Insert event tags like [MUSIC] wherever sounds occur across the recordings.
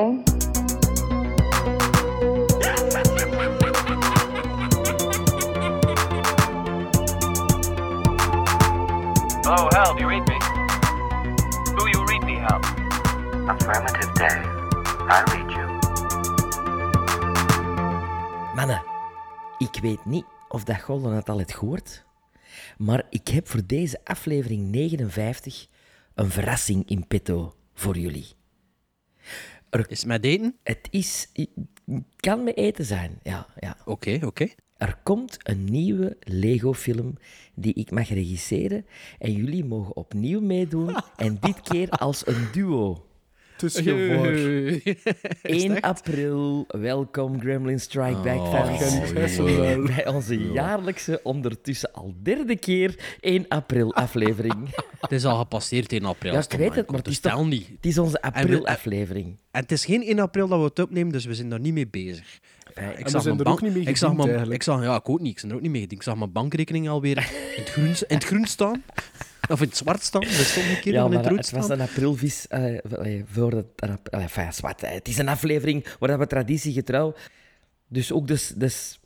Hal, do you read me? Do you read me, Hal? Affirmative, Dave. I read you. Mannen, ik weet niet of dat Golden het al heeft gehoord, maar ik heb voor deze aflevering 59 een verrassing in petto voor jullie. Is het met eten? Het is... kan met eten zijn, ja. ja. Oké, oké. Er komt een nieuwe Lego-film die ik mag regisseren en jullie mogen opnieuw meedoen [LAUGHS] en dit keer als een duo. [LAUGHS] Het is gevoor. 1 april, welkom Gremlin Strike Back Oh, fans. jee. Bij onze jaarlijkse, ondertussen al derde keer 1 april aflevering. [LAUGHS] Het is al gepasseerd 1 april. Ja, ik weet het, maar het is dus toch... niet. Het is onze april aflevering. En het is geen 1 april dat we het opnemen, dus we zijn daar niet mee bezig. Ik zag zijn mijn ook bank- niet mee ik zag mijn, eigenlijk. ik zag, Ja, ik ook niet. Ik ben er ook niet mee gediend. Ik zag mijn bankrekening alweer in het groen, in het groen staan. Of in het zwart staan. Dat stond een keer Ja, in het rood het was een aprilvis voor het... eh, enfin, zwart, het is een aflevering waar we traditiegetrouw... Dus ook, dus, dus,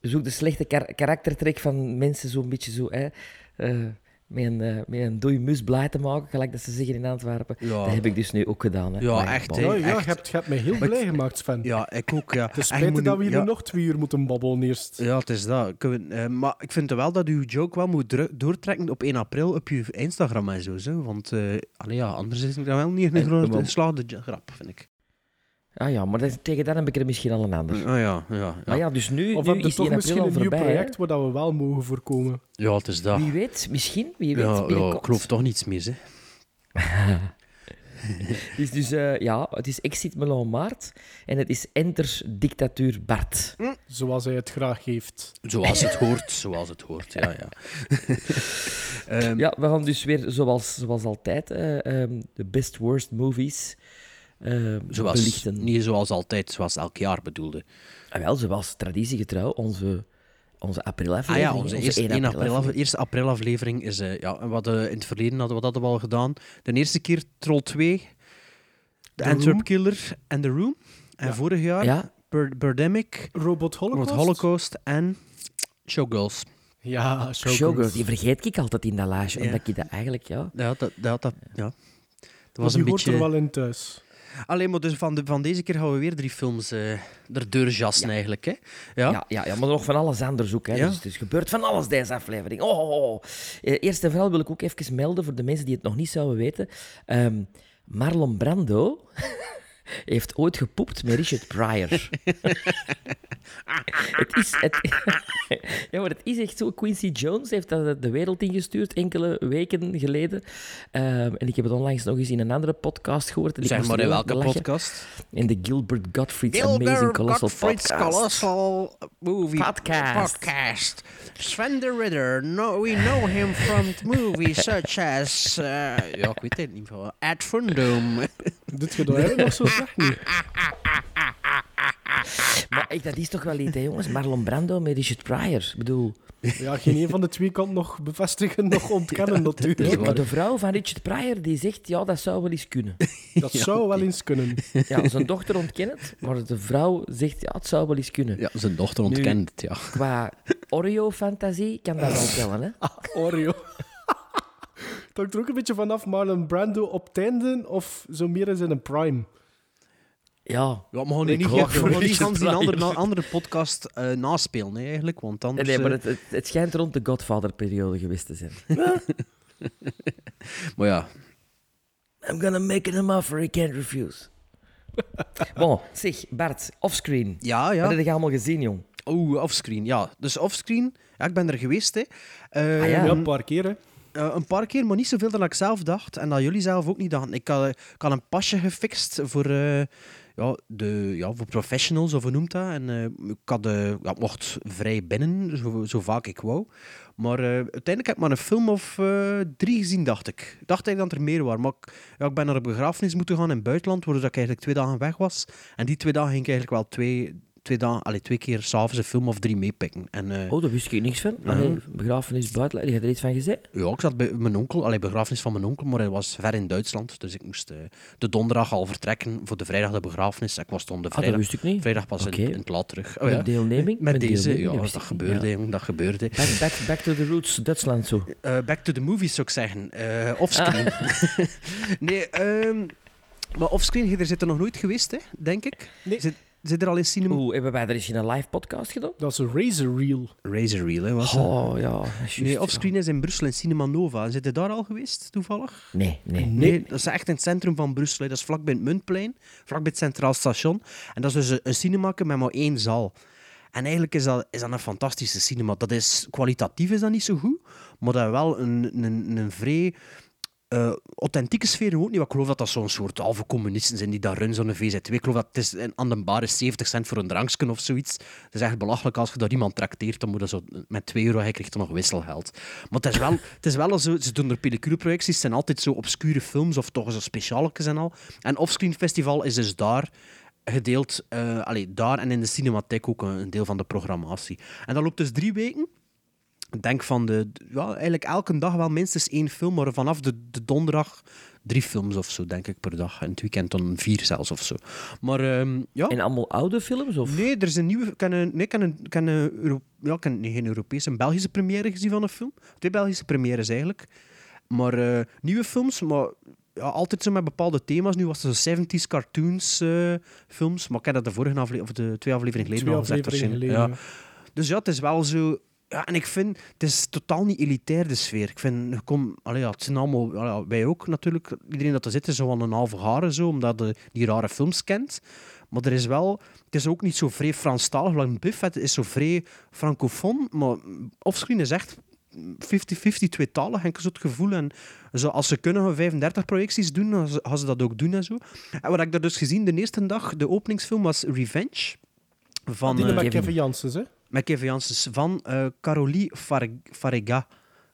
dus ook de slechte kar- karaktertrek van mensen zo'n beetje zo... hè, eh, met een, eh, met een dode mus blij te maken, gelijk dat ze zeggen in Antwerpen. Ja. Dat heb ik dus nu ook gedaan. Hè. Ja, Maar echt, hè. Ja, ja, echt. je hebt, je hebt mij heel blij gemaakt, Sven. Ja, ik ook, ja. Het is spijtig moet dat we hier ja, nog twee uur moeten babbelen eerst. Ja, het is dat. Eh, maar ik vind wel dat uw joke wel moet doortrekken op 1 april op je Instagram en zo. zo. Want eh, allee, ja, anders is het dan wel niet een grote geslaagde grap, vind ik. Ah ja, maar dat, tegen dat heb ik er misschien al een ander. Ah ja, ja. Ja, Maar ja, dus nu, Of nu is 1 toch misschien een nieuw voorbij. hè. project waar dat we wel mogen voorkomen? ja het is dat. Wie weet, misschien, wie weet. Ja, ik geloof toch niets meer, hè. [LAUGHS] Het is dus, eh, ja, het is Exit Melon Maart en het is Enters Dictatuur Bart. Zoals hij het graag heeft. Zoals het hoort, zoals het hoort, ja, ja. [LAUGHS] Ehm, Ja, we gaan dus weer, zoals, zoals altijd, eh, ehm, de best worst movies eh, zoals, belichten. Niet zoals altijd, zoals elk jaar bedoelde. Ah, wel, zoals traditiegetrouw, onze, onze Ah aprilaflevering. ja, onze eerste, 1 1 april april, aflevering. eerste aprilaflevering is... eh, ja, en wat in het verleden hadden we dat al gedaan. De eerste keer Troll 2, The, Antwerp Room. Killer en The Room. En Ja. vorig jaar Ja, Bir- Birdemic, Robot Holocaust? Holocaust, Holocaust en Showgirls. Ja, Showgirls. Showgirls, die vergeet ik altijd in dat lijstje, Ja. omdat ik dat eigenlijk, ja... Ja, dat, dat, dat, ja. dat was die een hoort beetje... er wel in thuis. Alleen maar dus van, de, van deze keer gaan we weer drie films eh er deurjassen eigenlijk. Hè? Ja? Ja, ja, ja, maar nog van alles anders ook. Hè. Ja. Dus het is gebeurd van alles deze aflevering. Oh, oh, oh. Eh, Eerst en vooral wil ik ook even melden voor de mensen die het nog niet zouden weten. Ehm, Marlon Brando [LAUGHS] heeft ooit gepoept met Richard Pryor. [LAUGHS] het is... Het, [LAUGHS] ja, maar het is echt zo. Quincy Jones heeft dat de wereld ingestuurd enkele weken geleden. Ehm, en ik heb het onlangs nog eens in een andere podcast gehoord. En Zeg maar in welke lachen. podcast? In de Gilbert Gottfried's Amazing Colossal Podcast. Colossal Movie Podcast. podcast. Sven the Ritter. No, we know him from movies such as... eh, ja, ik weet het niet. meer. Ad Fundum. [LAUGHS] Doet je dat eigenlijk nog zo slecht niet? [LAUGHS] Maar echt, dat is toch wel iets, hè, jongens? Marlon Brando met Richard Pryor. Ik bedoel, Ja, geen een van de twee kan nog bevestigen, nog [LAUGHS] ontkennen natuurlijk. maar de vrouw van Richard Pryor die zegt, ja, dat zou wel eens kunnen. [LAUGHS] Dat zou wel eens kunnen. Ja, zijn dochter ontkent het, maar de vrouw zegt, ja, het zou wel eens kunnen. Ja, zijn dochter ontkent het, ja. Qua Oreo-fantasie kan dat wel tellen, hè? Oreo. Het hangt er ook een beetje vanaf, Marlon Brando op het einde of zo meer in zijn prime. Ja. Ja, maar gewoon niet, gaan [LAUGHS] niet gans die andere, andere podcast eh, naspelen, hè, eigenlijk. Want Nee, anders... nee, maar eh, het, het, het schijnt rond de Godfather-periode geweest te zijn. [LAUGHS] maar ja, I'm gonna make him an offer he can't refuse. bon, zeg, Bart, offscreen. ja, ja. Wat heb je allemaal gezien, jong? Oeh, offscreen, ja. Dus offscreen, ja, ik ben er geweest, hè. Ah, ja. Ja, een paar keer, hè. Eh, een paar keer, maar niet zoveel dan ik zelf dacht. En dat jullie zelf ook niet dachten. Ik had, een pasje gefixt voor, eh, ja, de, ja, voor professionals, of hoe noemt dat. En eh, ik had, ja, mocht vrij binnen, zo, zo vaak ik wou. Maar uiteindelijk heb ik maar een film of drie gezien, dacht ik. Ik dacht dat er meer waren. Maar ik, ik ben naar een begrafenis moeten gaan in het buitenland, waardoor ik eigenlijk twee dagen weg was. En die twee dagen ging ik eigenlijk wel twee twee, dagen, allee, twee keer s'avonds een film of drie meepikken. En, eh, Oh, daar wist ik niks van. Allee, begrafenis buiten, heb je er iets van gezegd? Ja, ik zat bij mijn onkel, allee, begrafenis van mijn onkel, maar hij was ver in Duitsland. Dus ik moest eh, de donderdag al vertrekken voor de vrijdag de begrafenis. Ik was toen de Ah, dat vrijdag, wist ik niet. vrijdag pas in, in het laat terug. Oh, Met deelneming? Met, Met deze, deelneming, ja, dat dat, gebeurde, ja. jongen, dat gebeurde. Back, back, back to the roots, Duitsland zo. Eh, back to the movies zou ik zeggen. Eh offscreen. [LAUGHS] nee, ehm maar offscreen, er zit er nog nooit geweest, hè, denk ik. Nee. Zit, zit er al in cinema? Oeh, hebben wij er eens in een live podcast gedaan? Dat is een razor reel. Razor Reel, hè, was dat? Oh, ja. dat Nee, ja. offscreen is in Brussel in Cinema Nova. Zit je daar al geweest, toevallig? Nee, nee. Nee, dat is echt in het centrum van Brussel. hè. Dat is vlakbij het Muntplein, vlakbij het Centraal Station. En dat is dus een, een cinema met maar één zaal. En eigenlijk is dat, is dat een fantastische cinema. Dat is, kwalitatief is dat niet zo goed, maar dat wel een, een, een vrij eh, authentieke sfeer ook niet. Ik geloof dat dat zo'n soort halve communisten zijn die daar runnen, zo'n VZ2. Ik geloof dat het is aan de bar is 70 cent voor een drankje of zoiets. Het is echt belachelijk als je daar iemand trakteert, dan moet dat zo met 2 euro, hij krijgt dan nog wisselgeld. Maar het is wel, het is wel zo, ze doen er pelliculeprojecties, het zijn altijd zo obscure films of toch zo specialetjes en al. En Offscreen Festival is dus daar gedeeld, allee, daar en in de cinematheek ook een deel van de programmatie. En dat loopt dus drie weken. Ik denk van de, ja, eigenlijk elke dag wel minstens één film, maar vanaf de, de donderdag drie films of zo, denk ik, per dag. En het weekend dan vier zelfs of zo. Maar ehm, ja. En allemaal oude films? Of? Nee, er is een nieuwe. Ik heb een, nee, ik heb een, ik heb een Euro- ja, ik heb nee, geen Europese, een Belgische première gezien van een film. Twee Belgische premières eigenlijk. Maar eh, nieuwe films, maar ja, altijd zo met bepaalde thema's. Nu was het zo 70s cartoons eh, films, maar ik heb dat de vorige aflevering, of de twee afleveringen geleden Twee al gezegd. Ja. Dus ja, het is wel zo. Ja, en ik vind, het is totaal niet elitair, de sfeer. Ik vind, kom, allee, ja, het zijn allemaal, wij ook natuurlijk, iedereen dat er zit is zo aan een halve haren, zo, omdat je die rare films kent. Maar er is wel, het is ook niet zo vrij Franstalig, want Buffet is zo vrij francofoon, maar offscreen is echt 50-50 tweetalig, heb ik zo het gevoel. En zo, als ze kunnen gaan 35 projecties doen, dan gaan ze dat ook doen en zo. En wat ik daar dus gezien, de eerste dag, de openingsfilm was Revenge. Van, Die eh. Kevin Janssens, hè? Met Kevin Janssens van eh Carolie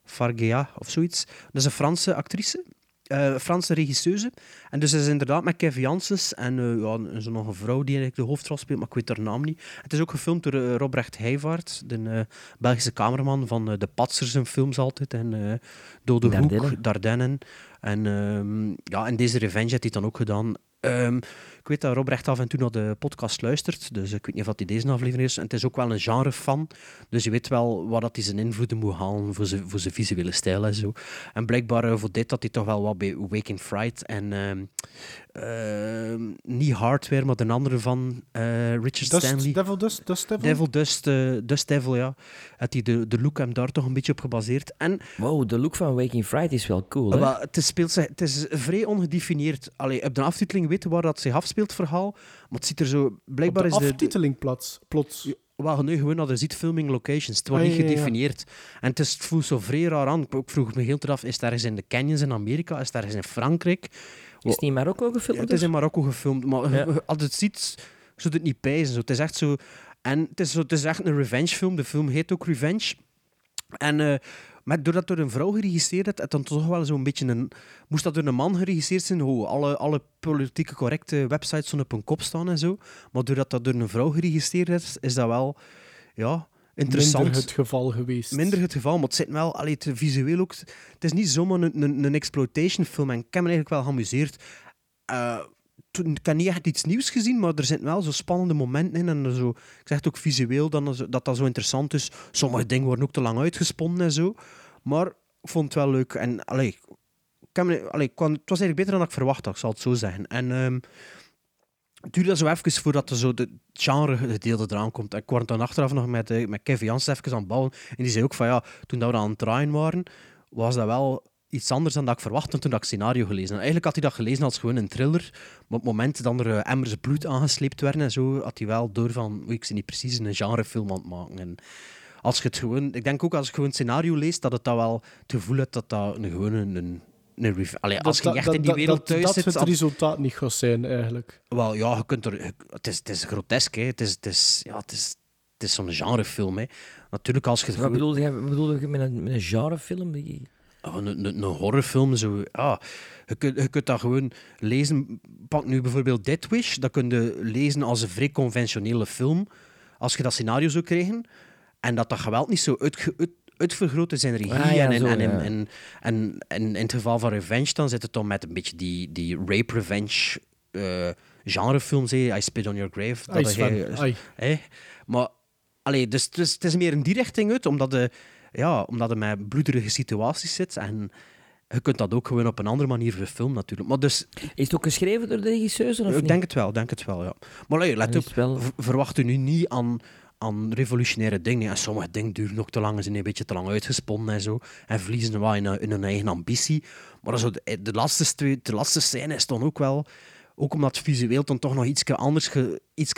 Fargea of zoiets. Dat is een Franse actrice, eh Franse regisseuse. En dus is inderdaad met Kevin Janssens en eh, ja, nog een vrouw die eigenlijk de hoofdrol speelt, maar ik weet haar naam niet. Het is ook gefilmd door eh, Robrecht Heijvaart, de Belgische cameraman van De Patsers en films altijd. En Dode Dardenne. Hoek, Dardennen. En, ehm, ja, en deze Revenge heeft hij dan ook gedaan. Ehm, ik weet dat Robrecht af en toe naar de podcast luistert, dus ik weet niet of dat hij deze aflevering is. En het is ook wel een genre-fan, dus je weet wel waar dat hij zijn invloeden moet halen voor zijn, voor zijn visuele stijl en zo. En blijkbaar eh, voor dit dat hij toch wel wat bij Waking Fright en ehm, ehm, niet Hardware, maar de andere van eh, Richard Dust, Stanley. Devil Dust, Dust Devil? Devil Dust, eh, Dust Devil, ja. Had hij de, de look hem daar toch een beetje op gebaseerd. En Wow, de look van Waking Friday is wel cool, hè? maar het, is, speelt zich, het is vrij ongedefinieerd. Allee, op de aftiteling weten we waar dat zich afspeelt, verhaal. Maar het ziet er zo... Op Blijkbaar de is de... de aftiteling plots. plots. wel, nee, gewoon dat je ziet filming locations. Het wordt Ah, niet ja, ja, ja. gedefinieerd. En het, is, het voelt zo vrij raar aan. Ik vroeg me heel eraf, is het ergens in de canyons in Amerika? Is het ergens in Frankrijk? Is het niet in Marokko gefilmd? Ja, het is in? Marokko gefilmd, maar Ja. als het ziet, zou het niet pijzen. Zo. Het is echt zo... En het is, zo, het is echt een revenge film. De film heet ook Revenge. En eh, maar doordat door een vrouw geregisseerd is, het dan toch wel zo'n beetje een... Moest dat door een man geregisseerd zijn, hoe alle, alle politieke correcte websites zo op hun kop staan en zo. Maar doordat dat door een vrouw geregisseerd is, is dat wel... Ja, interessant. Minder het geval geweest. Minder het geval, maar het zit wel allee, het visueel ook. Het is niet zomaar een, een, een exploitation film en ik heb me eigenlijk wel geamuseerd. Eh, ik heb niet echt iets nieuws gezien, maar er zitten wel zo spannende momenten in. En zo, ik zeg het ook visueel dan, dat dat zo interessant is. Sommige dingen worden ook te lang uitgesponnen en zo. Maar ik vond het wel leuk. En allee, ik allee, het was eigenlijk beter dan ik verwacht had, ik zal het zo zeggen. En ehm, het duurde zo even voordat er zo de genre gedeelte eraan komt. Ik kwam dan achteraf nog met, eh, met Kevin Jans even aan het bouwen. En die zei ook van ja, toen dat we aan het draaien waren, was dat wel iets anders dan dat ik verwachtte toen dat ik scenario gelezen had. Eigenlijk had hij dat gelezen als gewoon een thriller. Maar op het moment dat er eh, emmers bloed aangesleept werden en zo, had hij wel door van oei, ik ben niet precies een genrefilm aan het maken. En als je het gewoon... Ik denk ook als je gewoon het scenario leest, dat het dan wel het gevoel hebt dat dat een, gewoon een... een een rev- Allee, als je echt in die wereld dat, thuis dat zit... het resultaat niet gaat zijn, eigenlijk. wel, ja, je kunt er... Het is, het is grotesk, hè. Het is, het is, ja, het is, het is zo'n genrefilm, hè. Natuurlijk, als je... Wat bedoelde je, wat bedoelde je met een, met een genrefilm? Oh, een, een, een horrorfilm, zo... Ja, je, kunt, je kunt dat gewoon lezen. Pak nu bijvoorbeeld Dead Wish. Dat kun je lezen als een vrij conventionele film. als je dat scenario zou krijgen en dat dat geweld niet zo uitge, uit, uitvergroot is in regie Ah, ja, en, zo, en, ja. en, en, en in het geval van Revenge, dan zit het dan met een beetje die, die rape-revenge eh genrefilms. I Spit on Your Grave. Dat hij- ai. Hè? Maar allee, dus, dus het is meer in die richting uit, omdat je, ja, omdat je met bloederige situaties zit. En je kunt dat ook gewoon op een andere manier verfilmen, natuurlijk. Maar dus, Is het ook geschreven door de regisseurs? Of ik niet? denk het wel, denk het wel, ja. Maar allee, let op, het wel- verwacht u nu niet aan, aan revolutionaire dingen. En sommige dingen duren ook te lang en zijn een beetje te lang uitgesponnen en zo. En verliezen wel in, hun- in hun eigen ambitie. Maar zo, de, de, laatste, de laatste scène is dan ook wel... Ook omdat visueel dan toch nog iets anders,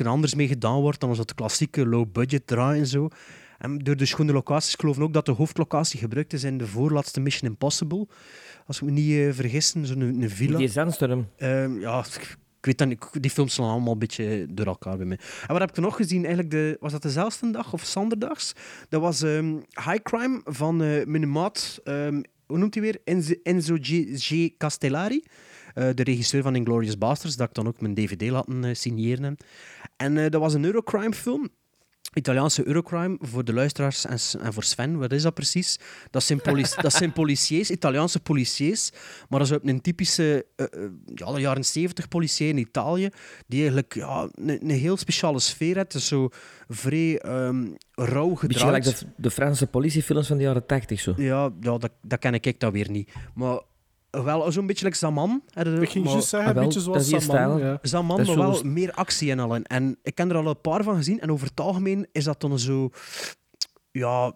anders mee gedaan wordt dan als het klassieke low-budget draaien en zo. En door de schone locaties, ik geloof ook dat de hoofdlocatie gebruikt is in de voorlaatste Mission Impossible. Als ik me niet eh, vergis, zo'n een villa. Die Zandstorm. Ehm, ja, ik weet dat niet. Die films slaan allemaal een beetje door elkaar bij mij. En wat heb ik er nog gezien? Eigenlijk de, was dat dezelfde dag of zonderdags? Dat was ehm, High Crime van mijn maat, ehm, hoe noemt hij weer? Enzo, Enzo G. G. Castellari. eh, de regisseur van Inglourious Basterds, dat ik dan ook mijn dvd laten eh, signeren. En eh, dat was een Eurocrime film. Italiaanse Eurocrime, voor de luisteraars en, en voor Sven, wat is dat precies? Dat zijn, dat zijn policiers, Italiaanse policiers, maar dat is een typische eh, eh, ja, de jaren 70 politie in Italië, die eigenlijk ja, een, heel speciale sfeer heeft. Is zo vrij ehm rauw Beetje gedraaid. gelijk de, de Franse politiefilms van de jaren 80 zo. Ja, ja dat, dat ken ik dan weer niet. Maar wel zo'n beetje like Zaman. Ik ging maar- juist zeggen, ah, een beetje zoals stijl. Ja. Zaman, maar zo- wel meer actie en al. in. En ik ken er al een paar van gezien. En over het algemeen is dat dan zo... Ja,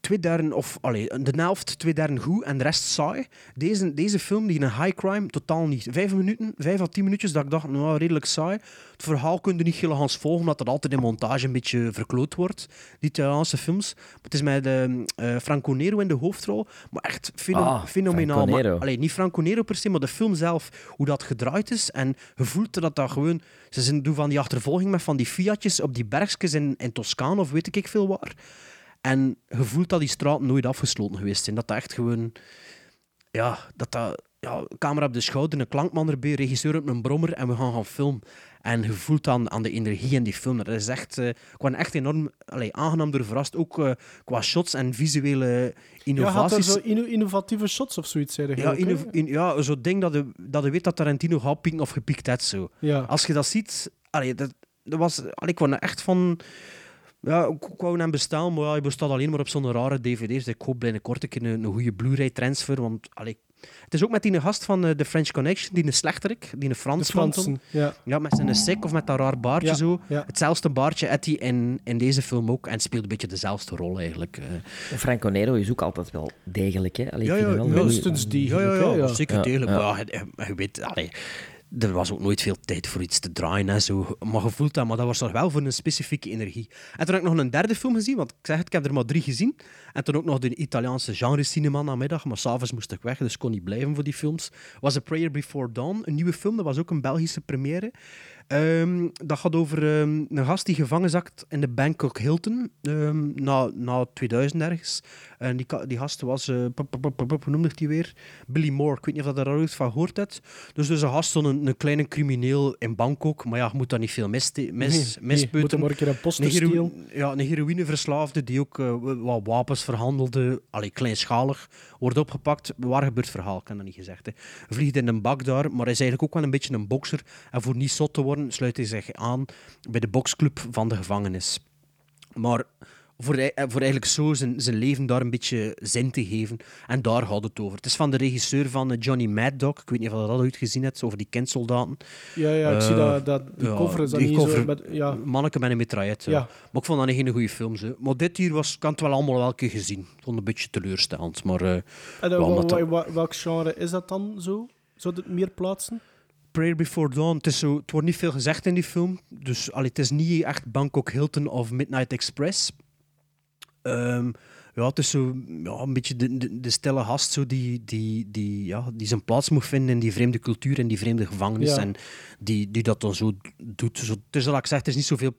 twee derde... Of, allee, de helft, twee derde goed en de rest saai. Deze, deze film, die een high crime, totaal niet. Vijf minuten, vijf à tien minuutjes, dat ik dacht, nou, redelijk saai. Het verhaal kun je niet heel gaan volgen, omdat dat altijd in montage een beetje verkloot wordt, die Italiaanse films. Het is met eh, eh, Franco Nero in de hoofdrol, maar echt feno- Ah, fenomenaal. Maar- allee, niet Franco Nero per se, maar de film zelf, hoe dat gedraaid is. En je voelt dat dat gewoon... Ze zijn, doen van die achtervolging met van die Fiatjes op die bergjes in, in Toscane of weet ik veel waar. En je voelt dat die straten nooit afgesloten geweest zijn. Dat dat echt gewoon... Ja, dat dat... Ja, camera op de schouder, een klankman erbij, regisseur op een brommer en we gaan gaan filmen. En je voelt aan, aan de energie in die film. Dat is echt... eh, ik ben echt enorm allee, aangenaam door verrast. Ook eh, qua shots en visuele Ja, had er innovaties. zo inno- innovatieve shots of zoiets, zei Ja, in, ja zo'n ding dat je, dat je weet dat Tarantino gaat pieken of gepiekt heeft. Zo. Ja. Als je dat ziet, allee, dat, dat was, allee, ik er echt van. Ja, ik ik wou hem bestellen, maar ja, hij bestaat alleen maar op zo'n rare dvd's. Ik hoop binnenkort een keer een, een goede Blu-ray transfer. Want allee, het is ook met die gast van eh, The French Connection, die een slechterik, die een toen. Fransen. Ja. Ja, met zijn sik of met dat raar baardje Ja, zo. ja. Hetzelfde baardje had hij in, in deze film ook. En speelt een beetje dezelfde rol eigenlijk. eh. Franco Nero is ook altijd wel degelijk. Hè? Allee, Ja, vind ja, wel minstens die. Ja, ja, ja, zeker Ja, degelijk. ja. Maar ja, je, je weet, allee, er was ook nooit veel tijd voor iets te draaien en zo. Maar je voelt dat, maar dat was toch wel voor een specifieke energie. En toen heb ik nog een derde film gezien, want ik zeg het, ik heb er maar drie gezien. En toen ook nog de Italiaanse genre cinema namiddag, maar s'avonds moest ik weg, dus kon niet blijven voor die films. Was A Prayer Before Dawn, een nieuwe film, dat was ook een Belgische première. Ehm, dat gaat over ehm, een gast die gevangen zakt in de Bangkok Hilton, ehm, na, na 2000 ergens. En die, die gast was, eh, pop, pop, pop, pop, hoe noemde ik die weer? Billy Moore. Ik weet niet of dat er ooit van gehoord hebt. Dus, dus een gast, een, een kleine crimineel in Bangkok. Maar ja, je moet daar niet veel mis, mis, Nee, moet maar een keer een poster stelen. ja, een heroïneverslaafde die ook eh, wat wapens verhandelde, allee, kleinschalig, wordt opgepakt. Waar gebeurt het verhaal? Ik heb dat niet gezegd. Hè. Vliegt in een bak daar, maar hij is eigenlijk ook wel een beetje een bokser. En voor niet zot te worden, sluit hij zich aan bij de boksclub van de gevangenis. Maar voor, eh, voor eigenlijk zo zijn, zijn leven daar een beetje zin te geven. En daar gaat het over. Het is van de regisseur van eh, Johnny Mad Dog. Ik weet niet of je dat ooit gezien hebt, over die kindsoldaten. Ja, ja, ik Eh, zie dat, dat die ja, cover is dan niet zo... Met, ja, Manneke met een mitraillet. Ja. Ja. Maar ik vond dat een hele goede film. Hè. Maar dit hier was, had het wel allemaal wel een keer gezien. Ik vond het een beetje teleurstellend. Maar eh, en wel, welk genre is dat dan zo? Zou het meer plaatsen? Prayer Before Dawn, het, is zo, het wordt niet veel gezegd in die film. Dus allee, het is niet echt Bangkok Hilton of Midnight Express. Ehm, ja, het is zo ja, een beetje de, de, de stille gast zo die, die, die, ja, die zijn plaats moet vinden in die vreemde cultuur en die vreemde gevangenis. Ja. En die, die dat dan zo doet. Zo, het is, ik zeg, het is niet zoveel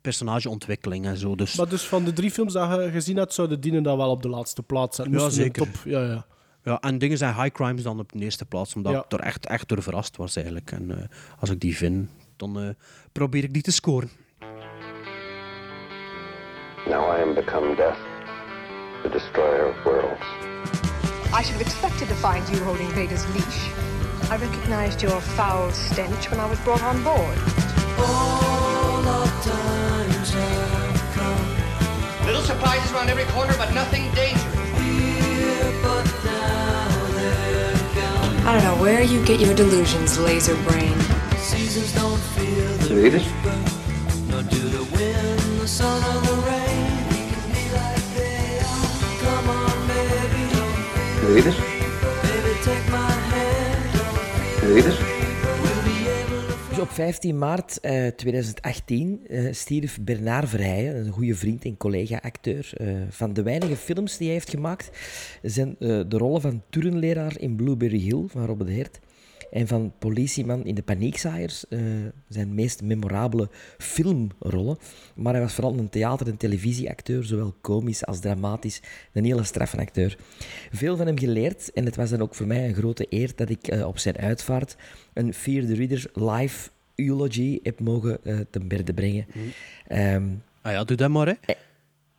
personageontwikkeling en zo. Dus Maar dus van de drie films dat je gezien hebt, zouden dienen dan wel op de laatste plaats zijn. Ja, zeker. Top. Ja, ja. Ja, en dingen zijn high crimes dan op de eerste plaats, omdat Ja. ik er echt, echt door verrast was eigenlijk. En eh, als ik die vind, dan eh, probeer ik die te scoren. Now I am become death, the destroyer of worlds. I should have expected to find you holding Vader's leash. I recognized your foul stench when I was brought on board. Little surprises around every corner, but nothing dangerous. I don't know where you get your delusions, laser brain. Seasons don't feel the Should we eat it? Nor do the wind, the sun, or the rain. We can be like they are. Come on, baby, don't feel Should we eat it? Baby, take my hand, don't feel Should we eat it? Dus op 15 maart eh, 2018 eh, stierf Bernard Verheijen, een goede vriend en collega-acteur. eh, van de weinige films die hij heeft gemaakt zijn eh, de rollen van turnleraar in Blueberry Hill van Robert Hert en van politieman in De Paniekzaaiers, eh, zijn meest memorabele filmrollen. Maar hij was vooral een theater- en televisieacteur, zowel komisch als dramatisch. Een hele straffe acteur. Veel van hem geleerd en het was dan ook voor mij een grote eer dat ik eh, op zijn uitvaart een Fear the Reader live eulogy heb mogen eh ten berde brengen. Ehm, Ah ja, doe dat maar, hè.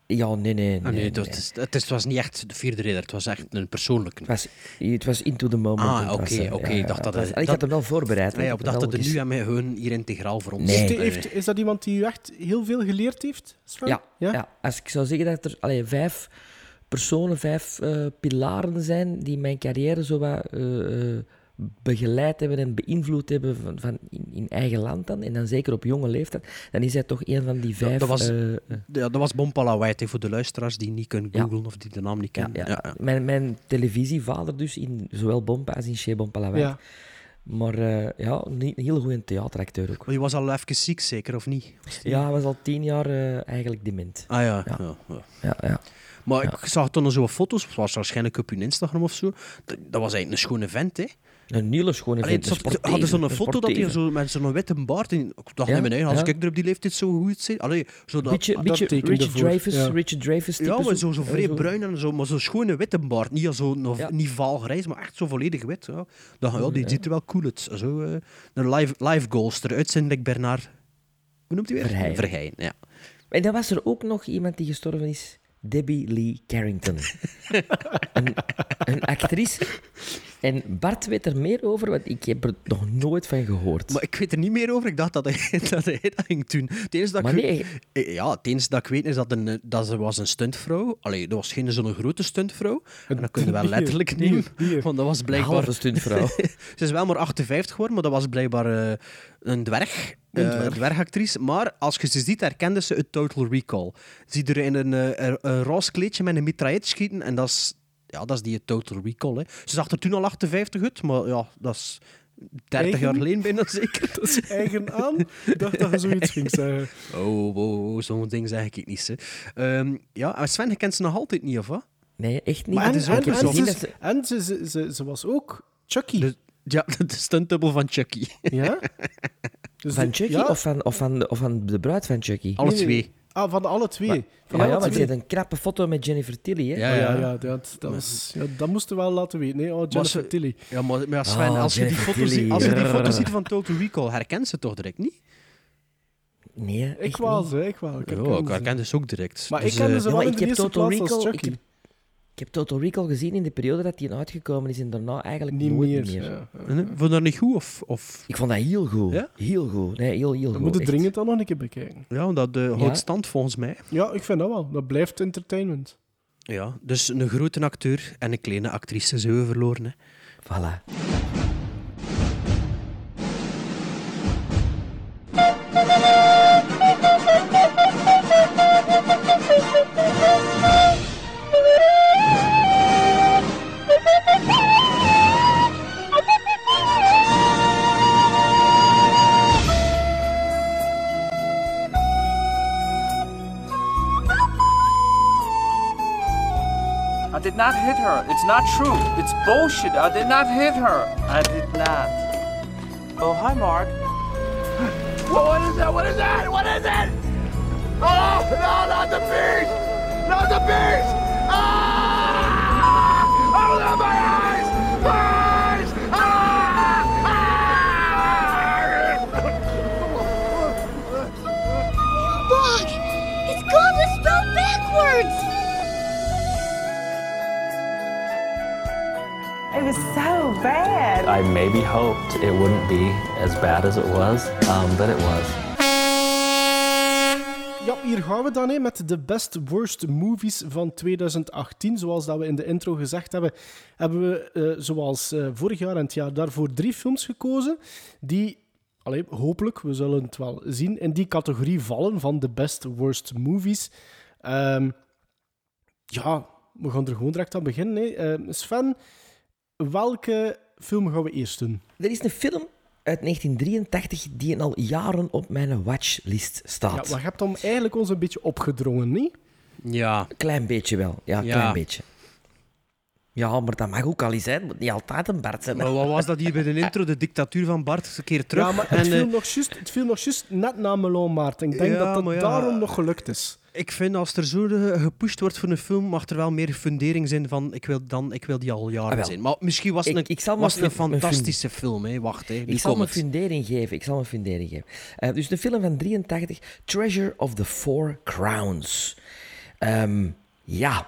Ja, nee, nee. Ah, nee, nee, dat, nee. is- het, is- het was niet echt de vierde ridder, het was echt een persoonlijke. Het was, het was into the moment. Ah, oké, eh, oké, ja, ik dacht dat Ik dat- had hem wel voorbereid. Ah, ja, want ik dacht dat het nu aan mij gewoon hier integraal voor ons Nee. is. Heeft- is dat iemand die u echt heel veel geleerd heeft? Sven? Ja, ja? als ik zou zeggen dat er allee, vijf personen, vijf eh, pilaren zijn die mijn carrière zo wat eh, eh, begeleid hebben en beïnvloed hebben van, van in, in eigen land dan, en dan zeker op jonge leeftijd, dan is hij toch een van die vijf... dat was- eh, Ja, dat was Bompala White, hè, voor de luisteraars die niet kunnen Ja. googlen of die de naam niet ja, kennen. ja, Mijn, mijn televisievader dus, in zowel Bompa als in Chez Bompalawijk. Ja. Maar eh, ja, een, heel goede theateracteur ook. Maar je was al even ziek, zeker, of niet? Ja, hij was al tien jaar eh, eigenlijk dement. Ah ja, Ja. ja. ja. Ja, ja. Maar ik zag toen nog zo'n foto's, was waarschijnlijk op hun Instagram of zo. Dat, dat was eigenlijk een schone vent, hè. Een hele schone Allee, vent, een zat- sportieve, hadden zo'n een foto dat hij zo, met zo'n witte baard... In, ik dacht, Ja, nee, als ja. ik er op die leeftijd zo goed zit... Allee, zo dat, Beetje, dat beetje Richard voor, Dreyfuss, ja. Richard Dreyfuss type ja, maar zo, zo vrij bruin en zo, maar zo'n schone witte baard. Niet, zo, nog, niet vaal grijs, maar echt zo volledig wit. Ja. Dan, ja, die ziet er wel cool uit. Zo, eh, een live, live goalster, uitzendelijk Bernard... Hoe noemt hij weer? Verheyen. Verheyen, ja. En dan was er ook nog iemand die gestorven is. Debbie Lee Carrington. [LAUGHS] een, een actrice. En Bart weet er meer over, want ik heb er nog nooit van gehoord. Maar ik weet er niet meer over. Ik dacht dat hij [LAUGHS] dat, hij dat ging doen. Het enige dat Maar ik, nee. Eh, Ja, het enige dat ik weet is dat, een, eh, dat ze was een stuntvrouw. Allee, dat was geen zo'n grote stuntvrouw. En dat kunnen we wel letterlijk nemen. Want dat was Een blijkbaar... halve stuntvrouw. [LAUGHS] Ze is wel maar 58 geworden, maar dat was blijkbaar eh, een dwerg. Een dwerg. dwergactrice. Maar als je ze ziet, herkende ze het Total Recall. Zie er in een, een, een roze kleedje met een mitraillet schieten. En dat is, ja, dat is die Total Recall. Hè. Ze zag er toen al 58 uit, maar ja, dat is 30 jaar Eigen? geleden bijna zeker. [LAUGHS] Dat is eigen aan. Ik dacht dat je zoiets ging zeggen. [LAUGHS] Oh, oh, oh, zo'n ding zeg ik niet. Hè. Ehm, ja, maar Sven, je kent ze nog altijd niet, of wat? Nee, echt niet. Maar en, Het is en, ze, en ze, ze, ze, ze was ook Chucky. De- Ja, [LAUGHS] de stuntdubbel van Chucky. Ja? Dus Van Chucky ja, of, van, of, van, of van de bruid van Chucky? Alle nee, nee. twee. Ah, van alle twee. Maar- Van ja, alle ja, twee. een knappe foto met Jennifer Tilly. Hè? Ja, Oh, ja, ja. ja, dat, dat, was, ja, dat moesten we wel laten weten. Nee, oh, Jennifer ze- Tilly. Ja, maar, maar Sven, Oh, als, je die foto ziet, als je die [LAUGHS] foto ziet van Total Recall, herkent ze toch direct niet? Ik Nee, echt wel, niet. ze, ik wel. Ik herken ik ze. herken ze ook direct. Maar Dus, ik kende eh, ze wel in ik de heb eerste Total plaats als Recall... Ik heb, ik heb Total Recall gezien in de periode dat die uitgekomen is en daarna eigenlijk Niet nooit meer. meer. ja, ja. Vond je dat niet goed? Of, of... Ik vond dat heel goed. Ja? Heel goed. Nee, heel, heel We goed. moeten echt. dringend dan nog een keer bekijken. Ja, dat uh, Ja. houdt stand volgens mij. Ja, ik vind dat wel. Dat blijft entertainment. Ja, dus een grote acteur en een kleine actrice zijn we verloren. Hè. Voilà. Not hit her. It's not true. It's bullshit. I did not hit her. I did not. Oh, hi, Mark. What is that? What is that? What is it? Oh, no, not the beast! Not the beast! Ah! Oh, no, my eyes! Eyes! So bad. I maybe hoped it wouldn't be as bad as it was, um, but it was. Ja, hier gaan we dan hè, met de best worst movies van 2018. Zoals dat we in de intro gezegd hebben, hebben we eh, zoals eh, vorig jaar en het jaar daarvoor drie films gekozen die, allee, hopelijk, we zullen het wel zien, in die categorie vallen van de best worst movies. Ehm, ja, we gaan er gewoon direct aan beginnen. Hè. Ehm, Sven, welke film gaan we eerst doen? Er is een film uit 1983 die al jaren op mijn watchlist Ja, staat. maar je hebt hem eigenlijk ons een beetje opgedrongen, niet? Ja. Klein beetje wel. Ja, Ja. klein beetje. Ja, maar dat mag ook al eens zijn. Het moet niet altijd een Bart zijn. hè. Maar wat was dat hier bij de intro? De dictatuur van Bart. Een keer terug. Ja, maar en, het eh, viel, nog juist, het viel nog juist net na Melon Maarten. Ik denk Ja, dat dat ja. daarom nog gelukt is. Ik vind als er zo gepusht wordt voor een film, mag er wel meer fundering zijn van ik wil, dan, ik wil die al jaren Ah, zien. Maar misschien was het een, ik zal was mijn het een fantastische film. Hè. Wacht, hè. Nu Ik zal me fundering geven. Ik zal me fundering geven. Eh, dus de film van 83, Treasure of the Four Crowns. Ehm, ja,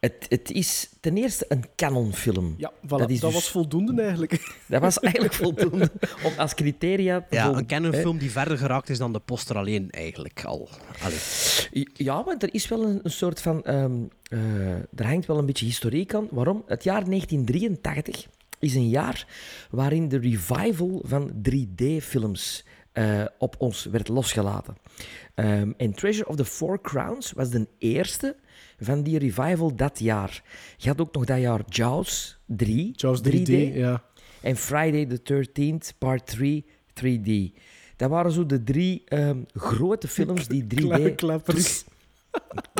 het, het is ten eerste een canonfilm. Ja, voilà, Dat dus- was voldoende eigenlijk. [LAUGHS] Dat was eigenlijk voldoende om als criteria te Ja, een Canon-film die verder geraakt is dan de poster alleen, eigenlijk al. Allee. Ja, maar er is wel een, een soort van... ehm, eh, er hangt wel een beetje historiek aan. Waarom? Het jaar 1983 is een jaar waarin de revival van 3D-films eh, op ons werd losgelaten. Ehm, en Treasure of the Four Crowns was de eerste van die revival dat jaar. Je had ook nog dat jaar Jaws 3, Jaws 3D, ja. en Friday the 13th, part 3, 3D. Dat waren zo de drie ehm, grote films die 3D... Kleine kleppers.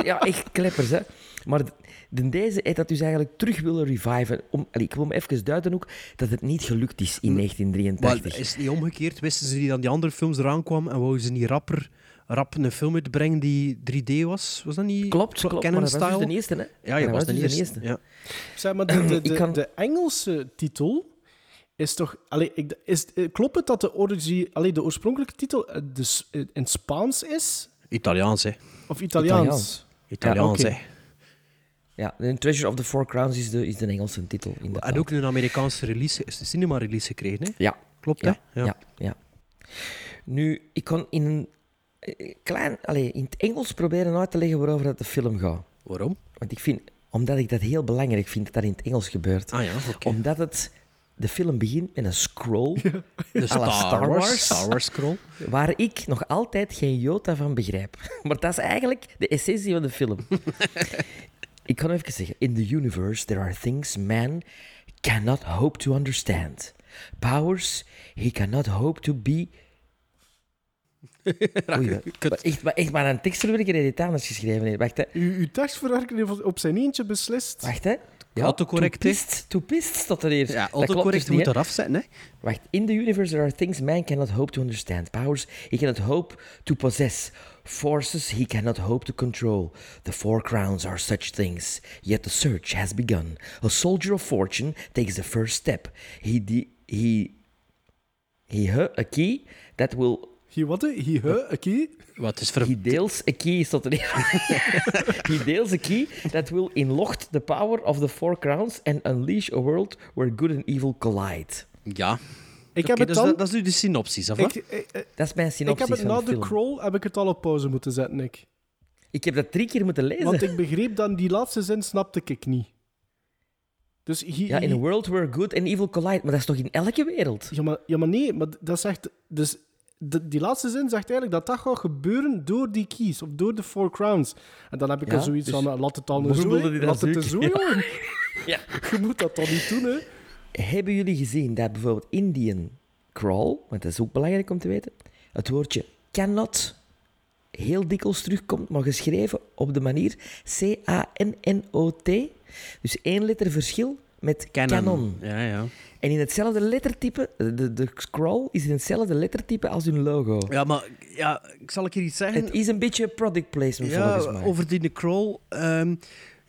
Ja, echt kleppers, hè. Maar de, deze heeft dat dus eigenlijk terug willen reviven. Om, allee, ik wil me even duiden ook dat het niet gelukt is in Maar 1983. is het niet omgekeerd? Wisten ze niet dat die andere films eraan kwamen en wouden ze niet rapper, rap een film uitbrengen die 3D was? Was dat niet Klopt, klopt. Maar dat was dus de eerste, hè. Ja, je dat was was de dus de eerste. eerste. Ja. Zeg maar, de, [CLEARS THROAT] de, de, kan- de Engelse titel is toch... Allee, ik, is, eh, klopt het dat de, origi, allee, de oorspronkelijke titel eh, de, eh, in Spaans is? Italiaans, hè. Of Italiaans? Italiaans. Italiaans, Ja, oké. hè. Ja, Treasure of the Four Crowns is de, is de Engelse titel. Inderdaad. En ook een Amerikaanse release, cinema-release gekregen, hè. Ja. Klopt, Ja, hè? ja. ja, Nu, ik kon in een klein... Allee, in het Engels proberen uit te leggen waarover dat de film gaat. Waarom? Want ik vind... Omdat ik dat heel belangrijk vind dat dat in het Engels gebeurt. Ah ja, oké. Omdat het... De film begint met een scroll, De [LAUGHS] à la Star Wars. Star Wars scroll. waar ik nog altijd geen jota van begrijp. [LAUGHS] Maar dat is eigenlijk de essentie van de film. [LAUGHS] ik kan even zeggen. In the universe there are things man cannot hope to understand. Powers he cannot hope to be... [LAUGHS] Oei, maar, echt, maar echt maar een tekstverwerker heeft dit anders geschreven. heeft. Wacht, hè. Uw, uw tekstverwerker heeft op zijn eentje beslist. Wacht, hè. Autocorrect, hè. toepist, toepist staat er hier. Ja, autocorrect dus moet hè. eraf zetten, hè. Wacht, in the universe there are things man cannot hope to understand. Powers he cannot hope to possess. Forces he cannot hope to control. The four crowns are such things. Yet the search has begun. A soldier of fortune takes the first step. He he he a key that will He wat? He, he, oké. Wat is voor... he deals a key staat er hier. [LAUGHS] he deals a key that will unlock the power of the four crowns and unleash a world where good and evil collide. Ja. Ik heb het dus dan... dat, dat is nu de synopsis, of wat? ik, ik, ik, Dat is mijn ik synopsis heb het van na de crawl heb ik het al op pauze moeten zetten, ik. Ik heb dat drie keer moeten lezen. Want ik begreep dan die laatste zin snapte ik niet. Dus he, Ja, in he- a world where good and evil collide. Maar dat is toch in elke wereld? Ja, maar, ja, maar nee, maar dat zegt... Dus de- die laatste zin zegt eigenlijk dat dat gaat gebeuren door die keys, of door de Four Crowns. En dan heb ik Ja, zoiets dus van, eh, laat het dan zo, laat het zo, jongen. [LAUGHS] Ja. Je moet dat toch niet doen, hè. Hebben jullie gezien dat bijvoorbeeld Indian crawl, want dat is ook belangrijk om te weten, het woordje cannot heel dikwijls terugkomt, maar geschreven op de manier C-A-N-N-O-T. Dus één letter verschil met canon. Ja, ja. En in hetzelfde lettertype, de, de scroll is in hetzelfde lettertype als hun logo. Ja, maar ja, ik zal ik hier iets zeggen. Het is een beetje product placement ja, volgens mij. over die Crawl. ehm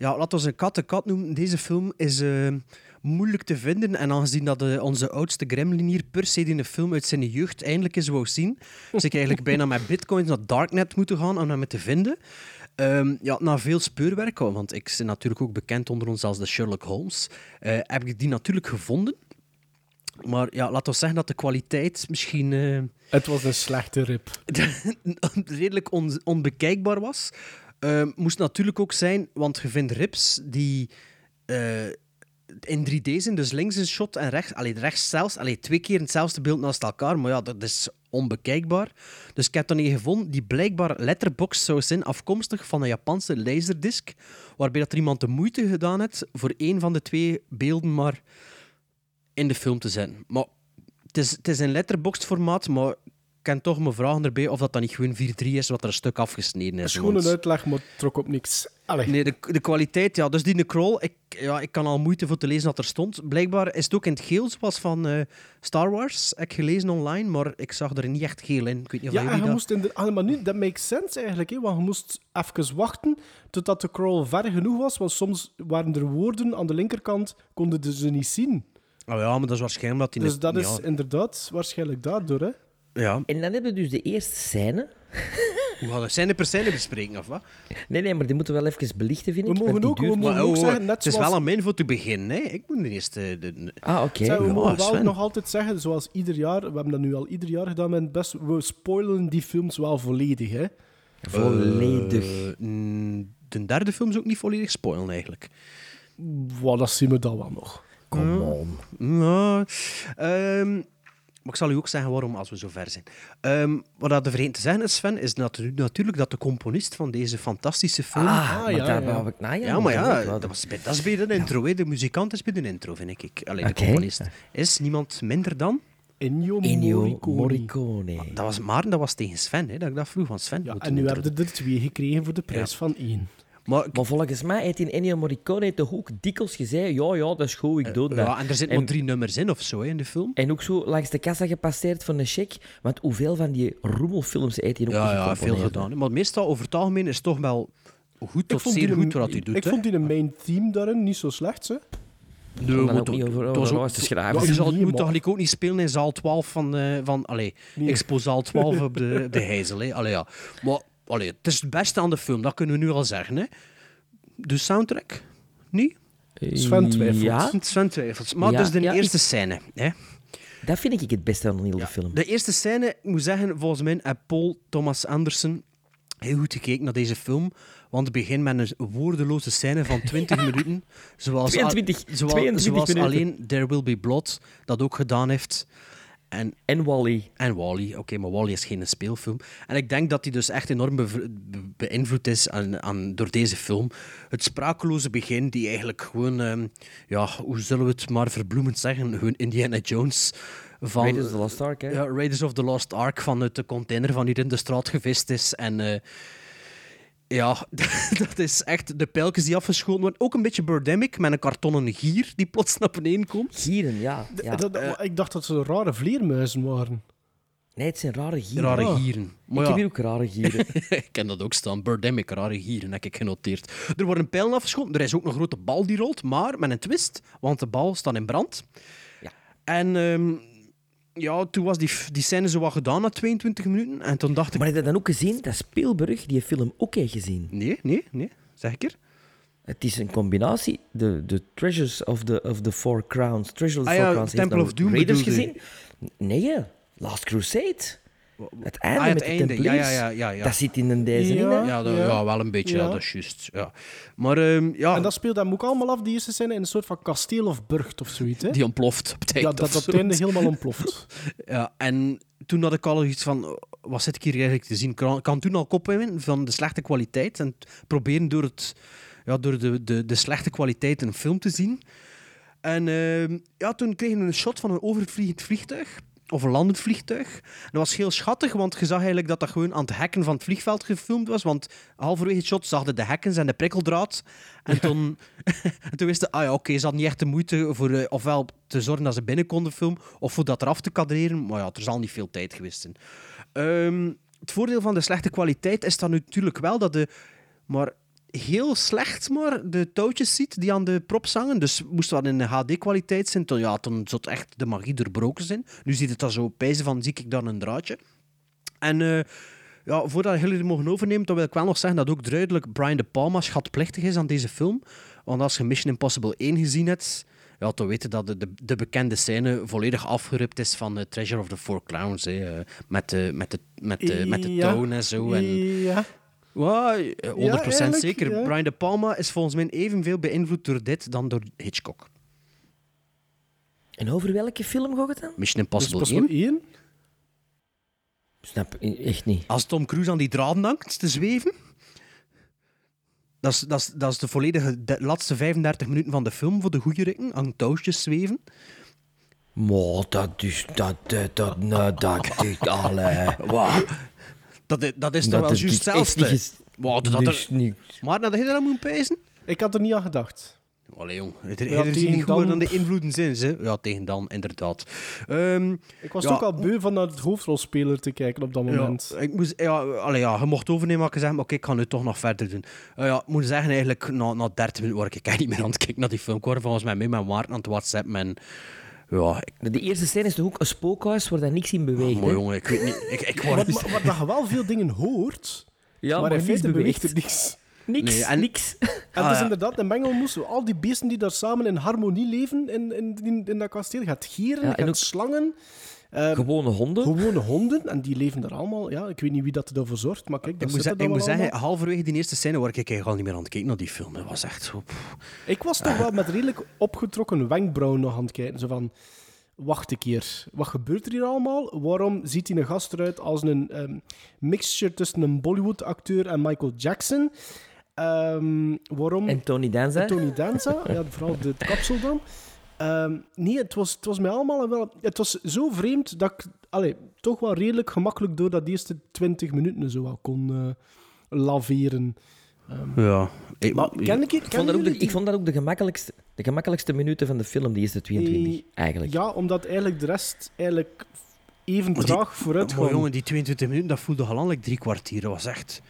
ja, laten we een kat de kat noemen. Deze film is ehm, moeilijk te vinden. En aangezien dat eh, onze oudste gremlin hier per se die een film uit zijn jeugd eindelijk eens wou zien, [LAUGHS] dus ik eigenlijk bijna met bitcoins naar Darknet moeten gaan om hem te vinden. Ehm, ja, na veel speurwerk, want ik ben natuurlijk ook bekend onder ons als de Sherlock Holmes, eh, heb ik die natuurlijk gevonden. Maar ja, laten we zeggen dat de kwaliteit misschien eh, Het was een slechte rip. [LAUGHS] redelijk on- onbekijkbaar was. Ehm, moest natuurlijk ook zijn, want je vindt rips die eh, in 3D zijn, dus links een shot en rechts, allee, rechts zelfs, allee, twee keer hetzelfde beeld naast elkaar, maar ja, dat is onbekijkbaar. Dus ik heb er een gevonden die blijkbaar letterbox zou zijn, afkomstig van een Japanse laserdisc, waarbij dat er iemand de moeite gedaan heeft voor één van de twee beelden maar in de film te zetten. Maar het is, het is in letterboxd formaat, maar ik kan toch me vragen erbij of dat dan niet gewoon 4-3 is, wat er een stuk afgesneden Het is. is gewoon een uitleg, maar het trok op niks. Allee. Nee, de, de kwaliteit, ja. Dus die Necrol, ik, ja, ik kan al moeite voor te lezen wat er stond. Blijkbaar is het ook in het geel, zoals van eh, Star Wars. Heb ik gelezen online, maar ik zag er niet echt geel in. Ik weet niet of Ja, en je dat... moest in de, ah, maar nu, dat makes sense eigenlijk, hè, want je moest even wachten totdat de crawl ver genoeg was, want soms waren er woorden aan de linkerkant, konden ze niet zien. Oh ja, maar dat is waarschijnlijk dat die... Dus dat is ja, inderdaad waarschijnlijk daardoor. Hè. ja. En dan hebben we dus de eerste scène. Hoe gaan we scène per scène bespreken, of wat? Nee, nee, maar die moeten we wel even belichten, vind We ik. mogen want die ook- we mogen- Maar, ook oh, zeggen, net het is zoals- wel aan mijn voor te beginnen, hè. Ik moet eerst... eh, de, Ah, oké. Zeg, we ja, mogen wel nog altijd zeggen, zoals ieder jaar, we hebben dat nu al ieder jaar gedaan met best, we spoilen die films wel volledig. Hè. Volledig. Eh, de derde film is ook niet volledig spoilen, eigenlijk. Wat, dat zien we dan wel nog. Come on. Ja, ehm, maar ik zal u ook zeggen waarom als we zo ver zijn. Ehm, wat dat de vergeten te zeggen is, Sven, is natu- natuurlijk dat de componist van deze fantastische film... Ah, maar ja, daar ja. wou ik naar. ja, maar ja, dat was bij, dat is bij de intro. De muzikant is bij de intro, vind ik. Alleen de componist is niemand minder dan... Ennio, Ennio Morricone. Morricone. Dat was, maar dat was tegen Sven, hè, dat ik dat vroeg van Sven. Ja, moet en nu hebben we er twee gekregen voor de prijs Ja. van één. Maar, volgens mij heeft in Ennio Morricone toch ook dikwijls gezegd ja, ja, dat is goed, ik doe dat. ja, en er zitten En- maar drie nummers in of zo hè, in de film. En ook zo langs de kassa gepasseerd van een check. Want hoeveel van die roemelfilms heeft hij ook Ja, ja, veel gedaan. Maar meestal, over het algemeen, is het toch wel goed tot zeer een- goed wat hij doet. Ik hè. vond die een main theme daarin niet zo slecht. Hè. Nee, maar ook niet over- over was te schrijven. Je zal, moet toch niet ook niet spelen in zaal 12 van... eh van allee, Nee. Expo zaal 12 [LAUGHS] op de, de Heizel. Hè. Allee, ja. Maar allee, het is het beste aan de film, dat kunnen we nu al zeggen. Hè. De soundtrack? Niet? Sven twijfelt. Ja, Sven twijfelt. Maar Ja, dus de ja, eerste ik- scène. Hè. dat vind ik het beste aan heel de film. De eerste scène, ik moet zeggen, volgens mij heeft Paul Thomas Anderson heel goed gekeken naar deze film. Want het begint met een woordeloze scène van 20 [LAUGHS] minuten. Zoals, 22 zoals, 22 zoals minuten. alleen There Will Be Blood dat ook gedaan heeft. En En Wally. En Wally, oké, maar Wally is geen speelfilm. En ik denk dat hij dus echt enorm be- beïnvloed is aan, aan, door deze film. Het sprakeloze begin, die eigenlijk gewoon, ehm, ja, hoe zullen we het maar verbloemend zeggen, gewoon Indiana Jones van... Raiders of the Lost Ark, hè? Ja, Raiders of the Lost Ark vanuit de container van hier in de straat gevist is. En eh, ja, [LAUGHS] dat is echt de pijltjes die afgeschoten worden. Ook een beetje Birdemic, met een kartonnen gier die plots naar beneden komt. Gieren, ja. ja. Dat- dat- ik dacht dat ze rare vleermuizen waren. Nee, het zijn rare gieren. Rare Ah. gieren. Ik Maar heb ja, hier ook rare gieren. [LAUGHS] ik ken dat ook staan. Birdemic, rare gieren, heb ik genoteerd. Er worden pijlen afgeschoten. Er is ook een grote bal die rolt, maar met een twist, want de bal staat in brand. Ja. En ehm, ja, toen was die, die scène zo wat gedaan na 22 minuten. En toen dacht ik... maar heb je dan ook gezien dat Spielberg die film ook heeft gezien? Nee, nee, nee. Zeg ik er? Het is een combinatie. De, de Treasures of the, of the Four Crowns. Treasure of the Ah Four ja, Crowns. Temple of Doom Raiders gezien? Nee. Last Crusade. Het einde Ah, het met de einde. Ja, Templiers. ja, ja, ja, ja. Dat zit in deze Ja. in, hè? Ja, dat- Ja. ja, wel een beetje. Ja. Ja. dat is juist. Ja. Maar ehm, ja, En dat speelt hem ook allemaal af, die eerste scène, in een soort van kasteel of burcht of zoiets. Hè? die ontploft ja, dat op het einde helemaal ontploft. [LAUGHS] Ja, en toen had ik al iets van, wat zit ik hier eigenlijk te zien? Ik kan, kan toen al kop hebben van de slechte kwaliteit en proberen door, het, ja, door de, de, de slechte kwaliteit een film te zien. En ehm, ja, toen kregen we een shot van een overvliegend vliegtuig. Of een landend vliegtuig. Dat was heel schattig, want je zag eigenlijk dat dat gewoon aan het hekken van het vliegveld gefilmd was. Want halverwege het shot zag je de hekken en de prikkeldraad. En toen, [LAUGHS] en toen wisten ah ja, oké, ze hadden niet echt de moeite voor eh, ofwel te zorgen dat ze binnen konden filmen, of voor dat eraf te kadreren. Maar ja, er zal niet veel tijd geweest zijn. Ehm, het voordeel van de slechte kwaliteit is dan natuurlijk wel dat de... Maar heel slecht maar de touwtjes ziet die aan de prop zangen. Dus moest wat in HD-kwaliteit zijn, toen, ja, toen het echt de magie doorbroken zijn. Nu ziet het dan zo pijzen van, zie ik dan een draadje. En eh, Ja, voordat jullie het mogen overnemen, dan wil ik wel nog zeggen dat ook duidelijk Brian De Palma schatplichtig is aan deze film. Want als je Mission Impossible 1 gezien hebt, ja, dan weet je dat de, de, de bekende scène volledig afgerupt is van eh, Treasure of the Four Clowns. Hè, eh, met, de, met, de, met, de, met de Ja. toon en zo. En, Ja. Eh, 100% eigenlijk, zeker. ja. Brian De Palma is volgens mij evenveel beïnvloed door dit dan door Hitchcock. En over welke film gaat het dan? Mission Impossible pas 1. één. Snap echt niet. Als Tom Cruise aan die draden hangt te zweven. Dat is, dat is, dat is de volledige de laatste 35 minuten van de film voor de goede rikken. Aan touwtjes zweven. Maar dat is... Dat, dat, dat, nou, dat, dat, allee. Wow. Dat, is- dat is toch Dat wel is juist echt hetzelfde. niet ges- Wow, dat Dus er... niet... Maar dat je dat moet pijzen? Ik had er niet aan gedacht. Allee, jong. Het er, Ja, tegen niet goed dan- dan de invloeden zijn, ze. Ja, tegen dan, inderdaad. Ehm, Ik was Ja. ook al beu van naar het hoofdrolspeler te kijken op dat moment. Ja, ik moest, ja, allee, ja, je mocht overnemen, maar ik zei, maar oké, ik ga nu toch nog verder doen. Eh, ja, ik moet zeggen, eigenlijk, na, na 30 minuten word ik eigenlijk niet meer aan het kijken naar die film. Ik word volgens mij mee met Maarten aan het whatsappen en... Ja, ik, De eerste scène is toch ook een spookhuis waar daar niks in beweegt, mooi hè? jongen, ik weet niet... Ik, ik word... Wat, maar, wat dat je wel veel dingen hoort, Ja, maar, maar, in niks feite beweegt er niks. Niks, Nee, en- niks. [LAUGHS] En Ah, het is ja. inderdaad een mengelmoes. Al die beesten die daar samen in harmonie leven in, in, in, in dat kasteel. Hebt gieren, Ja, en ook slangen, eh, Gewone honden. gewone honden. En die leven daar allemaal. Ja, ik weet niet wie dat ervoor zorgt, maar kijk, Ik dat moet, zeggen, er ik moet zeggen, halverwege die eerste scène word ik eigenlijk al niet meer aan het kijken naar die film. Dat was echt zo... pff. Ik was toch wel met redelijk opgetrokken wenkbrauwen nog aan het kijken. Zo van, wacht een keer, wat gebeurt er hier allemaal? Waarom ziet hij een gast eruit als een ehm, mixture tussen een Bollywood-acteur en Michael Jackson? Ehm, waarom... En Tony Danza. Tony Danza, ja, vooral de kapsel dan. Ehm, nee, het was, het was mij allemaal wel... Het was zo vreemd dat ik allee, toch wel redelijk gemakkelijk door dat eerste 20 minuten zo wel kon eh, laveren. Ja. Ik, Maar ken ik, Ik vond, dat ook de, ik vond dat ook de gemakkelijkste, de gemakkelijkste minuten van de film, die eerste 22, Eh, eigenlijk. Ja, omdat eigenlijk de rest eigenlijk even traag vooruit Mooi gaat. jongen, die 22 minuten, dat voelde al like drie kwartier. Dat was echt...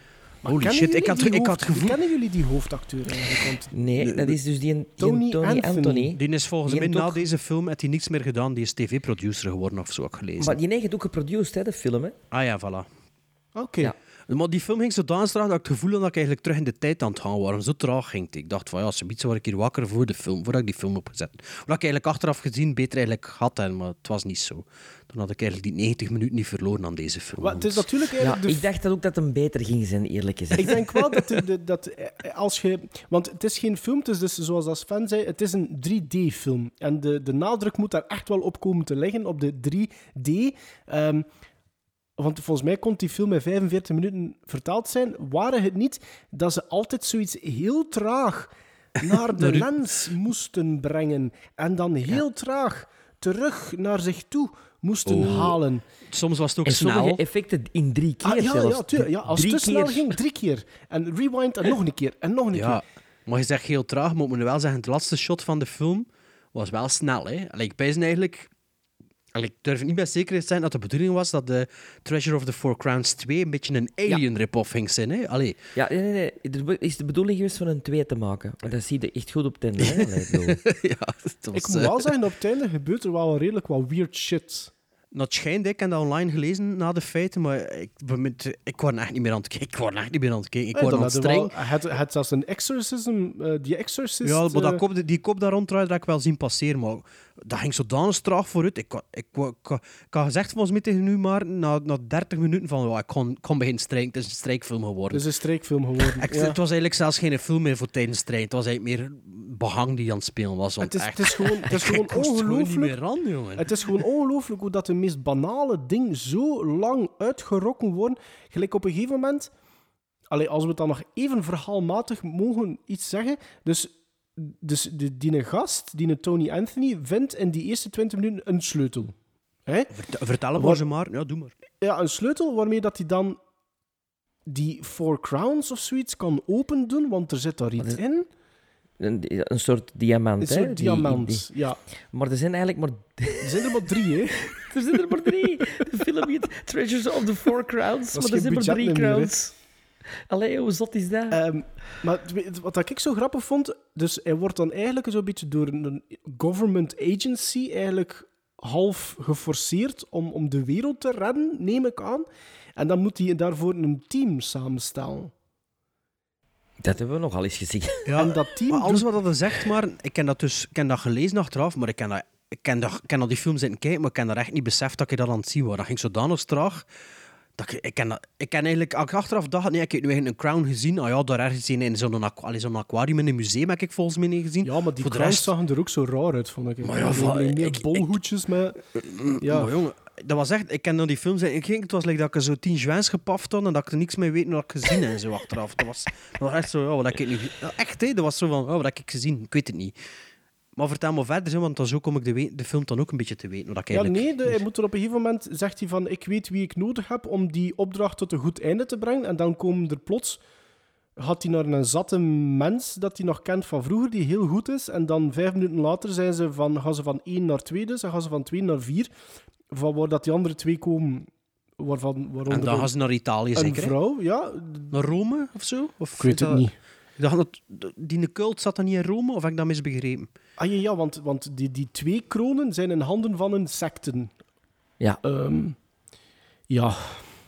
Maar Holy shit, ik jullie had, ik had hoofd- het gevoel... Kennen jullie die hoofdacteur eigenlijk? Nee, dat is dus die, die Tony Tony, Anthony. Anthony. Die is volgens Die mij na ook- deze film heeft hij niks meer gedaan. Die is tv-producer geworden of zo, ik gelezen. Maar die heeft ook geproduceerd, hè, de film. Hè? Ah ja, voilà. Oké. Ja. Maar die film ging zodanig traag dat ik het gevoel had dat ik eigenlijk terug in de tijd aan het gaan was. Zo traag ging het. Ik dacht van ja, zoiets word ik hier wakker voor de film, voordat ik die film opgezet. Wat ik eigenlijk achteraf gezien beter eigenlijk had, hè, maar het was niet zo. Toen had ik eigenlijk die 90 minuten niet verloren aan deze film. Maar het is natuurlijk Ja, de ik dacht dat ook dat hem beter ging zijn, eerlijk gezegd. Ik denk wel [LAUGHS] dat, de, de- dat eh, als je... Want het is geen film, het is dus zoals als fan zei, het is een 3D-film. En de, de nadruk moet daar echt wel op komen te liggen, op de 3D. Ehm, want volgens mij kon die film in 45 minuten vertaald zijn. Waren het niet dat ze altijd zoiets heel traag naar [LAUGHS] de lens moesten brengen. En dan heel traag terug naar zich toe moesten Oh. halen. Soms was het ook En snel. sommige effecten in drie keer Ah, ja, zelfs. ja, tuurlijk. ja, als het te snel keer. ging, drie keer. En rewind en [LAUGHS] nog een keer. En nog een Ja, keer. maar je zegt heel traag, maar ik moet wel zeggen, het laatste shot van de film was wel snel. Hè? Allee, ik pijs eigenlijk... Ik durf niet met zekerheid te zijn dat de bedoeling was dat de Treasure of the Four Crowns 2 een beetje een alien rip-off ging zijn. Hè? Allee, Ja, nee, nee, nee. Is de bedoeling geweest van een 2 te maken. Maar dat zie je echt goed op ten einde. hè. [LAUGHS] Ja, het was, Ik moet wel zeggen, op het einde gebeurt er wel redelijk wat weird shit. Dat schijnt, ik heb dat online gelezen na de feiten, maar ik, met- ik word echt niet meer aan het kijken. Ik word echt niet meer aan het kijken. Ik word aan het streng. Het, het zelfs een exorcism, eh, die exorcist... Ja, maar dat eh, kop, die kop daar rond dat ik wel zien passeren, maar dat ging zodanig traag vooruit. Ik, ik, ik, ik, ik had gezegd volgens mij tegen u, maar na, na 30 minuten van, ik kon, ik kon beginnen strijken. Het is een strijkfilm geworden. Het is een streekfilm geworden. [LAUGHS] Ik- ja. Het was eigenlijk zelfs geen film meer voor tijdens strijd. Het was eigenlijk meer behang die aan het spelen was. want Het is, echt, het is gewoon, het is [LAUGHS] ik gewoon ongelooflijk. jongen. Het is gewoon ongelooflijk hoe dat de meest banale dingen zo lang uitgerokken worden. Gelijk op een gegeven moment... Allee, als we het dan nog even verhaalmatig mogen iets zeggen. Dus, dus die, die gast, die Tony Anthony, vindt in die eerste 20 minuten een sleutel. Hè? Vert- Vertel maar ze maar. Ja, doe maar. Ja, een sleutel waarmee dat hij dan die Four Crowns of zoiets kan opendoen, want er zit daar iets in. Een, een soort diamant. Een hè, soort die- diamant. die- Ja, maar er zijn eigenlijk maar, er zijn er maar drie, hè. [LAUGHS] er zijn er maar drie. De film heet Treasures of the Four Crowns. Maar er zijn maar budget drie crowns. Allee, hoe zot is dat? Ehm, maar wat ik zo grappig vond, dus hij wordt dan eigenlijk zo'n beetje door een government agency eigenlijk half geforceerd om, om de wereld te redden, neem ik aan. En dan moet hij daarvoor een team samenstellen. Dat hebben we nogal eens gezien. Ja, En dat team maar alles wat dat zegt, maar ik ken dat dus, ik ken dat gelezen achteraf, maar ik ken dat, ik ken ik ken dat die film zitten kijken, maar ik ken dat echt niet beseft dat ik dat aan het zien was. Dat ging zodanig traag. Dat ik, ik, ken dat, ik ken eigenlijk, als ik achteraf dacht, nee, ik heb nu eigenlijk een Crown gezien. Ah ja, daar ergens in, in zo'n aquarium in een museum heb ik volgens mij niet gezien. Ja, maar die crowns rest- zagen er ook zo raar uit, vond ik. Maar ja, van- meer ik- ik- bolhoedjes met... Ja. Maar jongen, dat was echt, ik ken dan die films en ik ging, het was like dat ik zo tien zwijns gepaft had en dat ik er niks mee weet wat ik gezien en zo achteraf. Dat was, dat was echt zo, ja, wat heb ik nu... ja, Echt, hè, dat was zo van, oh, wat heb ik gezien? Ik weet het niet. Maar vertel maar verder, want dan zo kom ik de, de film dan ook een beetje te weten. Wat ik Ja, eigenlijk nee, de- hij moet er op een gegeven moment, zegt hij van, ik weet wie ik nodig heb om die opdracht tot een goed einde te brengen. En dan komen er plots, gaat hij naar een zatte mens dat hij nog kent van vroeger, die heel goed is. En dan vijf minuten later zijn ze van, gaan ze van één naar twee dus, en gaan ze van twee naar vier. Van waar dat die andere twee komen, waarvan, En dan een- gaan ze naar Italië, een zeker? hè? vrouw, ja. Naar Rome of zo? Of Ik weet het dat- niet. Ik dacht dat die cult zat dan niet in Rome, of heb ik dat misbegrepen? Ah ja, ja want, want die, die twee kronen zijn in handen van een secten. Ja. Ehm, ja,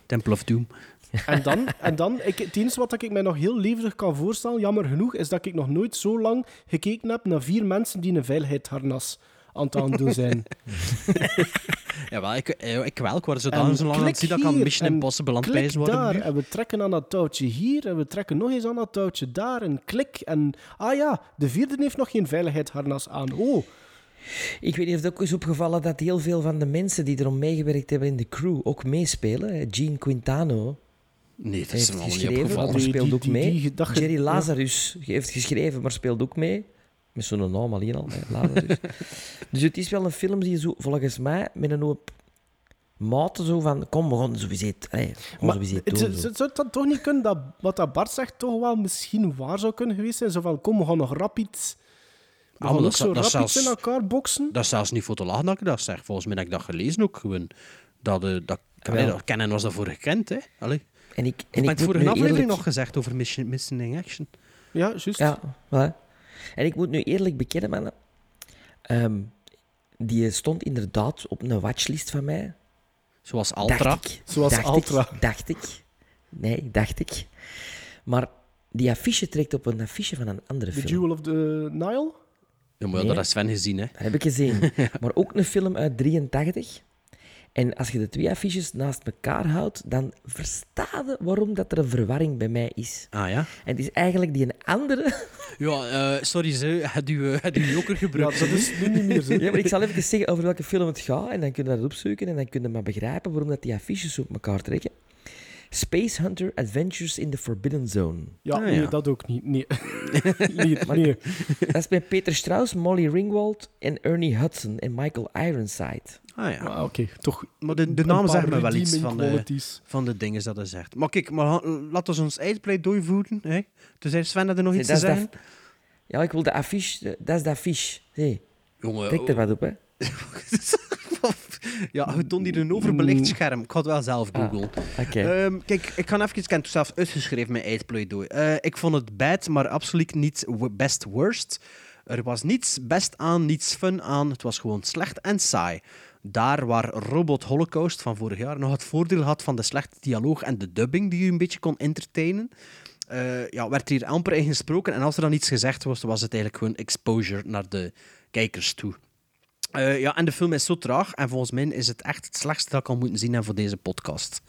Temple of Doom. [LAUGHS] En dan, en dan ik, het enige wat ik mij nog heel levendig kan voorstellen, jammer genoeg, is dat ik nog nooit zo lang gekeken heb naar vier mensen die een veiligheidsharnas aan het aandoen zijn. Jawel, ik, eh, ik wel. Ik was zo En dan zo lang aan het klik zien dat ik aan hier, Mission en Impossible aan het pijzen worden. daar, nu. en we trekken aan dat touwtje hier, en we trekken nog eens aan dat touwtje daar, en klik, en ah ja, de vierde heeft nog geen veiligheidsharnas aan. Oh, Ik weet niet of het ook is opgevallen dat heel veel van de mensen die erom meegewerkt hebben in de crew ook meespelen. Gene Quintano Nee, dat is heeft niet geschreven, opgevallen. maar Die- speelt die- ook die- mee. die- Jerry ja. Lazarus heeft geschreven, maar speelt ook mee. Met zo'n naam alleen al, hè, Lazarus. [LAUGHS] dus het is wel een film die zo, volgens mij met een hoop maten zo van... Kom, we gaan sowieso het, maar zou het dan toch niet kunnen dat wat dat Bart zegt toch wel misschien waar zou kunnen geweest zijn? Zo van, kom, we gaan nog rap iets... We Ah, gaan maar ook dat zo rap iets zelfs- in elkaar boksen. Dat is zelfs niet voor te lachen dat ik dat zeg. Volgens mij heb ik dat gelezen ook gewoon. Dat, eh, dat, Wel. allee, dat kennen was daarvoor gekend, hè. Allee. En ik, Ik en heb ik het moet vorige aflevering eerlijk... nog gezegd over in Action. Ja, juist. Ja, voilà. En ik moet nu eerlijk bekennen, mannen. Ehm, die stond inderdaad op een watchlist van mij. Zoals Altra. Dacht ik. Zoals dacht Altra. Ik, dacht ik. Nee, dacht ik. Maar die affiche trekt op een affiche van een andere The film. Jewel of the Nile? Ja, maar ja, Nee. dat heeft Sven gezien, hè. Dat heb ik gezien. [LAUGHS] maar ook een film uit 83. En als je de twee affiches naast elkaar houdt, dan versta je waarom dat er een verwarring bij mij is. Ah ja? En het is eigenlijk die een andere... [LAUGHS] Ja, eh, sorry, ze. Had u, had u joker Ja, gebruikt? dat is nu niet meer zo. Ja, maar ik zal even zeggen over welke film het gaat. En dan kun je dat opzoeken en dan kun je maar begrijpen waarom dat die affiches op elkaar trekken. Space Hunter Adventures in the Forbidden Zone. Ja, Ah, nee, ja. dat ook niet. Nee. [LAUGHS] nee, nee. Dat is met Peter Strauss, Molly Ringwald en Ernie Hudson en Michael Ironside. Ah ja. Maar oké, toch. Maar de, de naam zegt me wel iets van de, qualities. van de dingen dat hij zegt. Maar kijk, maar laten we ons eindpleidooi voeren. Hè? Toen zei Sven dat er nog Nee, iets te zeggen. dat- Ja, ik wil de affiche. Dat is de affiche. Hey, Jongen, trek er wat op, hè. Ja, je toont hier een overbelicht scherm. Ik ga het wel zelf Ah, googlen. Ehm, kijk, ik kan even... Ik heb het zelf uitgeschreven, mijn eindpleidooi. Eh ik vond het bad, maar absoluut niet best worst. Er was niets best aan, niets fun aan. Het was gewoon slecht en saai. Daar waar Robot Holocaust van vorig jaar nog het voordeel had van de slechte dialoog en de dubbing die u een beetje kon entertainen, eh, ja, werd er hier amper in gesproken. En als er dan iets gezegd was, was het eigenlijk gewoon exposure naar de kijkers toe. Eh, ja, en de film is zo traag. En volgens mij is het echt het slechtste dat ik al moeten zien voor deze podcast.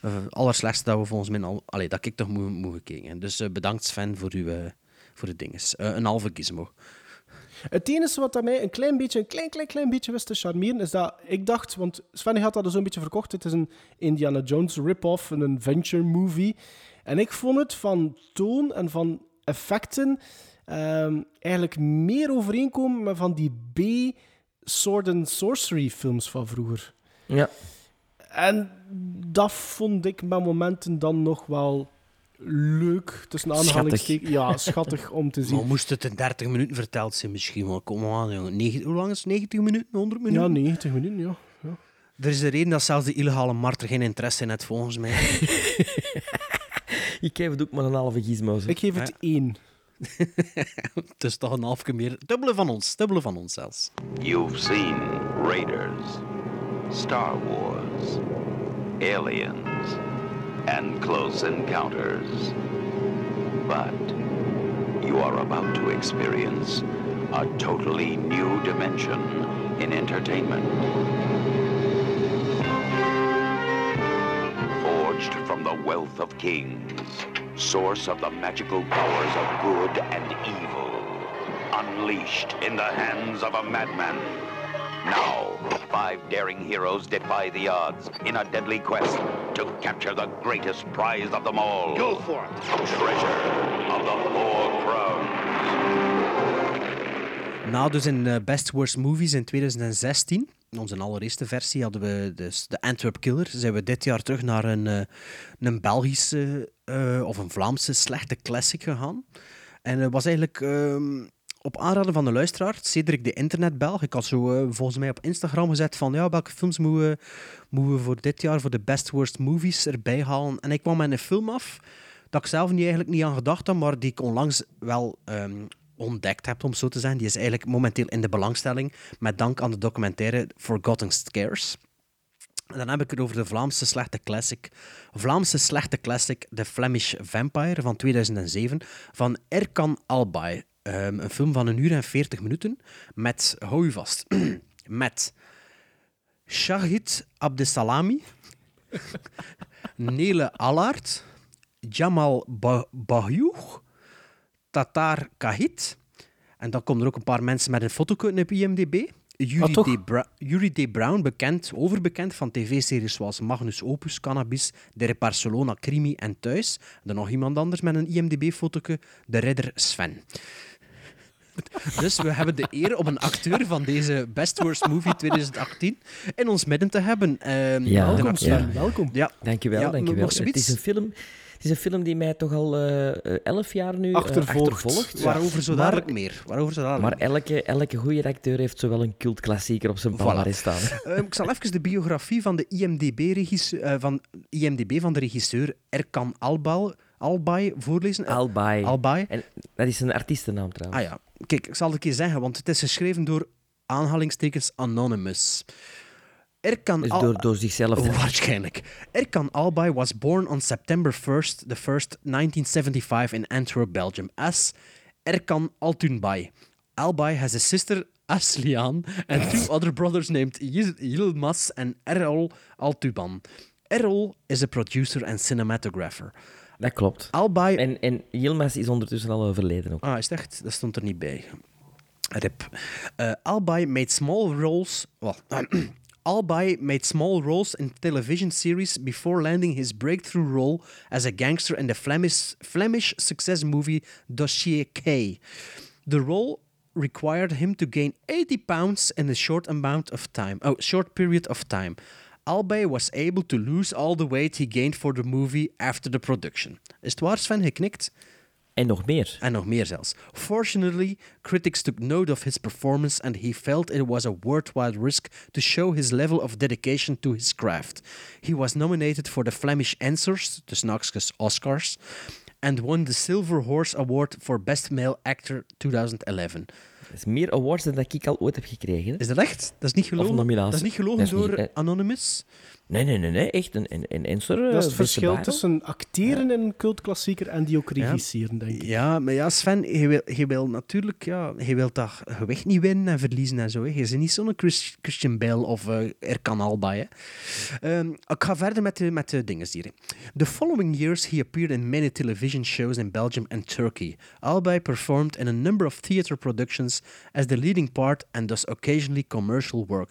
Het allerslechtste dat we volgens mij al... Allee, dat ik toch moet, moet gekeken. Dus eh, bedankt Sven voor, uw, voor de dinges. Een halve gizmo. Het enige wat mij een klein beetje, een klein, klein, klein beetje wist te charmeren, is dat ik dacht, want Sven had dat dus een beetje verkocht, het is een Indiana Jones rip-off, een adventure movie. En ik vond het van toon en van effecten ehm, eigenlijk meer overeenkomen met van die B sword and sorcery films van vroeger. Ja. En dat vond ik met momenten dan nog wel leuk, tussen aanhalingstekens. Ja, schattig om te zien. Maar moest het in 30 minuten verteld zijn misschien wel. Kom maar aan, jongen. Negen- hoe lang is het? 90 minuten? 100 minuten? Ja, 90 minuten, ja. ja. Er is een reden dat zelfs de illegale marter geen interesse in heeft, volgens mij. [LAUGHS] Ik geef het ook maar een halve gizmo. Ik geef het één. [LAUGHS] Is toch een half keer meer. Dubbele van ons, dubbele van ons zelfs. You've seen Raiders, Star Wars, Aliens, and Close Encounters. But you are about to experience a totally new dimension in entertainment. Forged from the wealth of kings, source of the magical powers of good and evil, unleashed in the hands of a madman. Now, five daring heroes defy the odds in a deadly quest to capture the greatest prize of them all. Go for it. Treasure of the Four Crowns. Na dus in eh, Best Worst Movies in 2016, onze allereerste versie, hadden we dus de Antwerp Killer. Zijn we dit jaar terug naar een, eh, een Belgische eh, of een Vlaamse slechte classic gegaan. En het was eigenlijk ehm, op aanraden van de luisteraar, Cedric de Internetbelg. Ik had zo eh, volgens mij op Instagram gezet van ja, welke films moeten we, moeten we voor dit jaar voor de Best Worst Movies erbij halen. En ik kwam met een film af dat ik zelf niet, eigenlijk niet aan gedacht had, maar die ik onlangs wel ehm, ontdekt heb, om zo te zijn. Die is eigenlijk momenteel in de belangstelling, met dank aan de documentaire Forgotten Scares. Dan heb ik het over de Vlaamse slechte classic. Vlaamse slechte classic, The Flemish Vampire van 2007, van Erkan Albay. Ehm, een film van een uur en 40 minuten met, hou je vast, [CLEARS THROAT] met Shahid Abdesalami, [LAUGHS] Nele Allard, Jamal ba Tatar Kahit. En dan komen er ook een paar mensen met een foto op IMDb. Yuri, Ah, toch? D. Bra- Yuri D. Brown, bekend, overbekend van tv-series zoals Magnus Opus, Cannabis, De Barcelona, Crimi en Thuis. Dan nog iemand anders met een IMDb-foto, de redder Sven. Dus we hebben de eer om een acteur van deze Best Worst Movie 2018 in ons midden te hebben. Ehm, Ja, de Welkom, Sven. Welkom. Ja, Dankjewel, Ja, dankjewel. Het is, een film, het is een film die mij toch al eh, eh, elf jaar nu eh, Achtervolgt. achtervolgt. waarover zo Maar- dadelijk meer. Waarover zo dadelijk Maar elke, elke goede acteur heeft zowel een cultklassieker op zijn palmarès staan. [LAUGHS] Ehm, ik zal even de biografie van de IMDb, eh, van, IMDb van de regisseur Erkan Albal, Albay voorlezen. Albay. Albay. En dat is een artiestennaam trouwens. Ah ja, kijk, ik zal het een keer zeggen, want het is geschreven door aanhalingstekens Anonymous. Erkan Dus Al- door, door zichzelf. Oh, [LAUGHS] waarschijnlijk. Erkan Albay was born on September 1st, the 1st, 1975 in Antwerp, Belgium, as Erkan Altunbay. Albay has a sister, Aslian, and two other brothers named Yil- Yilmaz and Errol Altuban. Errol is a producer and cinematographer. Dat klopt. Albay... En, en Yilmaz is ondertussen al overleden ook. Ah, is echt? Dat stond er niet bij. Rip. Uh, Albay made small roles. Well, [CLEARS THROAT] Albay made small roles in television series before landing his breakthrough role as a gangster in the Flemish, Flemish success movie Dossier K. The role required him to gain 80 pounds in a short amount of time. Oh, short period of time. Albay was able to lose all the weight he gained for the movie after the production. Is het waar, Sven? En nog meer. En nog meer zelfs. Fortunately, critics took note of his performance and he felt it was a worthwhile risk to show his level of dedication to his craft. He was nominated for the Flemish Answers, de Snakskus Oscars, and won the Silver Horse Award for Best Male Actor 2011. Dat is meer awards dan dat ik al ooit heb gekregen. hè. Is dat echt? Dat is niet gelogen? Dat is niet gelogen Dat is niet, door. Anonymous? Nee, nee, nee, nee. Echt een, een, een answer. Dat is het verschil tussen acteren in een cultklassieker en die ook regisseren, denk ik. Ja, maar ja, Sven, je wil, je wil natuurlijk, ja, je wilt dat gewicht niet winnen en verliezen en zo. Hè. Je bent niet zo'n Chris- Christian Bale of eh Erkan Albay. Hè. Ehm, ik ga verder met de, met de dingen hier. The following years he appeared in many television shows in Belgium and Turkey. Albay performed in a number of theater productions as the leading part and does occasionally commercial work.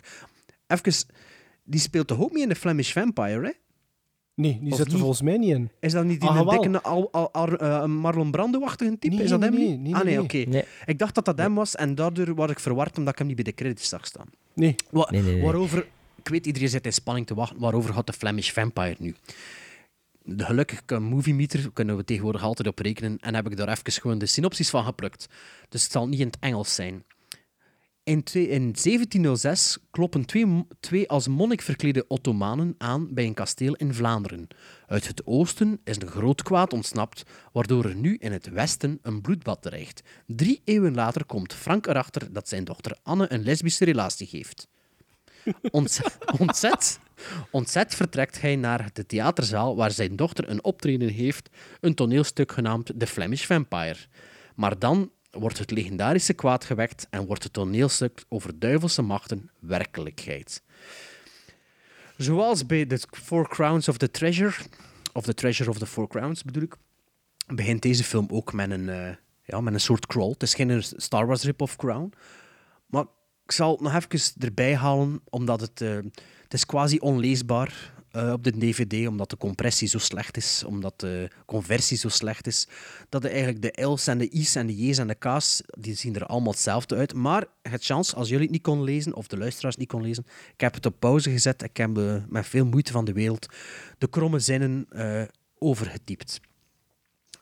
Even, die speelt toch ook mee in The Flemish Vampire, hè? Nee, die Of zit er niet? volgens mij niet in. Is dat niet die Ah, dikke al, al, al- eh, Marlon Brando-achtige type? Nee, is dat nee, hem nee, niet? nee, ah nee, nee, oké. Nee. Ik dacht dat dat hem was en daardoor word ik verward omdat ik hem niet bij de credits zag staan. Nee. Wa- Nee, nee, nee. Waarover, ik weet, iedereen zit in spanning te wachten. Waarover gaat de Flemish Vampire nu? De gelukkig kan Movie Meter kunnen we tegenwoordig altijd op rekenen en heb ik daar even gewoon de synopsis van geplukt. Dus het zal niet in het Engels zijn. In, in 1706 kloppen twee als monnik verklede Ottomanen aan bij een kasteel in Vlaanderen. Uit het oosten is een groot kwaad ontsnapt, waardoor er nu in het westen een bloedbad dreigt. Drie eeuwen later komt Frank erachter dat zijn dochter Anne een lesbische relatie heeft. Ontzet, [LAUGHS] ontzet, ontzet vertrekt hij naar de theaterzaal waar zijn dochter een optreden heeft, een toneelstuk genaamd The Flemish Vampire. Maar dan wordt het legendarische kwaad gewekt en wordt het toneelstuk over duivelse machten werkelijkheid. Zoals bij The Four Crowns of the Treasure, of The Treasure of the Four Crowns bedoel ik, begint deze film ook met een, eh, ja, met een soort crawl. Het is geen Star Wars rip-off Crown. Maar ik zal het nog even erbij halen, omdat het, eh, het is quasi onleesbaar eh, op de DVD, omdat de compressie zo slecht is, omdat de conversie zo slecht is, dat eigenlijk de L's en de I's en de J's en de K's, die zien er allemaal hetzelfde uit. Maar het chance, als jullie het niet kon lezen, of de luisteraars niet kon lezen, ik heb het op pauze gezet, ik heb eh, met veel moeite van de wereld de kromme zinnen eh, overgetypt.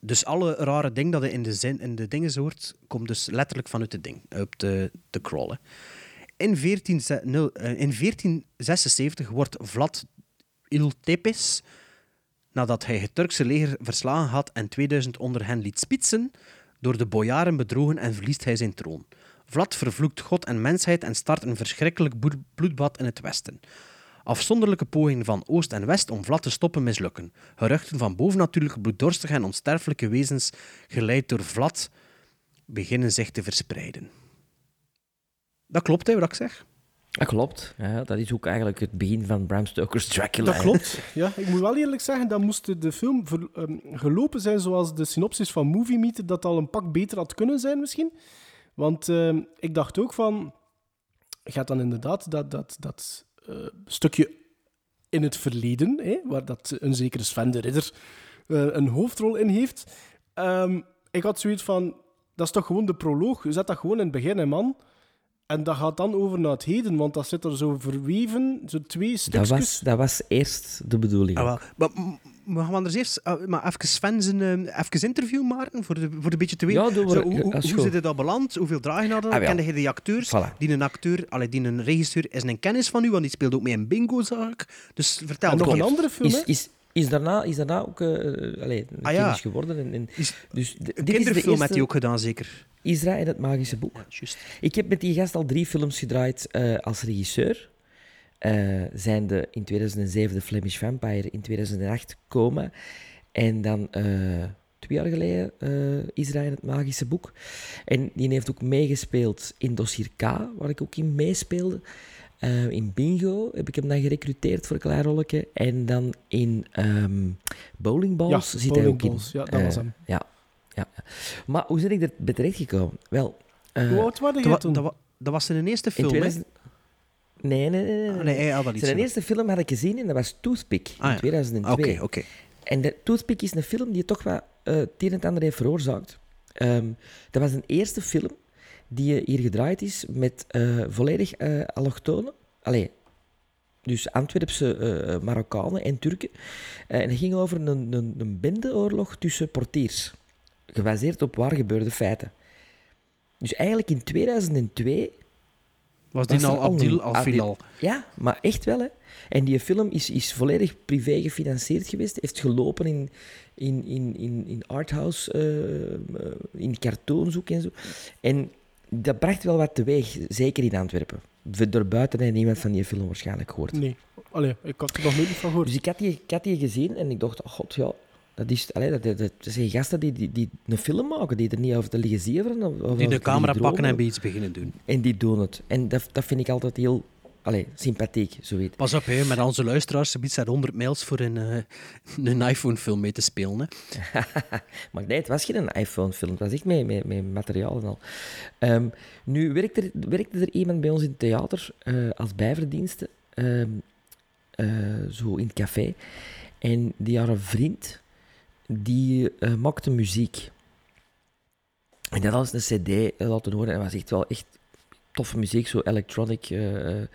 Dus alle rare dingen dat je in de, zin, in de dingen hoort, komt dus letterlijk vanuit de ding, op de, de crawlen. In, 14, ze- nul- eh, in 1476 wordt Vlad Iltepes, nadat hij het Turkse leger verslagen had en 2000 onder hen liet spitsen, door de bojaren bedrogen en verliest hij zijn troon. Vlad vervloekt God en mensheid en start een verschrikkelijk bloedbad in het westen. Afzonderlijke pogingen van Oost en West om Vlad te stoppen mislukken. Geruchten van bovennatuurlijke bloeddorstige en onsterfelijke wezens, geleid door Vlad, beginnen zich te verspreiden. Dat klopt, hè, wat ik zeg? Dat klopt. Ja, dat is ook eigenlijk het begin van Bram Stoker's Dracula. Dat klopt. Ja, ik moet wel eerlijk zeggen, dat moest de film ver- ehm, gelopen zijn zoals de synopsis van Movie Meter, dat al een pak beter had kunnen zijn misschien. Want ehm, ik dacht ook van, gaat dan inderdaad dat, dat, dat eh, stukje in het verleden, hè, waar dat een zekere Sven de Ridder eh, een hoofdrol in heeft. Ehm, ik had zoiets van, dat is toch gewoon de proloog. Je zet dat gewoon in het begin, hè, man. En dat gaat dan over naar het heden, want dat zit er zo verweven, zo twee Dat stukjes. was, dat was eerst de bedoeling. Ah, wel. Maar, m- maar gaan we anders eerst ah, maar even Sven zijn even interview maken, voor, de, voor een beetje te weten. Ja, doen we. Zo, hoe hoe, Dat goed. zit dat beland? Hoeveel draag je hadden? Ah. Kende je die acteurs? Voilà. Die een acteur, allee, die een regisseur is een kennis van u, want die speelt ook mee in Bingo, zag ik. Dus vertel En nog een andere film, Is, hè? is, is, daarna, is daarna ook eh eh, allee, een Ah, ja. geworden. En, en, Is- dus Een de kinderfilm heeft hij ook gedaan, zeker. Isra en het Magische Boek. Ja. Ik heb met die gast al drie films gedraaid eh, als regisseur. Eh zijn de in 2007 The Flemish Vampire, in 2008 Coma. En dan twee jaar geleden Isra en het Magische Boek. En die heeft ook meegespeeld in Dossier K, waar ik ook in meespeelde. Eh, in Bingo heb ik hem dan gerecruiteerd voor een klein rolletje. En dan in ehm Bowling Balls Ja, zit hij Bowling ook in. Balls, ja, dat was Eh, hem. Ja, ja. Maar hoe ben ik er bij terechtgekomen? Wel... eh, Hoe oud waren Dat, jij wa- toen? dat, wa- dat was zijn eerste film, hè? 2000... Nee, nee, nee. nee, Ah, nee. hij had dat niet. Zijn eerste film had ik gezien en dat was Toothpick in Ah, ja. 2002. Oké, oké. En de Toothpick is een film die toch wat eh het een en ander heeft veroorzaakt. Ehm, dat was een eerste film die eh, hier gedraaid is met eh, volledig eh allochtonen. Allee, dus Antwerpse Marokkanen en Turken. En het ging over een, een, een bendeoorlog tussen portiers. Gebaseerd op waar gebeurde feiten. Dus eigenlijk in 2002 Was die er al Abdil Al-Filal? ja, maar echt wel, hè. En die film is, is volledig privé gefinancierd geweest. Heeft gelopen in, in, in, in, in arthouse, in cartoons ook en zo. En dat bracht wel wat teweeg, zeker in Antwerpen. Daarbuiten heeft niemand van die film waarschijnlijk gehoord. Nee. Allee, ik had er nog nooit van gehoord. Dus ik had, die, ik had die gezien en ik dacht, oh god, ja... Dat, is, allee, dat, dat, dat zijn gasten die, die, die een film maken, die er niet over te liggen of Die de camera pakken en bij iets beginnen doen. En die doen het. En dat, dat vind ik altijd heel allee, sympathiek, zoiets. Pas op, hè, met onze luisteraars, ze biedt 100 mails voor een, eh, een iPhone-film mee te spelen. Hè. [LAUGHS] Maar nee, het was geen iPhone-film. Het was echt met, met, met materiaal en al. Ehm, nu werkte er, werkte er iemand bij ons in het theater eh, als bijverdienste, ehm, eh, zo in het café. En die had een vriend, die maakte muziek. En dat was een cd laten horen en was echt wel echt toffe muziek, zo electronic, eh, eh,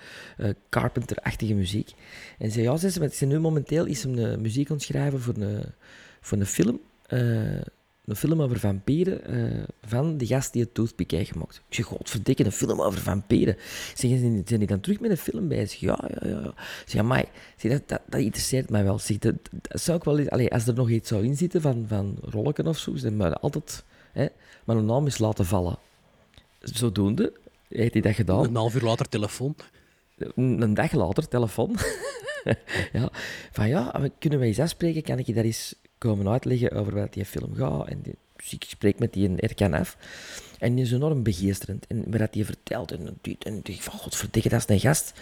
Carpenter-achtige muziek. En zei, ja, ze, is nu momenteel is een muziek aan schrijven voor een, voor een film. een film over vampieren van de gast die het Toothpick heeft gemaakt. Ik zeg, godverdikke, een film over vampieren. Zeg, zijn zijn die dan terug met een film bezig? Ja, ja, ja. Zeg, amai, zeg, dat, dat, dat interesseert mij wel. Zeg, dat, zou ik wel allee, als er nog iets zou inzitten van, van rolken of zo, maar altijd hè, maar een naam eens laten vallen. Zodoende heeft hij dat gedaan. Een half uur later telefoon. Een dag later, telefoon. [LAUGHS] ja, van ja, kunnen wij eens afspreken? Kan ik je daar eens komen uitleggen over wat die film gaat? En die, dus ik spreek met die Erkan af. En die is enorm begeesterend. En wat hij vertelt, en, dit, en ik denk van, godverdikke, dat is een gast.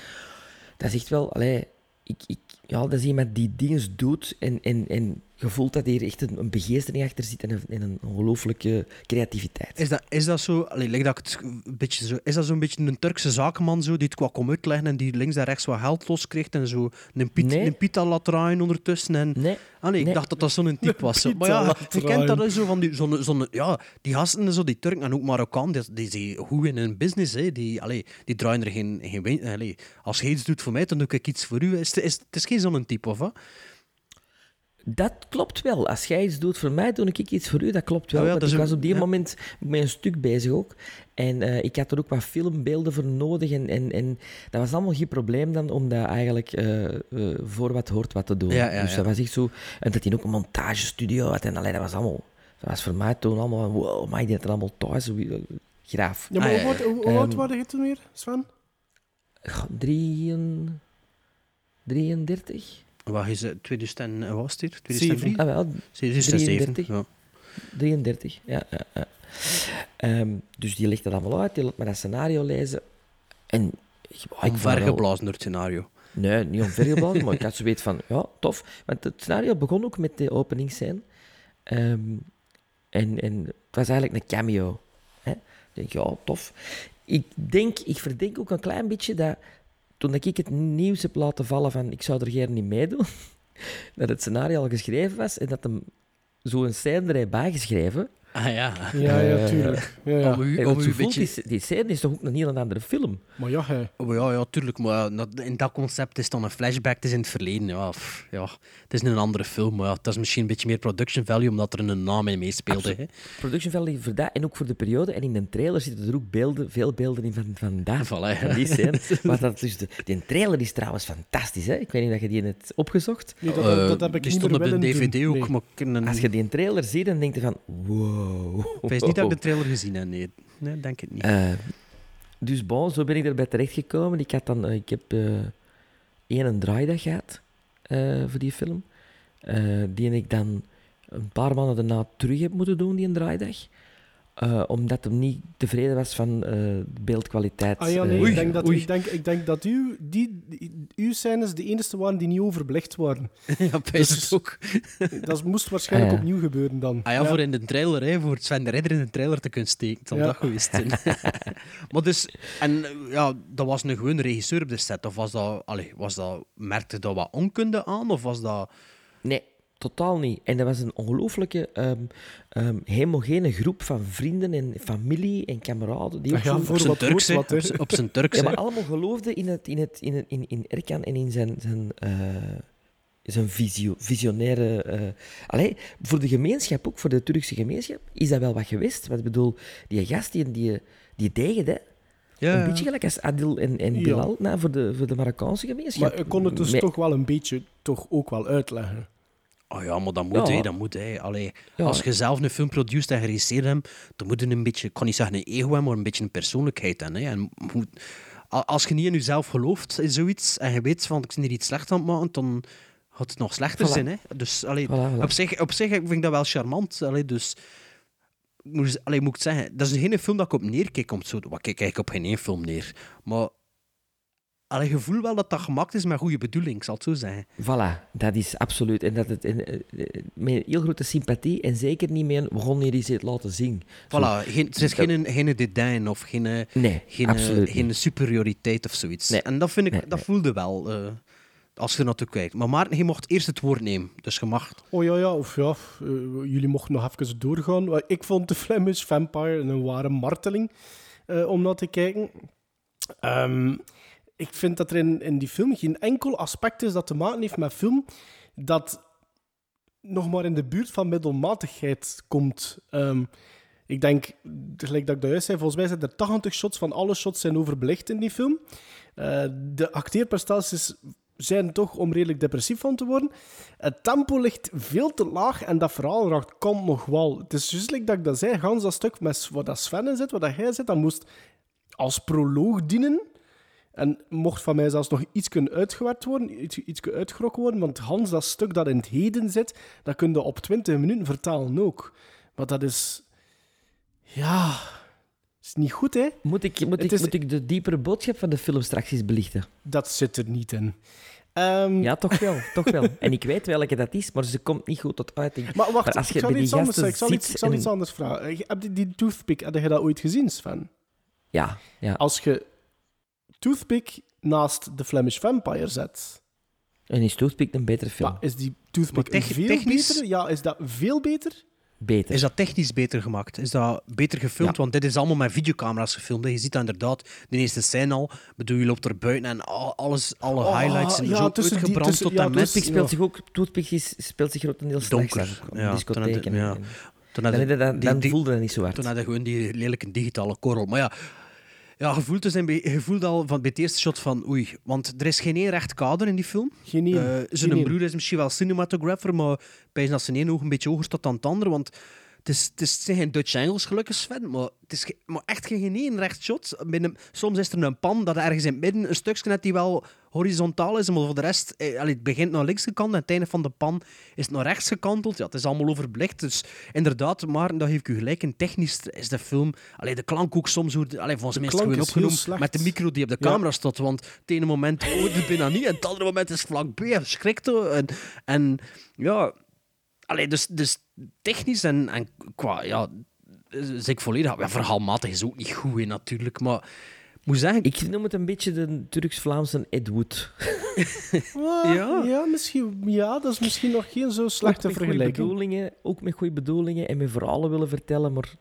Dat is echt wel, allee, ik, ik, ja, dat is iemand die dingen doet en, en, en je voelt dat hier echt een, een begeestering achter zit en een, en een ongelooflijke creativiteit. Is dat, is dat zo, allee, lijkt dat ik het een beetje zo, is dat zo'n beetje een Turkse zakenman zo, die het kwam kom uitleggen en die links en rechts wat geld loskreeg en zo een, piet, Nee. een pita laat draaien ondertussen? En, Nee, ik Nee. dacht dat dat zo'n type was. Zo. Maar ja, je kent dat zo van die, zo'n, zo'n, ja, die gasten, zo, die Turken en ook Marokkaan, die, die zijn goed in hun business. Hè. Die, allee, die draaien er geen, geen allee, Als je iets doet voor mij, dan doe ik iets voor u. Is, het- is, het is geen zo'n type, of wat? Dat klopt wel. Als jij iets doet voor mij, doe ik iets voor u. Dat klopt wel. Oh ja, Want dat ik een- was op die ja. moment met een stuk bezig ook. En eh, ik had er ook wat filmbeelden voor nodig. En, en, en dat was allemaal geen probleem dan om dat eigenlijk eh, eh, voor wat hoort wat te doen. Ja, ja, dus ja. dat was echt zo. En dat hij ook een montagestudio had. En allee, dat was allemaal. Dat was voor mij toen allemaal. Wow, maar ik deed het allemaal thuis. zo, Graaf. Ja, maar Ah, hoe, ja, oud- hoe, hoe oud Ehm, waren je toen weer, Sven? Goh, drieën- 33? Wat is het? 2000 en, wat was het hier? 2003? Zeven. Ah, wel, 2007. 33. Ja. 33, ja. ja, ja. Ehm, dus die legt dat allemaal uit, die laat me dat scenario lezen. En ik, ik Omvergeblazen door het scenario. Nee, niet omvergeblazen, maar ik had zoiets van, ja, tof. Want het scenario begon ook met de openingsscène. Ehm, en, en het was eigenlijk een cameo. Hè? Ik denk, ja, tof. Ik denk, ik verdenk ook een klein beetje dat toen ik het nieuws heb laten vallen van ik zou er geen niet meedoen, [LAUGHS] dat het scenario al geschreven was en dat hem zo'n scène er heeft bijgeschreven. Ah ja. Ja, ja, Eh, tuurlijk. Ja, ja. Om u, En om want u zo een voelt beetje... die, die scène is toch ook een heel andere film? Maar ja, hij. Oh, ja, ja, tuurlijk. Maar in dat concept is dan een flashback. Het is in het verleden. Ja, pff, ja. Het is een andere film. Maar ja, het is misschien een beetje meer production value, omdat er een naam in meespeelde. Hè. Production value voor dat en ook voor de periode. En in de trailer zitten er ook beelden, veel beelden in van, van dat. Voilà, Van die [LAUGHS] scène. Maar dat is de, die trailer is trouwens fantastisch. Hè? Ik weet niet of je die hebt opgezocht. Nee, dat, Eh, dat heb ik die niet stond op de DVD doen. ook. Nee. Maar. Als je die trailer ziet, dan denk je van... Wow. Ik weet niet dat ik de [LAUGHS] trailer gezien heb. Nee, nee denk het niet. Eh, dus bon, zo ben ik erbij terechtgekomen. Ik, had dan, eh, ik heb eh één draaidag gehad eh, voor die film. Die ik dan een paar maanden daarna terug heb moeten doen, die een draaidag. Eh, omdat hem niet tevreden was van eh, de beeldkwaliteit. Ah ja, eh, nee, Oei, ik denk, dat, ik, denk, ik denk dat u, die, die, uw scènes de enige waren die niet overbelicht waren. [LAUGHS] ja, dus- het ook. Dat moest waarschijnlijk Ah, ja. opnieuw gebeuren dan. Ah ja, voor in de trailer, hè, voor Sven de Ridder in de trailer te kunnen steken. Het zal Ja. dat geweest zijn. [LAUGHS] maar dus, en eh, ja, dat was een gewone regisseur op de set. Of was dat, allee, was dat, merkte dat wat onkunde aan? Of was dat... Nee, totaal niet. En dat was een ongelooflijke ehm, ehm, homogene groep van vrienden en familie en kameraden. Die ook Ah ja, zo- voor Op zijn Turks, hoort wat. Op zijn- Op zijn Turks, Ja, maar allemaal geloofden in, het, in, het, in, het, in, in Erkan en in zijn, zijn, eh, zijn visio, visionaire... eh Allee, voor de gemeenschap, ook voor de Turkse gemeenschap, is dat wel wat gewist. Want ik bedoel, die gast, die, die, die deed hè. Ja, Een beetje gelijk als Adil en, en Ja. Bilal nou, voor, de, voor de Marokkaanse gemeenschap. Maar ik kon het dus Met- toch wel een beetje toch ook wel uitleggen. Oh ja, maar dat moet, Ja. hè. Dat moet, hè. Allee, Ja. Als je zelf een film produceert en geregisseerd hebt, dan moet je een beetje, ik kan niet zeggen een ego hebben, maar een beetje een persoonlijkheid hebben. Hè. En moet, als je niet in jezelf gelooft in zoiets, en je weet van, ik ben hier iets slecht aan het maken, dan gaat het nog slechter Voilà. zijn. Hè. Dus allee, Voilà, voilà. Op, zich, op zich vind ik dat wel charmant. Allee, dus, allee, moet ik zeggen, dat is geen film dat ik op neerkijk. Om zo, wat kijk ik op geen één film neer. Maar allee, je voelt wel dat dat gemaakt is met goede bedoeling, ik zal het zo zeggen. Voilà, dat is absoluut. En dat het en, eh, eh, met heel grote sympathie en zeker niet meer, we gaan hier iets uit laten zien. Zo. Voilà, geen, er is Dat- geen, geen dédain of geen, eh, Nee, geen, absoluut geen superioriteit of zoiets. Nee. En dat, vind ik, Nee, dat nee. voelde wel, eh, als je naartoe kijkt. Maar Maarten, je mocht eerst het woord nemen. Dus je mag... Oh ja, ja, of ja, eh, jullie mochten nog even doorgaan. Ik vond de Flemish Vampire een ware marteling eh, om naar te kijken. Ehm, ik vind dat er in, die film geen enkel aspect is dat te maken heeft met film dat nog maar in de buurt van middelmatigheid komt. Ehm, ik denk, gelijk dat ik juist zei, volgens mij zijn er 80 shots van alle shots zijn overbelicht in die film. Eh, de acteerprestaties zijn toch om redelijk depressief van te worden. Het tempo ligt veel te laag en dat verhaal raakt komt nog wel. Het is juist dat ik dat zei, gans dat stuk met wat dat Sven in zit, wat dat jij zit, dat moest als proloog dienen. En mocht van mij zelfs nog iets kunnen uitgewerkt worden, iets, iets uitgerokken worden, want Hans, dat stuk dat in het heden zit, dat kun je op 20 minuten vertalen ook. Maar dat is... Ja... is niet goed, hè? Moet ik, moet, ik, is- moet ik de diepere boodschap van de film straks eens belichten? Dat zit er niet in. Ehm, Ja, toch wel, toch wel. En ik weet welke dat is, maar ze komt niet goed tot uiting. Maar wacht, als je ik zal iets anders. Ik zal, iets, ziet ik zal en- iets anders vragen. Heb je die toothpick, heb je dat ooit gezien, Sven? Ja, ja. Als je toothpick naast The Flemish Vampire zet, En is Toothpick een betere film? maar is die toothpick tech- veel technisch- beter? Ja, is dat veel beter? Beter. Is dat technisch beter gemaakt? Is dat beter gefilmd? Ja. Want dit is allemaal met videocamera's gefilmd. hè. Je ziet dat inderdaad, de eerste scène al. Bedoel, je loopt er buiten en al- alles, alle Oh, highlights zijn ja, zo tussen die- uitgebrand tussen- tot ja, en met. tussen- Toothpick speelt ja. zich ook... Toothpick is, speelt zich grotendeels Donker, op ja. discotheken. Toen had- ja. Toen Dan, had dan, dan, die- dan die- voelde dat niet zo hard. Toen had je gewoon die lelijke digitale korrel. Maar ja, ja je, voelt dus je voelt al van bij het eerste shot van oei. Want er is geen één recht kader in die film. Geen één. Eh, zijn broer is misschien wel cinematographer, maar bij dat zijn één oog een beetje hoger staat dan het andere. Want het, is, het, is, het zijn geen Dutch-Engels gelukkig, Sven, maar het is ge- maar echt geen één recht shot. Binnen, soms is er een pan dat ergens in het midden een stukje net die wel horizontaal is, maar voor de rest, eh, het begint naar links gekant en het einde van de pan is het naar rechts gekanteld. Ja, het is allemaal overblikt. Dus inderdaad, maar dat geef ik u gelijk. En technisch is de film, allee, de klank ook soms, hoe, allee, volgens mij is het opgenomen met de micro die op de Ja. camera staat. Want het ene moment hoort het bijna niet en het andere moment is vlakbij. schrikt. En, en ja, allee, dus, dus technisch en, en qua, ja, zeg ik volledig. Ja, verhaalmatig is ook niet goed, hè, natuurlijk. Maar ik moet zeggen, Ik noem het een beetje de Turks-Vlaamse Ed Wood. [LAUGHS] Ja. ja, misschien, ja, dat is misschien nog geen zo Ook slechte met goede vergelijking. bedoelingen, ook met goede bedoelingen en met verhalen willen vertellen, maar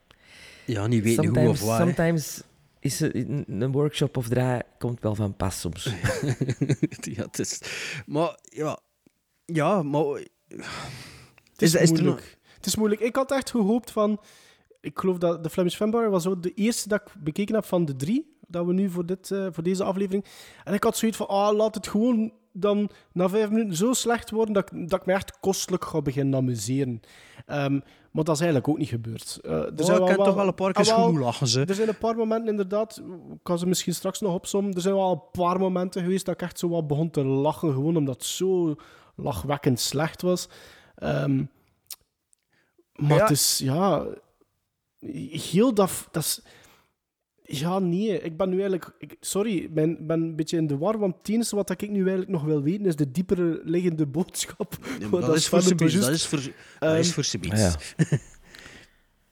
ja, niet weten hoe sometimes, of waar. sometimes is een, een workshop of draai komt wel van pas soms. [LAUGHS] ja, het is... Maar, ja... Ja, maar... Het is, Is- is er moeilijk. nog- Het is moeilijk. Ik had echt gehoopt van... Ik geloof dat de Flemish Vampire was ook de eerste dat ik bekeken heb van de drie. Dat we nu voor, dit, eh, voor deze aflevering... En ik had zoiets van, ah, laat het gewoon dan na vijf minuten zo slecht worden dat, ik- dat ik me echt kostelijk ga beginnen amuseren. Ehm, maar dat is eigenlijk ook niet gebeurd. Eh, er Dus zijn ik wel- toch wel een paar keer Ah, wel, schoen lachen, ze. Er zijn een paar momenten inderdaad, ik kan ze misschien straks nog opzommen. Er zijn wel een paar momenten geweest dat ik echt zo wat begon te lachen, gewoon omdat het zo lachwekkend slecht was. Ehm, maar Ja. het is, ja, heel dat, dat is, ja, nee, ik ben nu eigenlijk, ik, sorry, ik ben, ben een beetje in de war, want het enige wat ik nu eigenlijk nog wil weten is de diepere liggende boodschap. Ja, dat, is voor juist- Dat is voor, dat Ehm, is voor subiet. Ah, ja. [LAUGHS]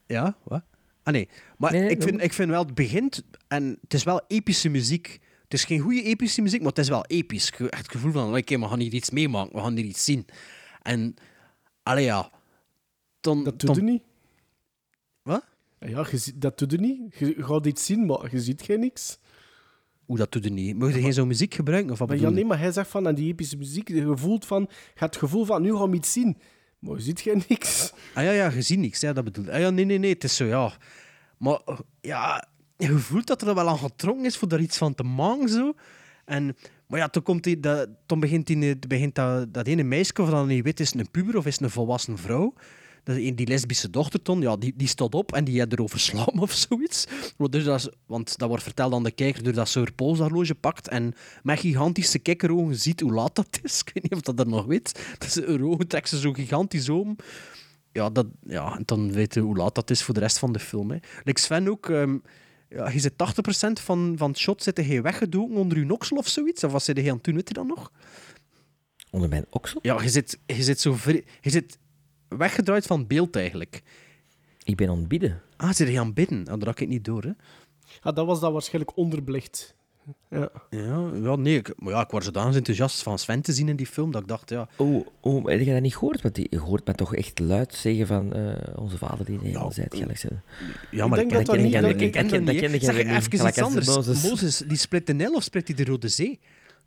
Ja, wat? Ah nee, maar Nee, ik, dat vind, ik vind wel, het begint en het is wel epische muziek. Het is geen goede epische muziek, maar het is wel episch. Echt het gevoel van, oké, we gaan hier iets meemaken, we gaan hier iets zien. En, allee ja. Dan, Dat doet dan, er niet. Wat? Ja, je ziet- dat doet er niet. Je gaat iets zien, maar je ziet geen niks. Hoe dat doet er niet? Mocht je geen zo'n muziek gebruiken? Of wat Maar ja, nee, maar hij zegt van, aan die epische muziek, je voelt van, je hebt het gevoel van, nu gaan we iets zien. Maar je ziet geen niks. Ah ja, ja, je ziet niks, ja, dat bedoel. Ah ja, nee, nee, nee, het is zo, ja. Maar ja, je voelt dat er wel aan getrokken is voor daar iets van te maken, zo. En, maar ja, toen, komt die, dat, toen begint, die, begint dat, dat ene meisje, of dan niet weet, is het een puber of is het een volwassen vrouw. Dat, die die lesbische dochter toen, ja, die, die staat op en die heeft erover slaan of zoiets. Want, dus dat is- want dat wordt verteld aan de kijker doordat ze haar polshorloge pakt en met gigantische kikkerogen ziet hoe laat dat is. [LAUGHS] Ik weet niet of dat er nog weet. Dus haar ogen trekt ze zo gigantisch om ja, dat, ja, en dan weten we hoe laat dat is voor de rest van de film. Hè. Like Sven ook, ehm, ja, je zit 80% van, van het shot zit hij weggedoken onder je oksel of zoiets. Of wat zit hij aan het doen, weet je dat nog? Onder mijn oksel? Ja, je zit, je zit, zo je zit weggedraaid van het beeld eigenlijk. Ik ben aan het bidden. Ah, zit hij aan het bidden? Oh, dat raak ik niet door, hè. Ja, dat was dat waarschijnlijk onderbelicht. Ja. Ja, ja nee, ik, maar ja, ik was zodanig enthousiast van Sven te zien in die film, dat ik dacht, ja... Oh, oh, heb je dat niet gehoord? Want die, je hoort me toch echt luid zeggen van eh, onze vader die in de hemel Nou, zijt. gelijk ze- Ja, Ik maar denk ken- dat niet- ken- dat- ik- niet, Zeg, ik even iets anders. Mozes. Mozes, die split de Nijl of split hij de Rode Zee?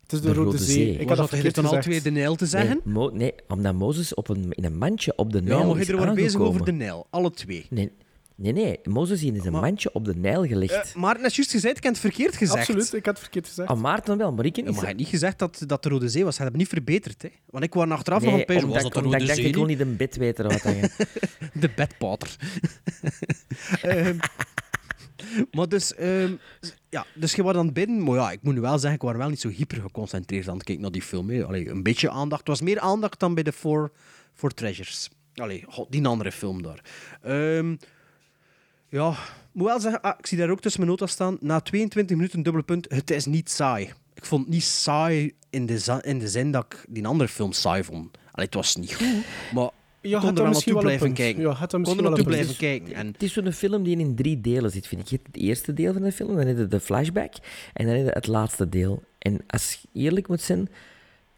Het is de, Rode, Zee. Ik had Was dat dan al twee de Nijl te zeggen? Nee, Mo- nee, omdat Mozes op een, in een mandje op de Nijl ja, maar is je waren bezig aangekomen. over de Nijl. Alle twee. Nee, nee, nee. Mozes is in een Maar- mandje op de Nijl gelegd. Eh, maar net juist gezegd, ik heb het verkeerd gezegd. Absoluut, ik had het verkeerd gezegd. Ah, Maarten wel, maar ik Ja, niet. maar hij had niet gezegd dat, dat de Rode Zee was. Hij had het niet verbeterd. Hè? Want ik was achteraf nog Nee, het pijzen, omdat, was dat de ik dacht, ik kon niet? een bed weten wat. De bedpater. Ehm, [LAUGHS] maar dus, ehm, ja, dus je was aan het bidden. Maar ja, ik moet nu wel zeggen, ik was wel niet zo hyper geconcentreerd aan het kijken naar die film. Allee, een beetje aandacht. Het was meer aandacht dan bij de Four, Four Treasures. Allee, die andere film daar. Ehm, ja, moet wel zeggen, ah, ik zie daar ook tussen mijn notas staan. Na 22 minuten dubbele punt, het is niet saai. Ik vond het niet saai in de, in de zin dat ik die andere film saai vond. Allee, het was niet goed, maar Ja, kon had er wel misschien naartoe wel een blijven kijken. Ja, had kon er naartoe blijven kijken. En Het is zo'n film die in drie delen zit, vind ik. Je hebt het eerste deel van de film, dan heb je de flashback en dan heb je het laatste deel. En als je eerlijk moet zijn,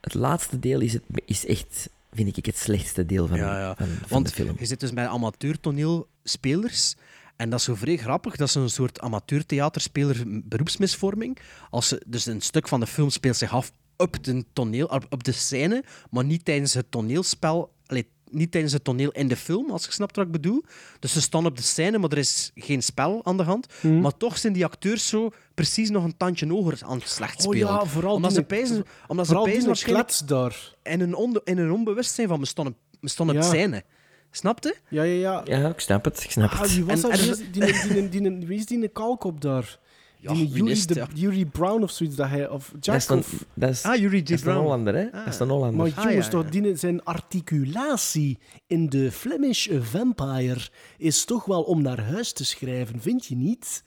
het laatste deel is, het, is echt, vind ik, het slechtste deel van, Ja, ja. van, van Want de film. je zit dus bij amateurtoneelspelers. En dat is zo vrij grappig. Dat is een soort amateurtheaterspeler beroepsmisvorming. Als ze, dus een stuk van de film speelt zich af op de, toneel, op de scène, maar niet tijdens het toneelspel. Allee, niet tijdens het toneel in de film, als je snapt wat ik bedoel. Dus ze staan op de scène, maar er is geen spel aan de hand. Mhm. Maar toch zijn die acteurs zo precies nog een tandje hoger aan het slecht Oh spelen. ja, vooral omdat die- ze pijzen, omdat ze Vooral pijzen die waarschijnlijk klets daar. in een, in een onbewustzijn van we staan op, we staan op Ja. scène. Snapte? Ja, ja, ja. Ja, ik snap het, ik snap Ah, het. wie was En- die, die, die, die, die kalkop daar? Ja, die wie Yuri, is het, de. Yuri Brown of zoiets. Dat hij, of of... dat is, Ah, Yuri J. dat is een Brown. Hollander, hè? Dat is een Hollander. Maar Ah, jongens, ja, toch, ja. die, zijn articulatie in de Flemish Vampire is toch wel om naar huis te schrijven, vind je niet?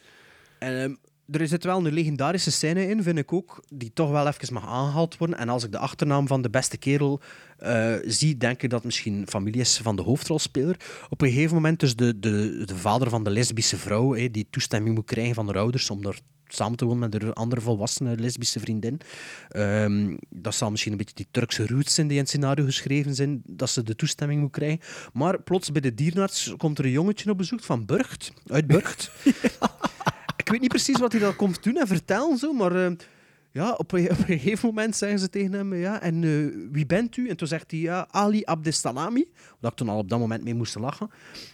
En, ehm, er zit wel een legendarische scène in, vind ik ook, die toch wel even mag aangehaald worden. En als ik de achternaam van de beste kerel eh, zie, denk ik dat misschien familie is van de hoofdrolspeler. Op een gegeven moment dus de, de, de vader van de lesbische vrouw, die toestemming moet krijgen van haar ouders om daar samen te wonen met een andere volwassene lesbische vriendin. Ehm, dat zal misschien een beetje die Turkse roots zijn die in het scenario geschreven zijn, dat ze de toestemming moet krijgen. Maar plots bij de dierenarts komt er een jongetje op bezoek van Burgt, uit Burgt. [LAUGHS] [LAUGHS] Ik weet niet precies wat hij dan komt doen en vertellen, zo, maar eh, ja, [LAUGHS] op, een, gegeven moment zeggen ze tegen hem, ja, en eh, wie bent u? En toen zegt hij, ja, Ali Abdesalami, dat ik toen al op dat moment mee moest lachen.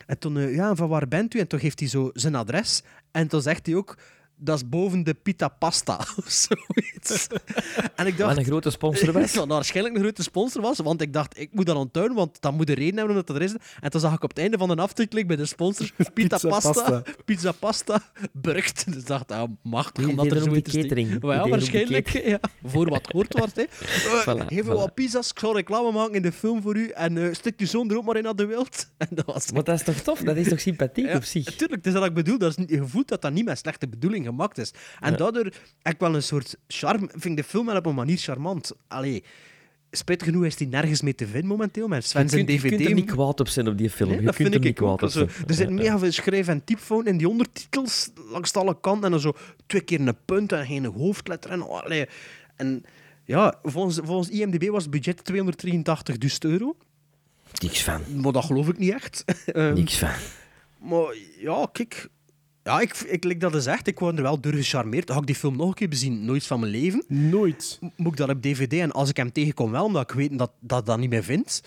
En toen, eh, ja, van waar bent u? En toen geeft hij zo zijn adres. En toen zegt hij ook, dat is boven de Pita Pasta, [LAUGHS] of zoiets. en ik dacht... Wat een grote sponsor [LAUGHS] was. Dat waarschijnlijk een grote sponsor was, want ik dacht, ik moet dat onthouden, want dat moet een reden hebben omdat dat er is. En toen zag ik op het einde van de aftiteling bij de sponsor [LAUGHS] Pita Pizza Pasta, pasta. Pizza Pasta, Burgt. Dus ik dacht, ah, Die omdat er zoiets die is. catering. Die Maar ja, waarschijnlijk, ja, voor wat gehoord wordt. Hè. Eh, Voilà, geef voilà. wat pizza's, ik zal reclame maken in de film voor u en eh stik je zoon er ook maar in naar de wild. En dat was Maar dat is toch tof? Dat is toch sympathiek ja, op zich? Tuurlijk, het is dat ik bedoel. Dat is niet, je voelt dat dat niet met slechte bedoeling gemaakt is. En daardoor heb ik wel een soort charme. Vind ik de film wel op een manier charmant. Allee, spijtig genoeg is die nergens mee te vinden momenteel. Met Sven zijn kunt, je DVD. kunt er niet kwaad op zijn op die film. Nee, je dat kunt vind er ik niet kwaad op zijn. er zit [LAUGHS] mega veel schrijf- en typfoon in die ondertitels langs alle kanten. En dan zo twee keer een punt en geen hoofdletter. En, allee. en ja, volgens, volgens IMDb was het budget 283.000 euro. Niks van. Maar dat geloof ik niet echt. [LAUGHS] Niks van. maar ja, kijk. Ja, ik, ik, like dat is echt. Ik word er wel door gecharmeerd. Had ik die film nog een keer bezien? Nooit van mijn leven. Nooit. M- Moet ik dat op DVD? En als ik hem tegenkom, wel, omdat ik weet dat dat, dat niet meer vindt.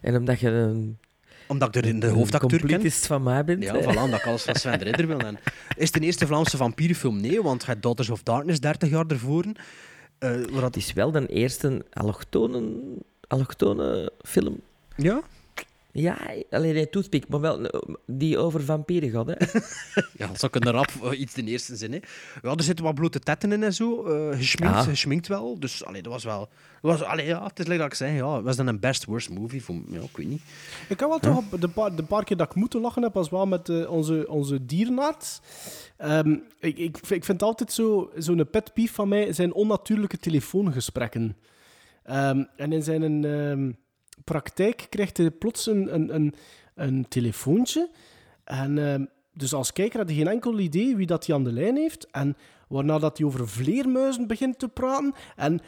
En omdat je een, Omdat ik er in de een hoofdacteur ken. completist van mij bent. Ja, voilà, omdat ik alles van Sven de Ridder wil. En is het de eerste Vlaamse vampierenfilm? Nee, want je hebt Daughters of Darkness 30 jaar ervoor. Eh waar dat... Het is wel de eerste allochtone, allochtone film. Ja? Ja, alleen nee, Toothpick, maar wel eh, die over vampieren gaat. Hè. [LAUGHS] Ja, dat is ook een rap eh, iets de eerste zin. Hè. Ja, er zitten wat blote tetten in en zo. eh geschminkt, Ja. geschminkt wel. Dus allee, dat was wel... Dat was, allee, ja, het is like dat ik zei. Ja, was dan een best worst movie? Voor, ja, ik weet niet. Ik heb wel toch op de paar, de paar keer dat ik moeten lachen heb, was wel met onze, onze dierenarts. Ehm, ik, ik, ik vind altijd zo- zo'n pet peeve van mij zijn onnatuurlijke telefoongesprekken. Ehm, en in zijn ehm, praktijk krijgt hij plots een, een, een, een telefoontje. En ehm, dus als kijker had hij geen enkel idee wie dat hij aan de lijn heeft. En waarna dat hij over vleermuizen begint te praten. En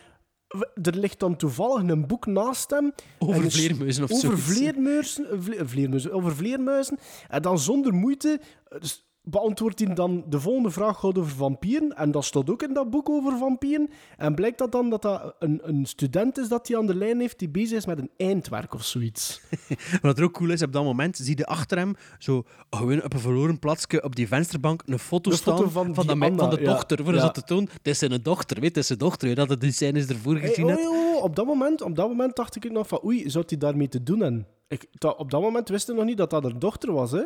er ligt dan toevallig een boek naast hem. Over En vleermuizen of over zoiets. vleermuizen, vle- vleermuizen, over vleermuizen. En dan zonder moeite, eh, dus beantwoordt hij dan de volgende vraag gaat over vampieren. En dat staat ook in dat boek over vampieren. En blijkt dat dan dat dat een, een student is dat hij aan de lijn heeft die bezig is met een eindwerk of zoiets. [LAUGHS] Wat er ook cool is, op dat moment zie je achter hem zo gewoon op een verloren plaatsje op die vensterbank een foto staan foto van, van de, van de ja. dochter. Voor Ja. ze te doen, het is zijn dochter, weet, het is zijn dochter. Dat het die scènes ervoor Hey, gezien oh, hebt. oh, oh, op, dat moment, op dat moment dacht ik nog van oei, zou hij daarmee te doen hebben? Ik, dat- op dat moment wist hij nog niet dat dat haar dochter was, hè?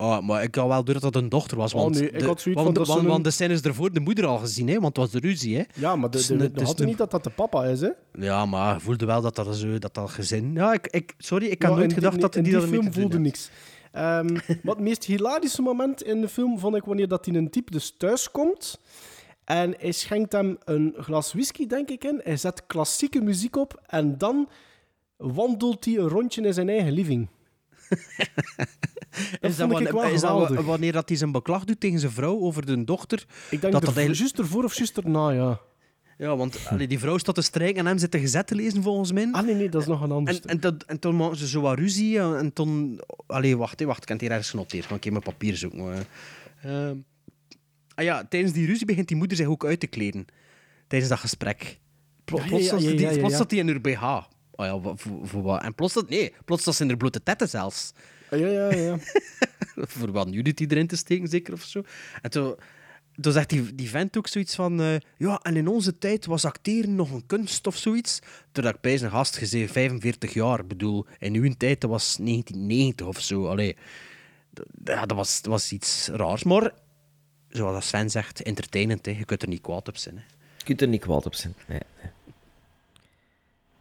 Oh, maar ik had wel door dat dat een dochter was. Oh, Want, nee, ik de, had zoiets want, van, dat want, zo'n- want de scènes ervoor de moeder al gezien, hè, want het was de ruzie. Hè. Ja, maar de, Dus de, de, had ne- niet dat dat de papa is, hè? Ja, maar voelde wel dat dat, zo, dat, dat gezin... Ja, ik, ik, sorry, ik had Ja, nooit gedacht die, dat in die die dat ermee film voelde niks. Ehm, [LAUGHS] maar het meest hilarische moment in de film vond ik wanneer dat hij een type dus thuis komt. En hij schenkt hem een glas whisky, denk ik, in. Hij zet klassieke muziek op. En dan wandelt hij een rondje in zijn eigen living. Dat Is dat, wan- is dat wanneer dat hij zijn beklag doet tegen zijn vrouw over de dochter? Ik denk dat dat, eigenlijk- juist ervoor of juist erna, ja. Ja, want allee, die vrouw staat te strijken en hem zit te gezet te lezen, volgens mij. Ah, nee, nee, dat is nog een ander En, en, dat, en toen maken ze zo wat ruzie. En, en toen... Allee, wacht, wacht. Ik heb het hier ergens genoteerd. Ga ik even mijn papier zoeken. ehm. ah ja, tijdens die ruzie begint die moeder zich ook uit te kleden. Tijdens dat gesprek. Plots ja, ja, ja, staat hij in haar BH. Oh ja, voor, voor wat? En plots dat... Nee, plots dat in haar blote tetten zelfs. Ja, ja, ja. [LAUGHS] voor wat nudity erin te steken, zeker of zo. En toen, toen zegt die, die vent ook zoiets van... eh, ja, en in onze tijd was acteren nog een kunst of zoiets. Toen ik bij zijn gast gezegd 45 jaar. Ik bedoel, in uw tijd, dat was 1990 of zo. Allee, ja, dat, was, dat was iets raars. Maar, zoals Sven zegt, entertainend. Hè. Je kunt er niet kwaad op zijn. Hè. Je kunt er niet kwaad op zijn. Nee, nee.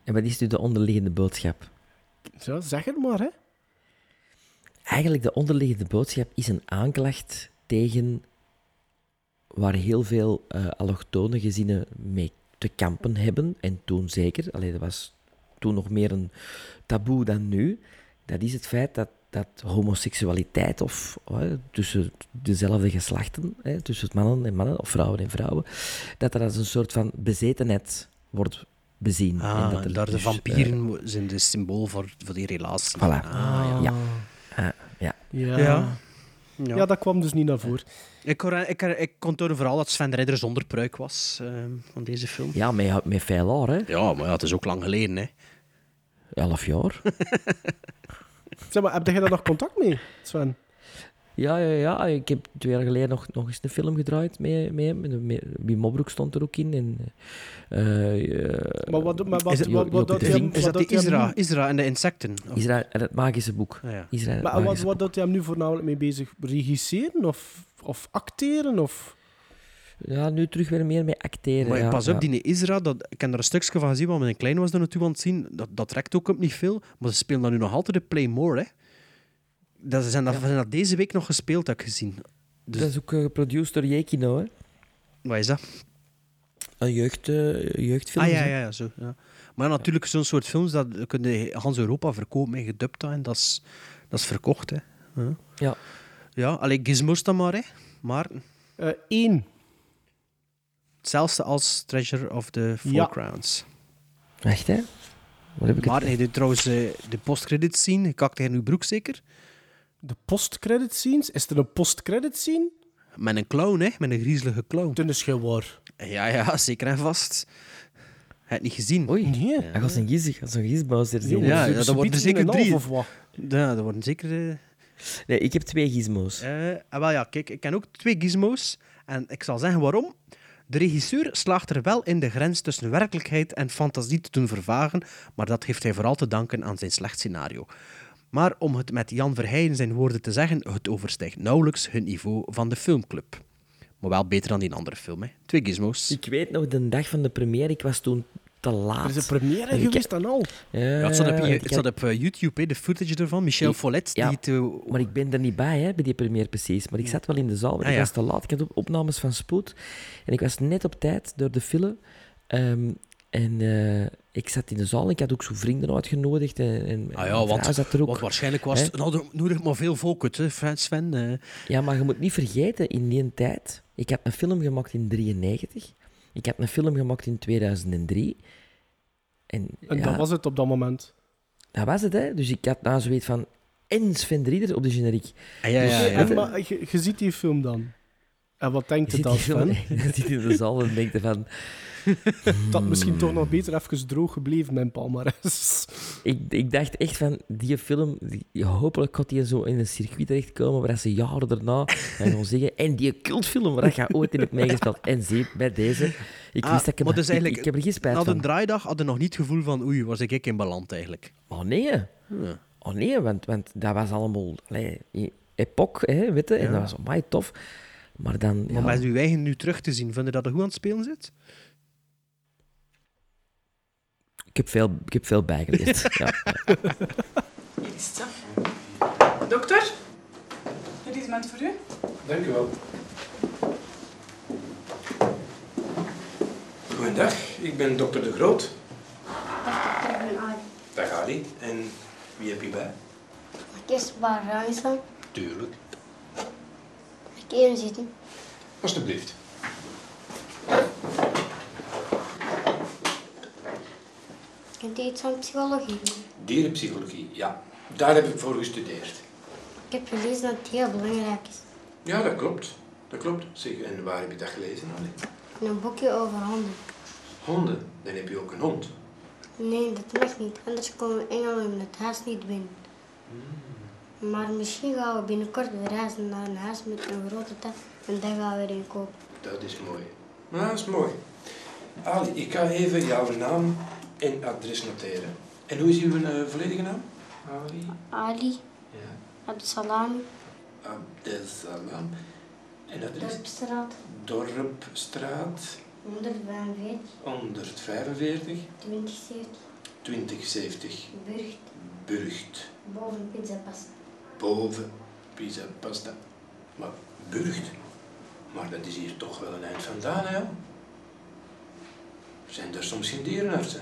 En wat is nu de onderliggende boodschap? Zo, zeg het maar, hè. Eigenlijk, de onderliggende boodschap is een aanklacht tegen waar heel veel eh allochtone gezinnen mee te kampen hebben. En toen zeker. Allee, dat was toen nog meer een taboe dan nu. Dat is het feit dat, dat homoseksualiteit, of tussen dezelfde geslachten, eh, tussen mannen en mannen, of vrouwen en vrouwen, dat dat als een soort van bezetenheid wordt bezien. Ah, en dat en daar de vampieren zijn de symbool voor, voor die relatie. Voilà. Ah, ja. ja. Ja. Ja. Ja. Ja. Ja. dat kwam dus niet naar voren. Ik, hoor, ik, ik kon tonen vooral dat Sven de Ridder zonder pruik was eh, van deze film. Ja, met, met veel haar, hè. Ja, maar ja, het is ook lang geleden, hè. Elf jaar. [LAUGHS] Zeg maar, heb jij daar nog contact mee, Sven? Ja, ja, ja. Ik heb twee jaar geleden nog, nog eens een film gedraaid met, met hem. Met- met- Wim Mobroek stond er ook in. En, eh, eh, Maar wat, maar wat, Is het- wat, wat, hem-? Is dat die Isra, Isra en de insecten? Of- Israël en het magische boek. Ah, ja. Het Maar wat, magische wat boek. dat hij hem nu voornamelijk mee bezig? Regisseren of, of acteren? Of... Ja, nu terug weer meer met acteren. Maar ja, pas ja. op, die Isra, dat, ik heb er een stukje van gezien, want mijn kleine was er naartoe aan het zien. Dat, dat trekt ook op niet veel, maar ze spelen dan nu nog altijd de Play More, hè. Dat zijn dat, zijn dat deze week nog gespeeld, heb ik gezien. Dus, Dat is ook eh, geproduceerd door Jekino, hè. wat is dat? Een jeugd, eh, jeugdfilm. Ah ja, ja, ja, zo. Ja. Maar natuurlijk, zo'n soort films, dat kunnen Hans Europa verkopen en gedubt en dat is, dat is verkocht, hè. Ja. Ja. Ja, alleen gizmos dan maar, hè. Maar Eh één. hetzelfde als Treasure of the Four Ja. Crowns. Echt, hè? Wat heb ik Maar hij doet trouwens de postcredits zien. Kakt hij in uw broek zeker? De post-credit scenes. Is er een post-credit scene? Met een clown, hè? Met een griezelige clown. Dat is waar. Ja, ja, zeker en vast. Hij heeft het niet gezien. Oei. Nee. Hij gaat zijn giz, gaat zijn gizmo's er Ja, ja, dat worden zeker een drie. Of wat? Ja, dat worden zeker... eh, Nee, ik heb twee gizmo's. Eh, ah, wel ja, kijk, ik ken ook twee gizmos. En ik zal zeggen waarom. De regisseur slaagt er wel in de grens tussen werkelijkheid en fantasie te doen vervagen, maar dat heeft hij vooral te danken aan zijn slecht scenario. Maar om het met Jan Verheyen zijn woorden te zeggen, het overstijgt nauwelijks hun niveau van de filmclub. Maar wel beter dan die andere film, hè. Twee gizmos. Ik weet nog, de dag van de première, ik was toen te laat. Er is een première geweest en al. Ja, Ja, het staat op, ik- het staat op eh, YouTube, hè, de footage ervan. Michel Ik- Follet, ja. die eh, Maar ik ben er niet bij, hè, bij die première precies. Maar ik zat wel in de zaal, maar Ah, ik ja. was te laat. Ik had op- opnames van spoed. En ik was net op tijd door de file. Ehm, en eh, ik zat in de zaal. Ik had ook zo vrienden uitgenodigd. En, en Ah ja, want- zat er ook. want waarschijnlijk was het... Nou, nodig maar veel volk hè, Frans Sven. eh. Ja, maar je moet niet vergeten, in die tijd... Ik had een film gemaakt in 1993. Ik had een film gemaakt in 2003. En, En ja, dat was het op dat moment. Dat was het, hè. Dus ik had nou zoiets van... en Sven de Ridder op de generiek. Ah, ja, ja, Dus, ja. eh, En, maar je, je ziet die film dan. En wat denkt je het fan? zo- [LAUGHS] je zit in de zaal en denkt van... [LAUGHS] Dat misschien toch nog beter even droog gebleven, mijn palmares. Ik, ik dacht echt van, die film, die, hopelijk gaat die zo in een circuit terechtkomen waar ze jaren daarna [LAUGHS] gaan zeggen, en die cultfilm waar je ooit in hebt [LAUGHS] meegespeeld. En zie, bij deze, ik Ah, wist dat ik, hem- dus eigenlijk, ik, ik heb er geen spijt Na de van. draaidag hadden nog niet het gevoel van oei, was ik in beland eigenlijk. Oh nee, Ja. oh nee, want, want dat was allemaal allee, epoch, hè, weet je, en Ja. dat was amai tof. Maar dan, ja, Maar met uw eigen nu terug te zien, vind je dat er goed aan het spelen zit? Ik, heb veel, ik heb veel bijgeleerd. [LAUGHS] ja. Hier is het. Dokter? Medicament voor u? Dank u wel. Goedendag, ik ben dokter De Groot. Dag Ali. En wie heb je bij? Ik eerst een paar vragen stellen? Tuurlijk. Mag ik even zitten? Alsjeblieft. Iets van psychologie? Dierenpsychologie, ja. Daar heb ik voor gestudeerd. Ik heb gelezen dat het heel belangrijk is. Ja, dat klopt. Dat klopt. Zeg, en waar heb je dat gelezen, Ali? In een boekje over honden. Honden. Dan heb je ook een hond. Nee, dat mag niet. Anders komen engelen in het huis niet binnen. Maar misschien gaan we binnenkort reizen naar een huis met een grote tuin en daar gaan we erin kopen. Dat is mooi. Ja, dat is mooi. Ali, ik ga even jouw naam en adres noteren. En hoe is uw eh, volledige naam? Ali Ali, ja. Absalami, Abdelsalam. En adres? Dorpstraat, Dorpstraat 145, 145 2070, 2070 Burgt, Burgt. boven Pizza Pasta. Boven Pizza Pasta. Maar Burgt? Maar dat is hier toch wel een eind vandaan, hè? Zijn er soms geen dierenartsen?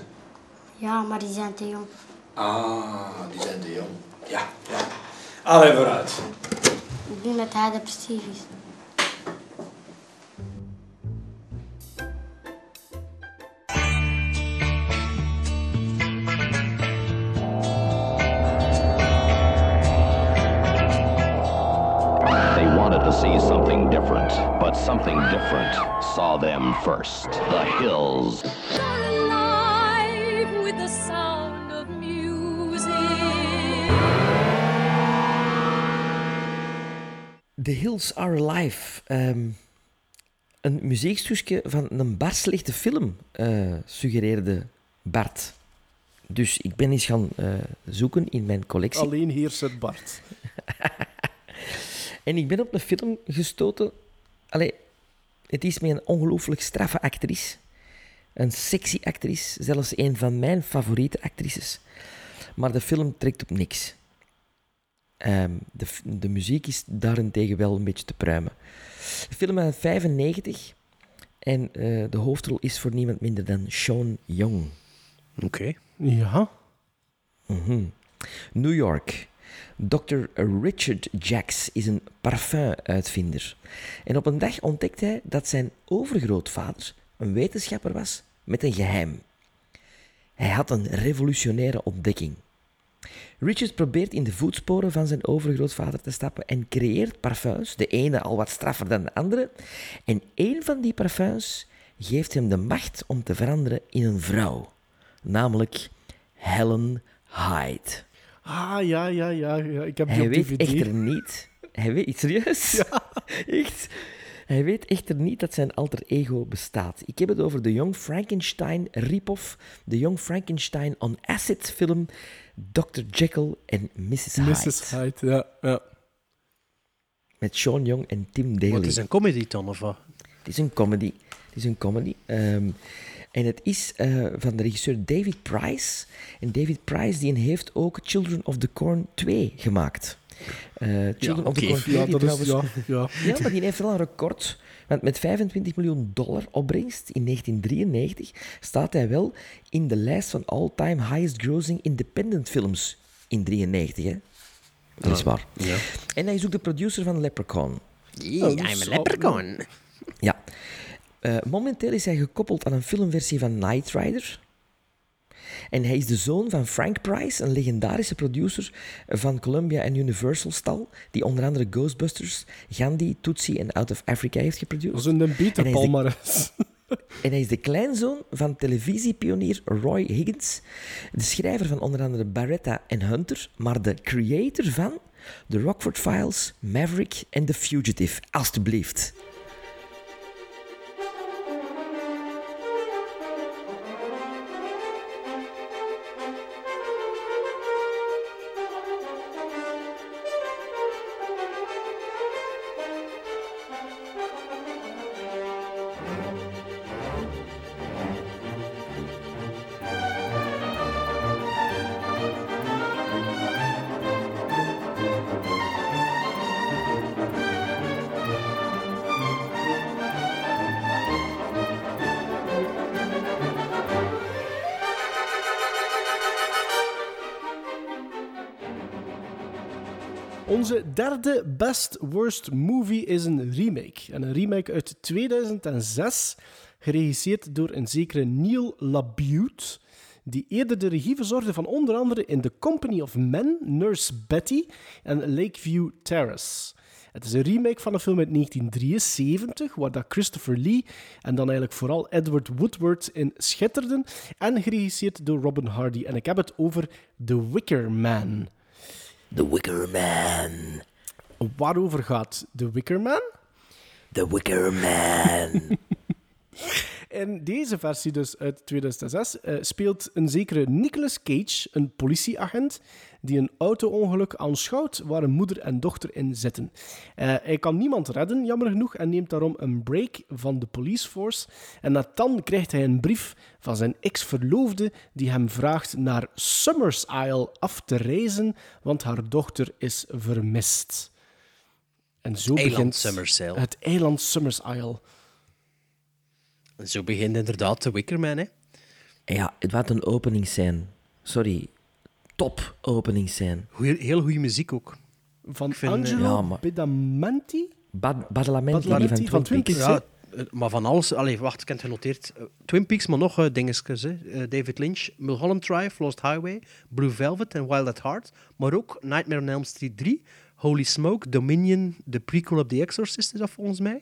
Ja, maar die zijn te jong. Ah, die zijn te jong. Ja, ja. Allee, vooruit. Ik denk dat hij depressief is. They wanted to see something different, but something different saw them first. The hills. The Hills Are Alive. Ehm, een muziekstukje van een bar slechte film, eh, suggereerde Bart. Dus ik ben eens gaan eh, zoeken in mijn collectie. Alleen heerst het Bart. [LAUGHS] En ik ben op een film gestoten. Allee, het is met een ongelooflijk straffe actrice. Een sexy actrice, zelfs een van mijn favoriete actrices. Maar de film trekt op niks. Ehm, de, de muziek is daarentegen wel een beetje te pruimen. De film uit 95 en eh, de hoofdrol is voor niemand minder dan Sean Young. Oké. Ja. Mhm. New York. Dr. Richard Jacks is een parfumuitvinder. En op een dag ontdekt hij dat zijn overgrootvader een wetenschapper was met een geheim. Hij had een revolutionaire ontdekking. Richard probeert in de voetsporen van zijn overgrootvader te stappen en creëert parfums, de ene al wat straffer dan de andere. En één van die parfums geeft hem de macht om te veranderen in een vrouw, namelijk Helen Hyde. Ah, ja, ja, ja. ja. Ik heb die Hij weet DVD. echter niet. Hij weet serieus? [LAUGHS] Echt? Hij weet echter niet dat zijn alter ego bestaat. Ik heb het over de Young Frankenstein rip-off, de Young Frankenstein on Acid film Dr. Jekyll en Mrs. Hyde. Mrs. Hyde, ja. ja. Met Sean Young en Tim Daly. Wat is een comedy dan, of wat? Het is een comedy. Het is een comedy. Ehm, en het is eh, van de regisseur David Price. En David Price die heeft ook Children of the Corn 2 gemaakt. Eh, Children of the. Corn 2, Ja, die dat is- trouwens... ja, ja. Ja, maar die heeft wel een record. Want met 25 miljoen dollar opbrengst in 1993 staat hij wel in de lijst van all-time highest grossing independent films in 93. Hè? Dat is waar. Ja. En hij is ook de producer van Leprechaun. Yeah, I'm a leprechaun. Ja. Eh, momenteel is hij gekoppeld aan een filmversie van Knight Rider. En hij is de zoon van Frank Price, een legendarische producer van Columbia en Universal stal, die onder andere Ghostbusters, Gandhi, Tootsie en Out of Africa heeft geproduceerd. Dat is een beter En hij is de- palmares. [LAUGHS] En hij is de kleinzoon van televisiepionier Roy Higgins, de schrijver van onder andere Barretta en Hunter, maar de creator van The Rockford Files, Maverick en The Fugitive. Alsjeblieft. Derde best worst movie is een remake. En een remake uit 2006, geregisseerd door een zekere Neil LaBute, die eerder de regie verzorgde van onder andere In The Company of Men, Nurse Betty en Lakeview Terrace. Het is een remake van een film uit 1973, waar dat Christopher Lee en dan eigenlijk vooral Edward Woodward in schitterden, en geregisseerd door Robin Hardy. En ik heb het over The Wicker Man. The Wicker Man. Waarover gaat The Wicker Man? The Wicker Man. [LAUGHS] In deze versie, dus uit 2006, eh, speelt een zekere Nicolas Cage, een politieagent, die een auto-ongeluk aanschouwt waar een moeder en dochter in zitten. Eh, hij kan niemand redden, jammer genoeg, en neemt daarom een break van de police force. En net dan krijgt hij een brief van zijn ex-verloofde die hem vraagt naar Summers Isle af te reizen, want haar dochter is vermist. En zo Eiland begint het eiland Summers Isle. En zo begint inderdaad de Wickerman, hè. Ja, het wat een openingsscène. Sorry. Top openingsscène. Goeie, heel goede muziek ook. Van vind, eh, Angelo ja, maar- Badamanti? Bad, Badalamenti, Badalamenti van van Twin Twin Peaks. Peaks, Ja, eh, maar van alles... Allee, wacht, ik heb het genoteerd. Eh, Twin Peaks, maar nog eh dingetjes, hè. Eh, David Lynch, Mulholland Drive, Lost Highway, Blue Velvet en Wild at Heart. Maar ook Nightmare on Elm Street 3, Holy Smoke, Dominion, de prequel op The Exorcist is dat volgens mij.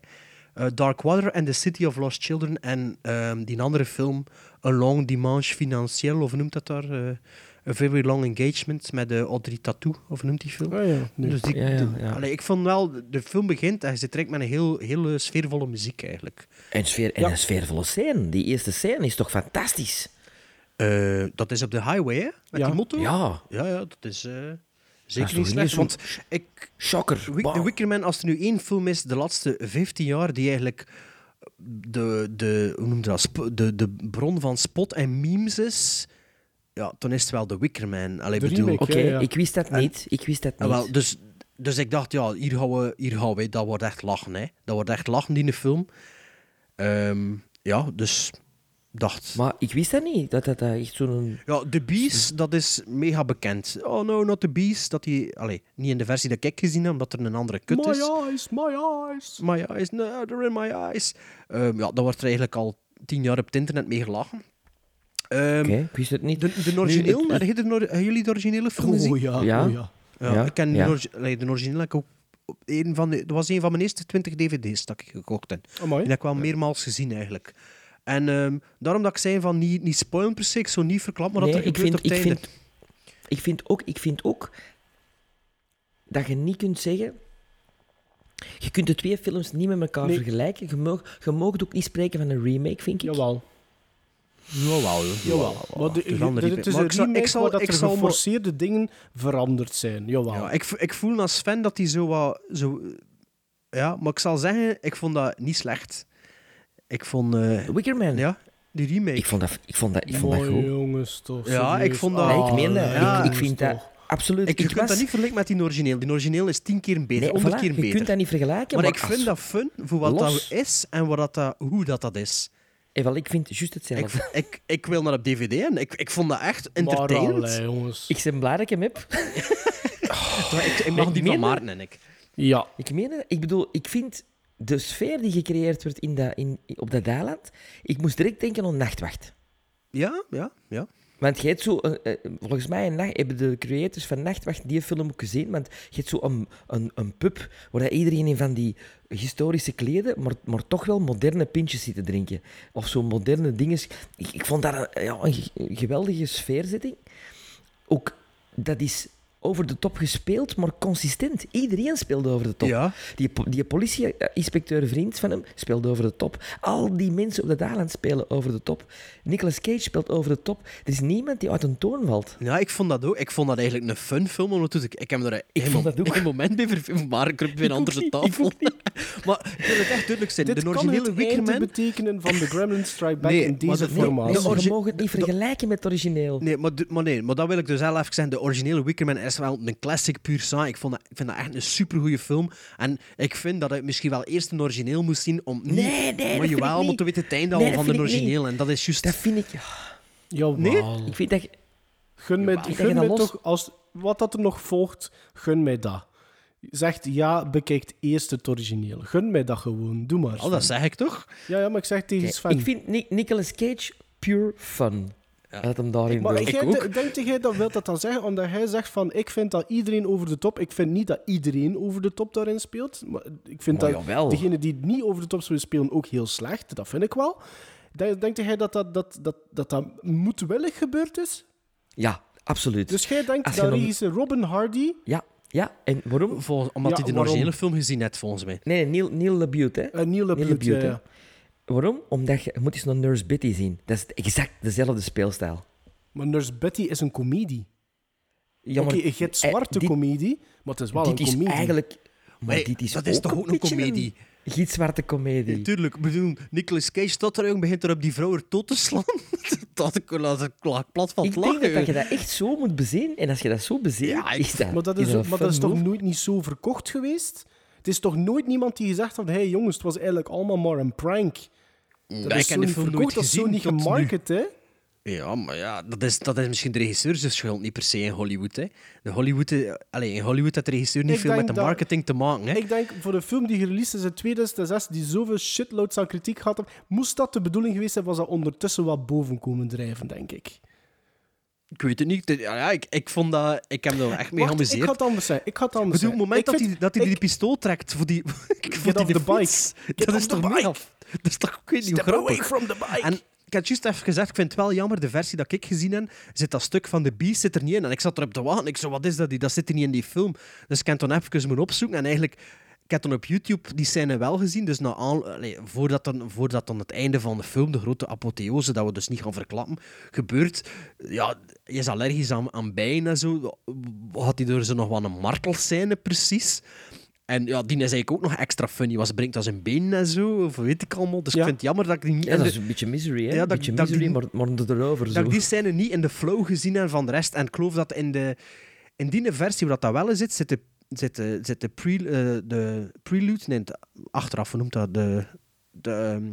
Eh, Dark Water en The City of Lost Children. En ehm, die andere film, A Long Dimanche Financiel, of noemt dat daar? A Very Long Engagement met de Audrey Tattoo, of noemt die film? Oh ja, nee. Dus die, Ja, ja, de- ja. allee, ik vond wel, de film begint en ze trekt met een heel, heel sfeervolle muziek eigenlijk. En, sfeer, en een sfeervolle scène. Die eerste scène is toch fantastisch? Eh, dat is op de highway, hè? Met Ja. die motto. Ja. ja, ja, dat is eh, Dat zeker niet slecht. Want ik, Shocker. Wickerman, als er nu één film is de laatste 15 jaar die eigenlijk de, de, hoe noem je dat, de, de bron van spot en memes is, ja, dan is het wel The Wickerman. Allee, De bedoel, Oké, Ja, ja. ik wist dat niet. Ik wist dat Ah, niet. wel, dus, dus ik dacht, ja, hier gaan, we, hier gaan we, dat wordt echt lachen. Hè. Dat wordt echt lachen, die film. Ehm, ja, dus dacht... Maar ik wist dat niet. Dat dat eh, echt zo'n... Ja, The Beast, dat is mega bekend. Oh no, not The Beast. Dat die, allee, niet in de versie dat ik gezien heb, omdat er een andere kut My is. eyes, my eyes. My eyes, no, they're in my eyes. Ehm, ja, daar wordt er eigenlijk al tien jaar op het internet mee gelachen. Ehm, Oké, ik wist het niet. de, de origineel, Nu, de hebben jullie de originele film gezien? Oh ja, Ja. oh ja. Ja, Ja, ik ken ja. de, de originele heb ik ook een van de, dat was een van mijn eerste 20 dvd's dat ik gekocht heb. Die heb ik wel meermaals gezien eigenlijk. En ehm, daarom dat ik zei van niet, niet spoilen per se, ik zou niet verklappen wat Nee, er ik gebeurt vind, op het ik, vind, ik, vind ook, ik vind ook dat je niet kunt zeggen... Je kunt de twee films niet met elkaar Nee. vergelijken. Je mag, je mag ook niet spreken van een remake, vind ik. Jawel. Jawel, Jawel. Maar de- het is een andere de- het is maar een ik zal- ik zal- dat ik er zal maar- geforceerde dingen veranderd zijn. Jawel. Ja, ik, ik voel als fan dat hij zo wat... Zo, ja, maar ik zal zeggen, ik vond dat niet slecht. Ik vond... eh, Wickerman. ja, die remake. Ik vond dat, ik vond dat, ik vond dat Mooi, goed. jongens, toch. Ja, ik vond dat- Nee, Ah, ik meen dat. ja, ik, ik vind dat absoluut... ik, je kunt was- dat niet vergelijken met die origineel. Die origineel is tien keer beter, Nee, honderd voilà, keer je beter. kunt dat niet vergelijken. maar Maar, ik als- vind dat fun voor wat Los. dat is en wat dat- hoe dat, dat is. Eh, wel, ik vind juist hetzelfde. ik, ik wil naar op DVD en ik, ik vond dat echt Maar entertainend. allee, jongens. Ik ben blij dat ik hem heb. [LAUGHS] Maar ik, ik mag die meen van? Maarten en ik. Ja. Ik meen. Ik bedoel, ik vind de sfeer die gecreëerd wordt in dat, in, op dat eiland... Ik moest direct denken aan Nachtwacht. Ja, ja, ja. Want je hebt zo, een- eh, volgens mij nacht, hebben de creators van Nachtwacht die film ook gezien. Want je hebt zo een, een, een pub waar iedereen in van die historische kleden, maar, maar toch wel moderne pintjes zit te drinken. Of zo moderne dingen. Ik, ik vond dat een, ja, een ge- geweldige sfeerzetting. Ook, dat is over de top gespeeld, maar consistent. Iedereen speelde over de top. Ja. Die, die politie-inspecteur, vriend van hem, speelde over de top. Al die mensen op dat eiland spelen over de top. Nicolas Cage speelt over de top. Er is niemand die uit een toon valt. Ja, ik vond dat ook. Ik vond dat eigenlijk een fun film. Ondertussen. Ik heb er een, vond dat ook. een moment bij verfilmd, maar ik heb weer een andere tafel. [LAUGHS] maar ik wil het echt duidelijk zijn. Dit de kan originele het einde Wickerman... betekenen van de Gremlin Strike Back Nee, in deze de- nee, formaat. de We mogen het niet vergelijken met het origineel. Nee maar, de- maar nee, maar dat wil ik dus wel even zeggen. De originele Wickerman is wel een classic puur sang. Ik, vond dat, ik vind dat echt een supergoeie film. En ik vind dat ik misschien wel eerst een origineel moest zien om niet... Nee, nee, maar maar te weten het einde Nee, al dat van de origineel. En dat is juist... Dat vind ik... Jawel. Nee? Ik vind dat... je- Gun mij, gun mij dat los- toch, als, wat dat er nog volgt, gun mij dat. Zegt ja, bekijkt eerst het origineel. Gun mij dat gewoon. Doe maar. Oh, dat zeg ik toch? Ja, ja, maar ik zeg tegen Sven. ik vind Ni- Nicolas Cage pure fun. Dat hem daarin Maar doet. jij, de- denkt jij dat wil dat dan zeggen omdat hij zegt van ik vind dat iedereen over de top. Ik vind niet dat iedereen over de top daarin speelt. Maar ik vind Maar dat jawel. degene die niet over de top zullen spelen ook heel slecht. Dat vind ik wel. Denk- Denkt jij dat dat, dat, dat, dat, dat moedwillig gebeurd is? Ja, absoluut. Dus jij denkt dat dan- regisseur Robin Hardy... Ja, ja. En waarom? Volgens, omdat Ja, hij de originele film gezien heeft, volgens mij. Nee, Neil, Neil LaBute, hè. Uh, Neil LaBute, LaBute, ja, hè. ja. Waarom? Omdat je, je moet eens naar Nurse Betty zien. Dat is exact dezelfde speelstijl. Maar Nurse Betty is een komedie. Ja, Oké, maar, je hebt eh, zwarte dit- komedie, maar het is wel dit een is komedie. eigenlijk... Maar Nee, dit is dat is toch ook een beetje komedie? gitzwarte komedie. Tuurlijk, ik bedoel, Nicolas Cage tot er begint er op die vrouw er te slaan. [LAUGHS] dat ik ik plat van Ik het denk lachen. dat, dat je dat echt zo moet bezien. En als je dat zo bezien, Ja, ik- is dat, Maar dat is, een maar dat is toch nooit niet zo verkocht geweest? Het is toch nooit niemand die gezegd heeft: hé hey, jongens, het was eigenlijk allemaal maar een prank. Dat Ja, is ik zo heb de niet verkocht, dat is zo niet gemarket, hè? Ja, maar ja, dat is, dat is misschien de regisseur zijn schuld, niet per se in Hollywood. Hè. De Hollywood eh, allee, in Hollywood heeft de regisseur niet Ik veel met de dat- marketing te maken. Hè. Ik denk voor een film die gereleased is in 2006, die zoveel shitloads aan kritiek gehad heeft, moest dat de bedoeling geweest zijn, was dat ondertussen wat boven komen drijven, denk ik. Ik weet het niet. Ja, ik, ik, vond dat, ik heb er echt mee Wacht, ik geamuseerd. ga het anders zeggen. Ik Ik anders bedoel, op het moment Ik dat, vind- hij, dat hij ik- die pistool trekt voor die, [LAUGHS] voor die the bike. fiets, dat is toch bike. mega... Dat is toch, ik weet niet Step away from the bike. En ik had juist even gezegd, ik vind het wel jammer, de versie dat ik gezien heb, zit dat stuk van de Beast zit er niet in. En ik zat erop te wachten. Ik zo, wat is dat? Die- Dat zit er niet in die film. Dus ik heb het dan even moeten opzoeken. En eigenlijk, heb dan op YouTube die scène wel gezien. Dus na aan, allee, voordat, dan, voordat dan het einde van de film, de grote apotheose, dat we dus niet gaan verklappen, gebeurt. Ja, je is allergisch aan, aan bijen en zo. Had hij er zo nog wel een martelscène precies. En ja, die is eigenlijk ook nog extra funny. Was brengt als een been en zo, of weet ik allemaal. Dus Ja. ik vind het jammer dat ik die niet... Ja, dat is een beetje misery, hè? Ja, dat- beetje dat misery, die- maar, maar erover dat zo. ik die scène niet in de flow gezien heb van de rest. En ik geloof dat in, de, in die versie waar dat wel in zit, zit de, zit de, zit de, pre, eh, de prelude, nee, achteraf, hoe noemt dat? De, de, ehm,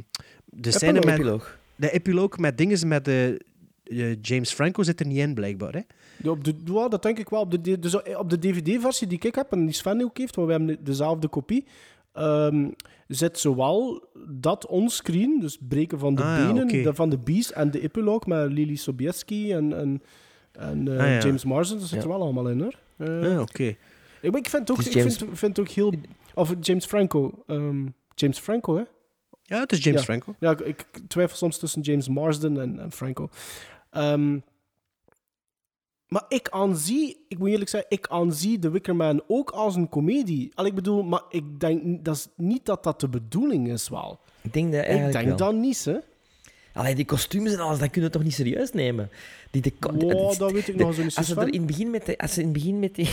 de scène Epiloog. met... Epiloog. De epiloog met dingen met de, eh, James Franco zit er niet in, blijkbaar. Hè? Ja, op de, ja, dat denk ik wel. Op de, dus op de DVD-versie die ik heb en die Sven ook heeft, want we hebben dezelfde kopie, ehm, zit zowel dat onscreen, dus breken van de Ah, benen, de- van de Beast en de epiloog met Lily Sobieski en, en, en eh, Ah, ja. James Marsden. Dat zit er wel allemaal in, hoor. Eh, Ja, oké. Ik, ik vind het ook, ik James- vind, vind het ook heel... Of James Franco. ehm, James Franco, hè? Ja, het is James Ja. Franco. Ja, ik, ik twijfel soms tussen James Marsden en, en Franco. Ehm, maar ik aanzie, ik moet eerlijk zeggen, ik aanzie The Wicker Man ook als een komedie. Al ik bedoel, maar ik denk niet- dat is niet dat dat de bedoeling is wel. Ik denk dat Ik denk wel. dat niet, hè. Allee, die kostuums en alles, dat kun je toch niet serieus nemen? Die, de, Wow, de- dat weet ik de- nog zo niet zo als ze van. er in het begin met, de, als ze in het begin met, die,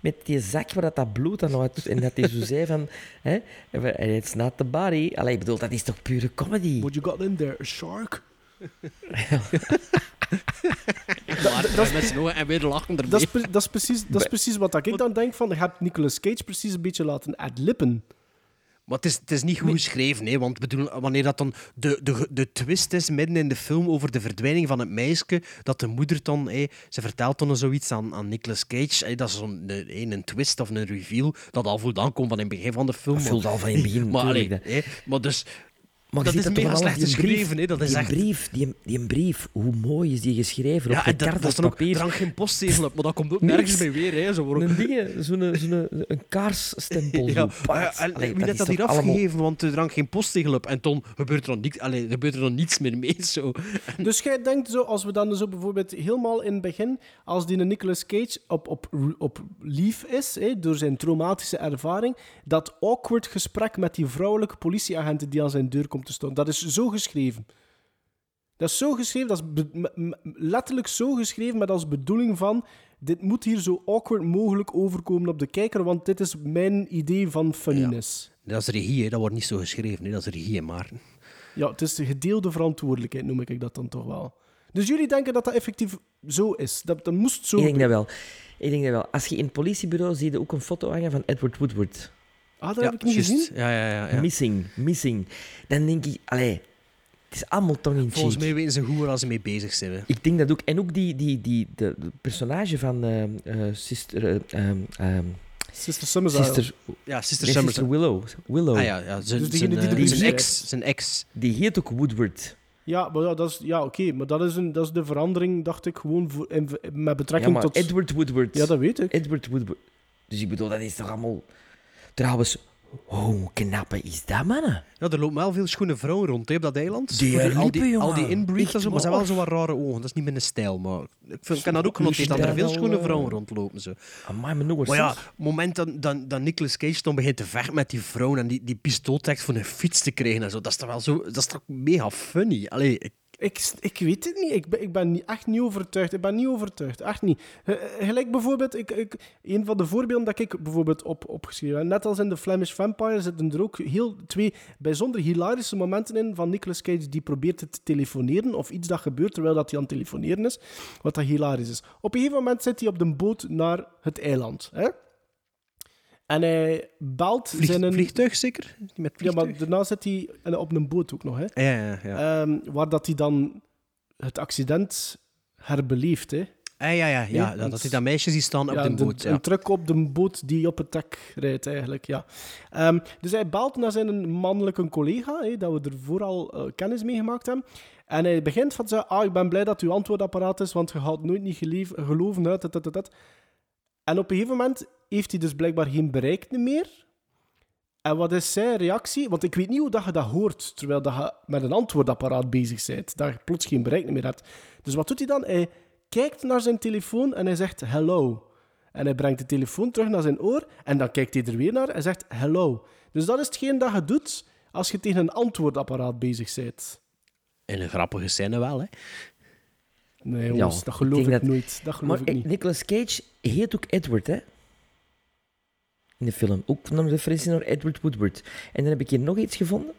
met die zak waar dat, dat bloed aan uit en dat hij zo zei van hè, it's not the body. Allee, ik bedoel, dat is toch pure comedy? What you got in there, a shark? [LAUGHS] Dat, ogen en weer lachen erbij. Is, dat is, precies, dat is precies wat ik dan denk van, je hebt Nicolas Cage precies een beetje laten adlippen. Maar het is, het is niet goed geschreven, hè? want bedoel, wanneer dat dan de, de, de twist is midden in de film over de verdwijning van het meisje, dat de moeder dan, hè, ze vertelt dan zoiets aan, aan Nicolas Cage, hè, dat is zo'n een, een twist of een reveal, dat al voldaan komt van in het begin van de film. Dat voelt al van in het begin, maar, allee, hè, maar dus... Maar dat is mega toch slecht geschreven, brief, hè. Dat is die echt... brief, die, die brief, hoe mooi is die geschreven? Ja, op en een dat, kaart dat is dan ook... Er hangt geen postzegel op, maar dat komt ook Niks. nergens mee weer, hè. Zo wordt- Een ding, zo'n zo'n een kaarsstempel. [LAUGHS] Ja, zo. ja, en Allee, wie dat heeft dat hier allemaal- afgegeven? Want er hangt geen postzegel op. En toen gebeurt er dan, niks, allee, gebeurt er dan niets meer mee. Zo. [LAUGHS] Dus jij denkt zo, als we dan zo bijvoorbeeld helemaal in het begin, als die Nicolas Cage op, op, op lief is, hè, door zijn traumatische ervaring, dat awkward gesprek met die vrouwelijke politieagenten die aan zijn deur komt te staan, dat is zo geschreven. Dat is zo geschreven, dat is letterlijk zo geschreven met als bedoeling van dit moet hier zo awkward mogelijk overkomen op de kijker, want dit is mijn idee van funniness. Dat is regie, hè. dat wordt niet zo geschreven. Hè. Dat is regie, Maarten. Ja, het is de gedeelde verantwoordelijkheid, noem ik dat dan toch wel. Dus jullie denken dat dat effectief zo is? Dat, dat moest zo Ik denk dat wel. Ik denk dat wel. Als je in het politiebureau zie je ook een foto hangen van Edward Woodward. Ah, dat heb ik niet gezien. Ja, ja, ja. ja. Missing, missing. Dan denk ik, allee, het is allemaal tong in Volgens cheek. mij weten ze goed waar ze mee bezig zijn. Hè. Ik denk dat ook. En ook die, die, die, de, de personage van eh, eh, Sister... ehm, Sister Summersile. Sister, Ja, Sister nee, Summers. Sister Willow. Willow. Ah ja, ja. Zijn, Dus die ex. Zijn ex. Die heet ook Woodward. Ja, maar ja, dat is, ja oké, maar dat is, een, dat is de verandering, dacht ik, gewoon voor, in, met Ja, betrekking maar tot... Edward Woodward. Ja, dat weet ik. Edward Woodward. Dus ik bedoel, dat is toch allemaal... Trouwens, hoe knappe is dat, mannen? Ja, er lopen wel veel schone vrouwen rond hè, op dat eiland. Die al liepen, die, al die inbreeds en zo, maar ze hebben wel zo wat rare ogen. Dat is niet mijn stijl, maar ik, vind, ik heb dat ook genoteerd, dat er veel schone vrouwen rondlopen. Zo. Amai, maar nog eens. Maar ja, het moment dat, dat, dat Nicolas Cage dan begint te vechten met die vrouw en die, die pistool trekt voor een fiets te krijgen en zo, dat is toch wel zo... Dat is toch mega funny? Allee, ik- Ik, ik weet het niet. Ik ben, ik ben echt niet overtuigd. Ik ben niet overtuigd. Echt niet. Gelijk bijvoorbeeld, ik, een van de voorbeelden dat ik bijvoorbeeld op, opgeschreven heb, net als in The Flemish Vampire, zitten er ook heel twee bijzonder hilarische momenten in van Nicolas Cage die probeert te telefoneren of iets dat gebeurt terwijl dat hij aan het telefoneren is, wat dat hilarisch is. Op een gegeven moment zit hij op de boot naar het eiland. Hè? En hij belt vlieg- zijn... vliegtuig zeker? Met Ja, maar daarna zit hij op een boot ook nog. Hè? Ja, ja, ja. Ehm, waar dat hij dan het accident herbeleeft. Hè. Ah, ja, ja, ja. Nee, dat, hij dat meisjes die staan op de boot. Een Ja. truck op de boot die op het dek rijdt, eigenlijk. Ja. Ehm, dus hij belt naar zijn mannelijke collega, hè, dat we ervoor al eh, kennis mee gemaakt hebben. En hij begint van te ah, ik ben blij dat uw antwoordapparaat is, want je gaat nooit niet geloven uit, dat, dat, dat, dat. En op een gegeven moment heeft hij dus blijkbaar geen bereik meer. En wat is zijn reactie? Want ik weet niet hoe dat je dat hoort, terwijl dat je met een antwoordapparaat bezig bent. Dat je plots geen bereik meer hebt. Dus wat doet hij dan? Hij kijkt naar zijn telefoon en hij zegt hello. En hij brengt de telefoon terug naar zijn oor en dan kijkt hij er weer naar en zegt hello. Dus dat is hetgeen dat je doet als je tegen een antwoordapparaat bezig bent. In een grappige scène wel, hè. Nee, jongens, Ja, dat geloof ik ik, denk dat- nooit. Dat geloof Maar ik niet. Nicolas Cage heet ook Edward, hè? In de film. Ook een referentie naar Edward Woodward. En dan heb ik hier nog iets gevonden.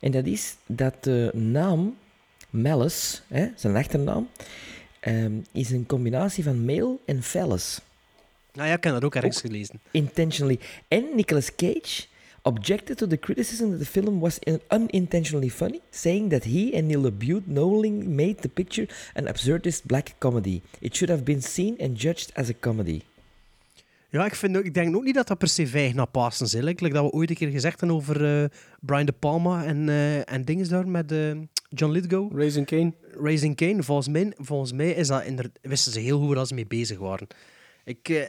En dat is dat de naam Malice, hè, zijn achternaam, ehm, is een combinatie van male en phallus. Nou ja, ik heb dat ook ergens gelezen. Intentionally. En Nicolas Cage objected to the criticism that the film was in- unintentionally funny, saying that he and Neil LaBute knowingly made the picture an absurdist black comedy. It should have been seen and judged as a comedy. Ja, ik, vind, ook- ik denk ook niet dat dat per se vijg naar Pasen is. Like dat we ooit een keer gezegd hebben over eh, Brian De Palma en, eh en dingen daar met eh, John Lithgow. Raising Kane. Raising Kane. Volgens mij, volgens mij is dat wisten ze heel goed waar ze mee bezig waren. Ik, eh,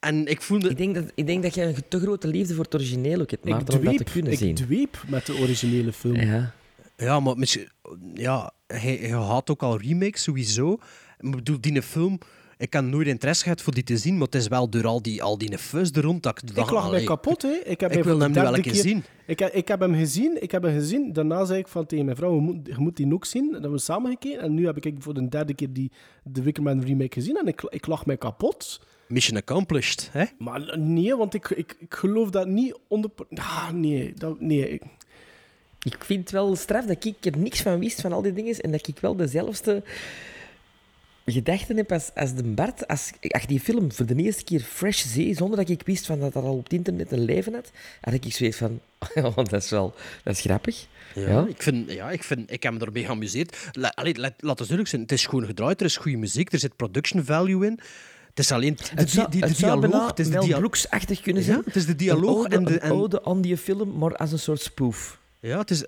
en ik voelde... Ik denk, dat, ik denk dat jij een te grote liefde voor het origineel ook hebt, Ik Maarten, om dat te dweep, kunnen ik zien. dweep met de originele film. Ja. Ja, maar misschien, ja, hij, hij had ook al remakes, sowieso. Ik bedoel, die film... Ik heb nooit interesse gehad voor die te zien, maar het is wel door al die, al die fus er rond dat ik Ik lag mij kapot, hè. Ik, heb ik wil hem nu wel een derde keer zien. Ik, heb- ik heb hem gezien, ik heb hem gezien. Daarna zei ik van tegen mijn vrouw, je moet, je moet die ook zien. Dat hebben we samen gekeken. En nu heb ik voor de derde keer die, de Wickerman remake gezien. En ik, ik lag mij kapot. Mission accomplished, hè? Maar nee, want ik, ik, ik geloof dat niet onder... Ah, nee, dat, nee. Ik, Ik vind het wel straf dat ik er niks van wist van al die dingen en dat ik wel dezelfde gedachten heb als, als de Bart. Als ik die film voor de eerste keer fresh zie, zonder dat ik wist van dat dat al op het internet een leven had, had ik zoiets van, [LAUGHS] oh, dat is wel dat is grappig. Ja, Ik, vind, ja ik, vind, ik heb me ermee geamuseerd. La, allee, laat, laat het duidelijk zijn, het is gewoon gedraaid, er is goede muziek, er zit production value in. Het is alleen de, Het zou, die, de het dialoog. Het is dia- Brooks-achtig kunnen Ja, zijn. het is de dialoog ode, en de- en- ode aan die film, maar als een soort spoof. Ja, het is,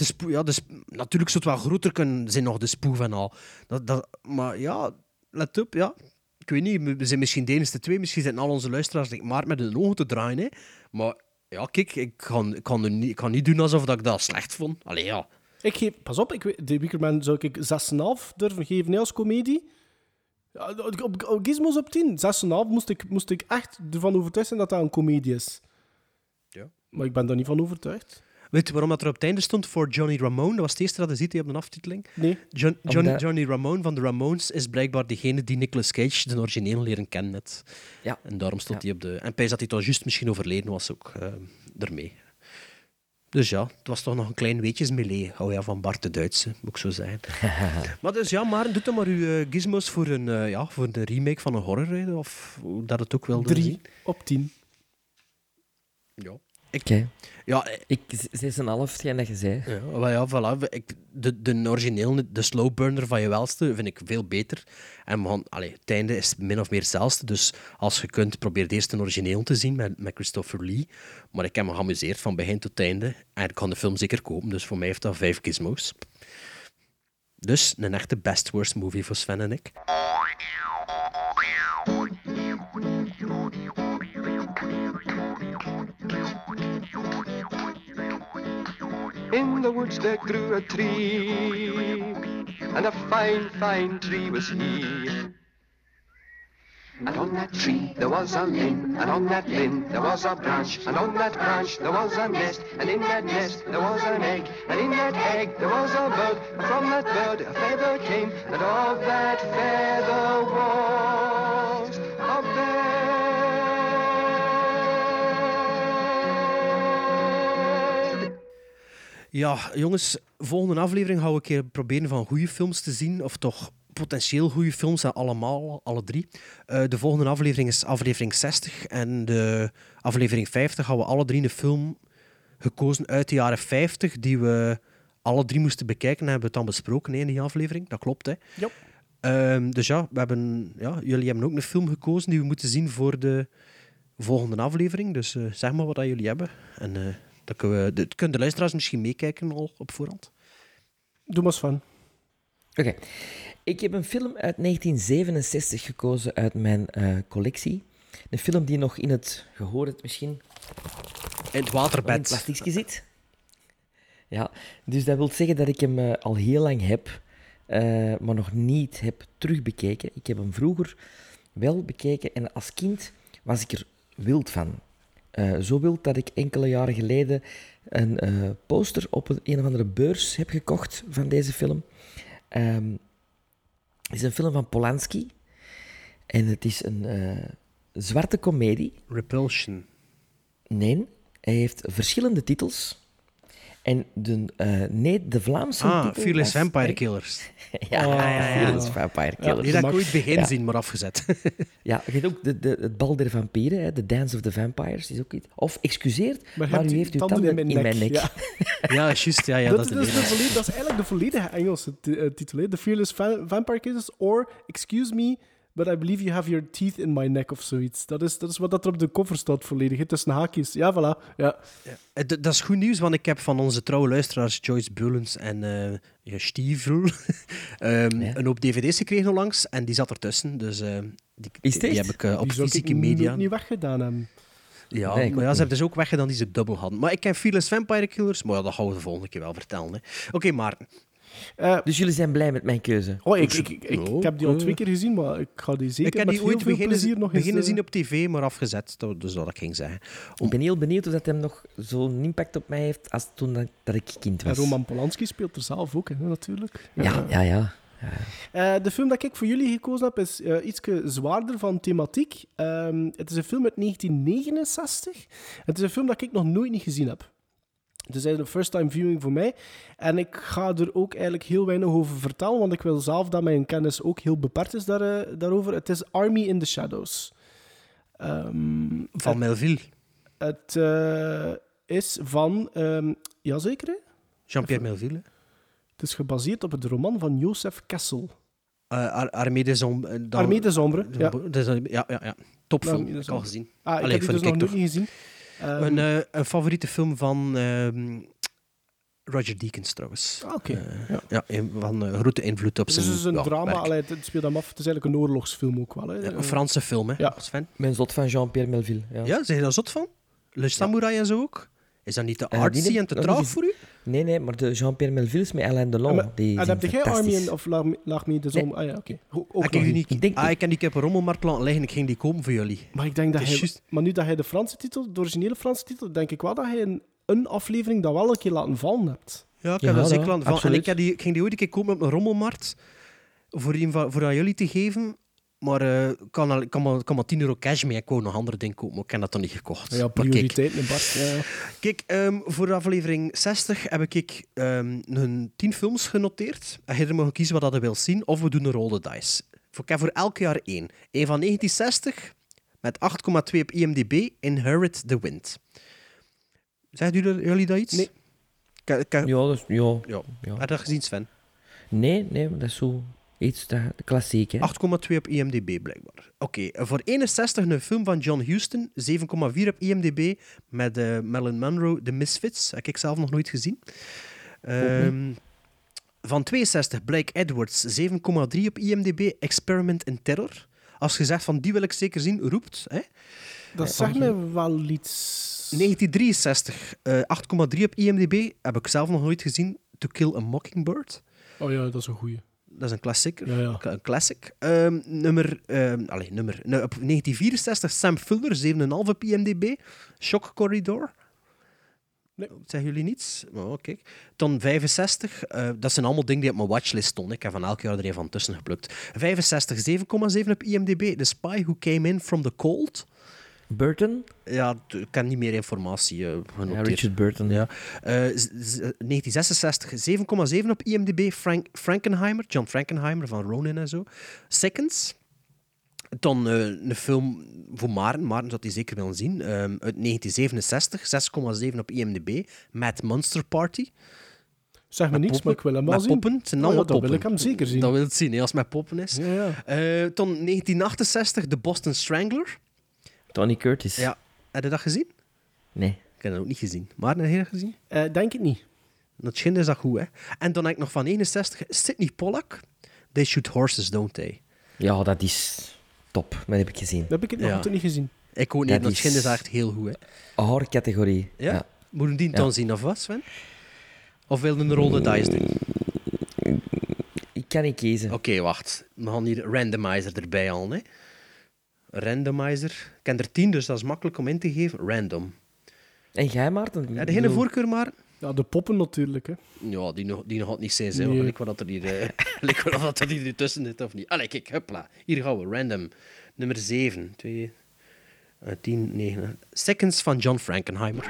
is, ja, natuurlijk zou het wel groter kunnen zijn, nog de spoef en al. Dat, dat, maar ja, let op, ja. Ik weet niet, we zijn misschien de enige twee, misschien zijn al onze luisteraars like, maar met hun ogen te draaien. Hè. Maar ja, kijk, ik kan, ik, kan er niet, ik kan niet doen alsof dat ik dat slecht vond. Allee, ja. Ik geef, pas op, ik, weet- de Wickerman zou ik 6,5 durven geven als comedie. Ja, op, op, op Gizmos op 10. 6,5 moest ik, moest ik echt ervan overtuigd zijn dat dat een comedie is. Ja. Maar ik ben daar niet van overtuigd. Weet je waarom dat er op het einde stond voor Johnny Ramone? Dat was het eerste dat je ziet op de aftiteling. Nee. John, Johnny, Omdat- Johnny Ramone van de Ramones is blijkbaar degene die Nicolas Cage, de origineel, leren kennen net. Ja. En daarom stond hij op de... En pijs dat hij toch juist misschien overleden was ook eh, ermee. Dus ja, het was toch nog een klein weetjes melee. Hou ja van Bart de Duitse, moet ik zo zeggen. [LAUGHS] maar dus ja, maar doe dan maar uw eh, gizmos voor een, eh, ja, voor een remake van een horror, of hoe dat het ook wilde 3 zien. op 10. Ja. Ik, Oké. ja, eh, Ik, 6,5, hetgeen dat je zei. Ja, maar ja, voilà. Ik, de, de origineel, de slow burner van je welste, vind ik veel beter. En we gaan, allee, het einde is min of meer hetzelfde. Dus als je kunt, probeer eerst een origineel te zien met, met Christopher Lee. Maar ik heb me geamuseerd van begin tot einde. En ik kan de film zeker kopen. Dus voor mij heeft dat vijf gizmos. Dus een echte best-worst movie voor Sven en ik. In the woods there grew a tree, and a fine, fine tree was he. And on that tree there was a limb, and on that limb there was a branch, and on that branch there was a nest, and in that nest there was an egg, and in that egg there was a bird, and from that bird a feather came, and of that feather was Ja, jongens, volgende aflevering gaan we een keer proberen van goede films te zien. Of toch potentieel goede films, en allemaal, alle drie. Eh, de volgende aflevering is aflevering 60. En de aflevering 50 gaan we alle drie een film gekozen uit de jaren 50, die we alle drie moesten bekijken. En hebben we het dan besproken in die aflevering. Dat klopt, hè? Ja. Ehm, dus ja, we hebben, ja, jullie hebben ook een film gekozen die we moeten zien voor de volgende aflevering. Dus eh, zeg maar wat dat jullie hebben. En eh dan kunnen, we, de, kunnen de luisteraars misschien meekijken al op voorhand. Doe maar eens van. Oké. Ik heb een film uit 1967 gekozen uit mijn eh, collectie. Een film die nog in het, het misschien, In het nog in waterbed. het plasticje zit. Ja, dus dat wil zeggen dat ik hem eh, al heel lang heb, eh, maar nog niet heb terugbekeken. Ik heb hem vroeger wel bekeken en als kind was ik er wild van. Eh, zo wild dat ik enkele jaren geleden een eh, poster op een, een of andere beurs heb gekocht van deze film. Ehm, het is een film van Polanski. En het is een eh, zwarte komedie. Repulsion. Nee, hij heeft verschillende titels. En de, eh, nee, de Vlaamse Ah, titel Fearless was- Vampire Killers. [LAUGHS] ja, Oh. Fearless Vampire Ja, Killers. die dat ik ooit begin Ja. zien, maar afgezet. [LAUGHS] Ja, je hebt ook de, de, het bal der vampieren, hè, The Dance of the Vampires. Is ook iets. Of, excuseert, maar, hebt u u heeft uw tanden, in mijn nek. Ja. [LAUGHS] ja, juist. Ja, ja, dat, dat, is dat, de dat is eigenlijk de volledige Engelse eh, titel. hè. The Fearless Va- Vampire Killers or Excuse me, but I believe you have your teeth in my neck of zoiets. Dat is, dat is wat dat er op de cover staat volledig. hè, Tussen haakjes. Ja, voilà. Ja. Eh, dat is goed nieuws, want ik heb van onze trouwe luisteraars Joyce Bulens en eh ja, Stievel [LAUGHS] ehm, Ja. een hoop dvd's gekregen onlangs en die zat ertussen. Dus eh, die, Is heb ik op Die zou ik fysieke media. niet weggedaan hebben. Ja, Nee, ik maar ja, ze hebben dus ook weggedaan die ze dubbel hadden. Maar ik ken Fearless Vampire Killers, maar ja, dat gaan we de volgende keer wel vertellen. hè. Oké, Maarten. Eh, Dus jullie zijn blij met mijn keuze? oh, ik, ik, ik, ik, ik heb die al twee eh. keer gezien, maar ik ga die zeker ik heb die heel ooit veel beginnen, plezier nog eens... beginnen eh, zien op tv, maar afgezet. Dat- Dus dat ik ging zeggen. Ik ben heel benieuwd of dat hem nog zo'n impact op mij heeft als toen dat, dat ik kind en was. Roman Polanski speelt er zelf ook, hè, natuurlijk. Ja, ja, ja. Eh, de film dat ik voor jullie gekozen heb is eh iets zwaarder van thematiek. Ehm, het is een film uit 1969. Het is een film dat ik nog nooit niet gezien heb. Het is eigenlijk een first-time viewing voor mij. En ik ga er ook eigenlijk heel weinig over vertellen, want ik wil zelf dat mijn kennis ook heel beperkt is daar, eh, daarover. Het is Army in the Shadows. Ehm, Van Melville. het eh, is van... ehm jazeker? Jean-Pierre Melville. Het is gebaseerd op het roman van Joseph Kessel. Uh, Ar Armée des Ombres. eh, dan- Armée des Ombres, ja. Dus, eh, ja, ja, ja. Topfilm, heb des ik al gezien. Ah, ik heb die dus nog niet gezien. Ehm, Een, eh, een favoriete film van ehm, Roger Deakins trouwens. Ah, oké. Eh, Ja. ja. van eh, grote invloed op Het zijn is dus een ja, drama, allee, het het speelt hem af. Het is eigenlijk een oorlogsfilm ook wel. Hè. Ja, een Franse film, hè, Ja. Sven? Ben zot van Jean-Pierre Melville. Ja. Ja, zijn je daar zot van? Le Samurai en zo ook? Is dat niet te artsy en ik te traag voor u? Nee, nee, maar de Jean-Pierre Melville is met Alain Delon. En, maar- die en zijn heb jij. Army in, of Me de Zon? Ah ja, oké. Ik, Ik denk- ah, ik heb die een rommelmarkt laten liggen ik ging die kopen voor jullie. Maar ik denk dat hij... Maar nu dat hij de Franse titel, de originele Franse titel, denk ik wel dat hij een, een aflevering dat wel een keer laten vallen hebt. Ja, ik Ja, heb dat ja, zeker laten vallen. En ik, heb die, ik ging die ooit een keer kopen op een rommelmarkt voor, voor aan jullie te geven. Maar eh, ik kan, al- ik kan, maar, kan maar 10 euro cash mee. Ik wou nog andere dingen kopen, maar ik heb dat dan niet gekocht. Ja, prioriteiten, Bart. Ja, ja. Kijk, ehm, voor aflevering 60 heb ik ehm een 10 films genoteerd. En je mag kiezen wat je wil zien, of we doen een roll the dice. Voor- Ik heb voor elk jaar één. Eén van 1960 met 8,2 op IMDb, Inherit the Wind. Zegt u dat- jullie dat iets? Nee. Ik, ik, Ja, dus, ja. ja. ja. Heb je dat gezien, Sven? Nee, nee, dat is zo iets, dat, de klassiek, hè. 8,2 op IMDb, blijkbaar. Oké, en voor 61 een film van John Huston, 7,4 op IMDb, met eh Marilyn Monroe, The Misfits. Heb ik zelf nog nooit gezien. Ehm, van 62 Blake Edwards, 7,3 op IMDb, Experiment in Terror. Als je zegt van die wil ik zeker zien, roept. Hè? Dat zegt me wel iets... 1963, eh 8,3 op IMDb, heb ik zelf nog nooit gezien. To Kill a Mockingbird. Oh ja, dat is een goeie. Dat is een klassieker. Ja, ja. Een classic. Ehm, nummer, ehm allee, nummer. Op 1964 Sam Fuller, 7,5 op IMDb. Shock Corridor. Nee. Zeggen jullie niets? Oh, kijk. Dan 65. eh, dat zijn allemaal dingen die op mijn watchlist stonden. Ik heb van elk jaar er een van tussen geplukt. 65, 7,7 op IMDb. The Spy Who Came In From The Cold. Burton? Ja, ik heb niet meer informatie eh, Ja, genoteerd. Richard Burton. Ja. Eh, z- z- 1966, 7,7 op IMDb. Frank, Frankenheimer, John Frankenheimer van Ronin en zo. Seconds. Dan eh, een film voor Maren. Maren zou die zeker willen zien. Ehm, uit 1967, 6,7 op IMDb. Mad Monster Party. Zeg me Met niets, maar ik wil hem wel Met zien. poppen. Het zijn Oh ja, dat wil ik hem zeker zien. Dat wil het zien, hè, als het met poppen is. Ja, ja. Eh, dan 1968, The Boston Strangler. Tony Curtis. Ja. Heb je dat gezien? Nee. Ik heb dat ook niet gezien. Maar heb je dat gezien? Eh, denk ik niet. Dat schijn is dat goed, hè. En dan heb ik nog van 61, Sidney Pollack. They shoot horses, don't they? Ja, dat is top. Dat heb ik gezien. Dat heb ik het nog Ja. niet gezien. Ik ook niet, Dat dat is- echt heel goed, hè. Horror-categorie. Ja? Ja. Moeten we die Ja. dan zien, of wat, Sven? Of wil je een roll the dice doen? Ik kan niet kiezen. Oké, wacht. We gaan hier randomizer erbij halen, hè. Randomizer. Ik ken er 10, dus dat is makkelijk om in te geven. Random. En jij, Maarten? Heb je geen voorkeur, maar... Ja, de poppen natuurlijk. Hè. Ja, die nog, die nog had niet zijn, hè. Nee. Lijkt wel dat er hier, [LAUGHS] dat er hier tussen zit, of niet. Allee, kijk, hupla. Hier gaan we, random. Nummer 7, 2, 10, 9. Seconds van John Frankenheimer.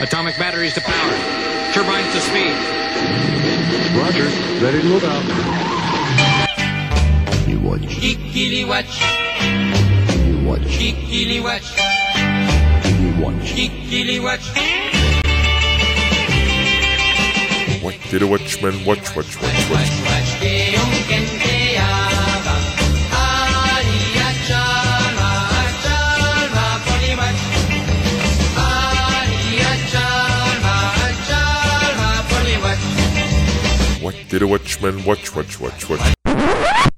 Atomic batteries to power. Turbines to speed. Roger, ready to move out. You watch. Kikili watch. You watch. Kikili watch. You watch. What did a watchman watch, watch, watch, watch? What did a watchman watch, watch, watch, watch?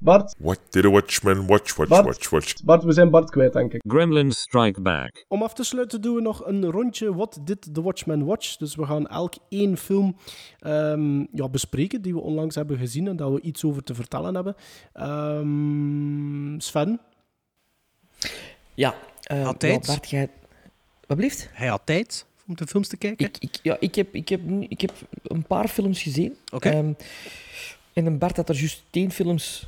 Bart, What did a watchman watch, watch, Bart. watch, watch? Bart, we zijn Bart kwijt, denk ik. Gremlins Strike Back. Om af te sluiten doen we nog een rondje What Did The Watchmen Watch? Dus we gaan elk één film ehm, ja, bespreken die we onlangs hebben gezien en dat we iets over te vertellen hebben. Ehm, Sven? Ja. eh, Altijd? ja, Bart, jij... Wat blieft? Hij had tijd om de films te kijken. Ik, ik, ja, ik heb, ik, heb, ik heb een paar films gezien. Oké. Ehm, en een Bart had er juist tien films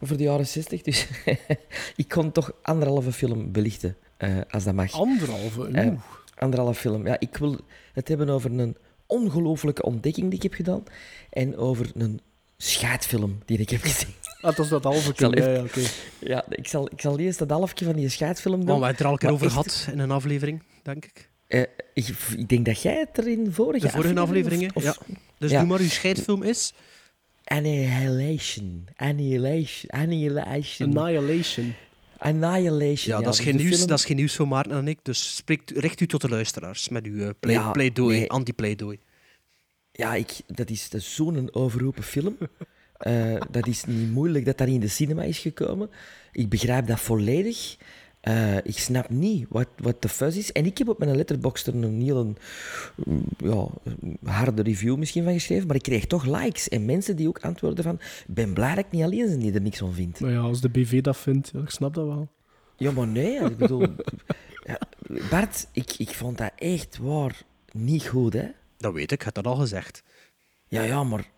voor de jaren 60. Dus [LAUGHS] ik kon toch anderhalve film belichten, eh, als dat mag. Anderhalve? Oeh. anderhalve film. Ja, ik wil het hebben over een ongelooflijke ontdekking die ik heb gedaan. En over een schaatfilm die ik heb gezien. [LAUGHS] Ah, dat is dat halve keer. Ja, ja, oké. Ja, ik zal, ik zal eerst dat halfje van die schaatsfilm doen. Want we hebben het er al een keer over echt, gehad in een aflevering, denk ik. eh, ik, ik denk dat jij het er in vorige De vorige afleveringen, of- ja. Dus ja. doe maar, uw scheidfilm is... Annihilation. Annihilation. Annihilation. Annihilation. Annihilation. Ja, dat, is geen nieuws, film- dat is geen nieuws voor Maarten en ik. Dus spreekt, richt u tot de luisteraars met uw eh, plei- Ja, pleidooi, nee. anti-pleidooi. Ja, ik, dat is, dat is zo'n overroepen film. Eh, dat is niet moeilijk dat dat in de cinema is gekomen. Ik begrijp dat volledig. Eh, ik snap niet wat, wat de fuzz is. En ik heb op mijn letterbox er een heel mm, ja, harde review misschien van geschreven, maar ik kreeg toch likes en mensen die ook antwoorden van ik ben blij dat ik niet alleen ben die er niks van vindt. Nou ja, als de BV dat vindt, ja, ik snap dat wel. Ja, maar nee, ik bedoel... [LAUGHS] ja, Bart, ik, ik vond dat echt waar niet goed, hè? Dat weet ik, ik had dat al gezegd. Ja, ja, maar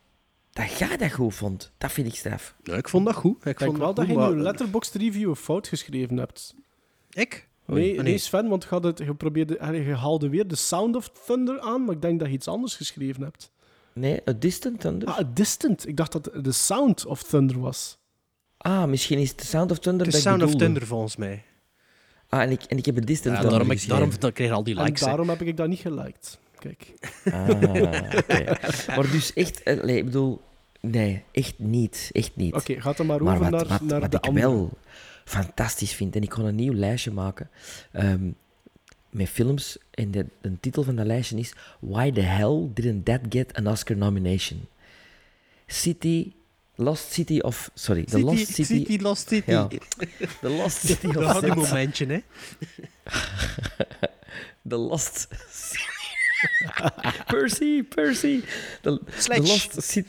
dat jij dat goed vond, dat vind ik straf. Ja, ik vond dat goed. Ik, vond wel dat goed, je in je letterbox review een fout geschreven hebt. Ik? Nee, Ah, nee. nee. Sven, want je, had het, je, probeerde, allee, je haalde weer de Sound of Thunder aan, maar ik denk dat je iets anders geschreven hebt. Nee, A Distant Thunder? Ah, A Distant. Ik dacht dat het de Sound of Thunder was. Ah, misschien is het Sound of Thunder Het dat is ik Sound of. Thunder volgens mij. Ah, en ik, en ik heb een Distant Ja, Thunder daarom, ik, daarom dan kreeg je al die likes. en daarom heb ik dat niet geliked. Kijk. Ah, oké. Maar dus echt, eh, nee, ik bedoel, nee, echt niet. Echt niet. Oké, gaat dan maar Maar over wat, naar, wat, naar wat de ik andere. wel fantastisch vind, en ik kon een nieuw lijstje maken ehm, met films, en de, de titel van dat lijstje is Why the hell didn't that get an Oscar nomination? City, Lost City of... Sorry, The Lost City... City, Lost City. Ja. [LAUGHS] The Lost City of Dat had een momentje, hè. [LAUGHS] The Lost... [LAUGHS] Percy, Percy. The. Lost City,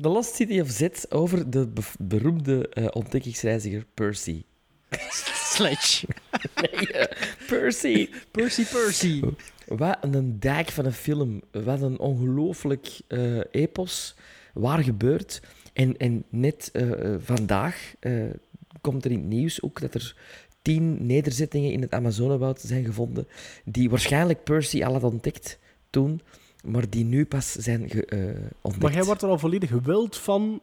the Lost City of Z over de be- beroemde eh, ontdekkingsreiziger Percy. [LAUGHS] Sledge. Nee, eh, Percy. Percy, Percy. Wat een dijk van een film. Wat een ongelooflijk eh, epos. Waar gebeurt. En, en net eh, vandaag eh, komt er in het nieuws ook dat er tien nederzettingen in het Amazonewoud zijn gevonden. Die waarschijnlijk Percy al had ontdekt toen. Maar die nu pas zijn ge, eh, ontdekt. Maar jij wordt er al volledig wild van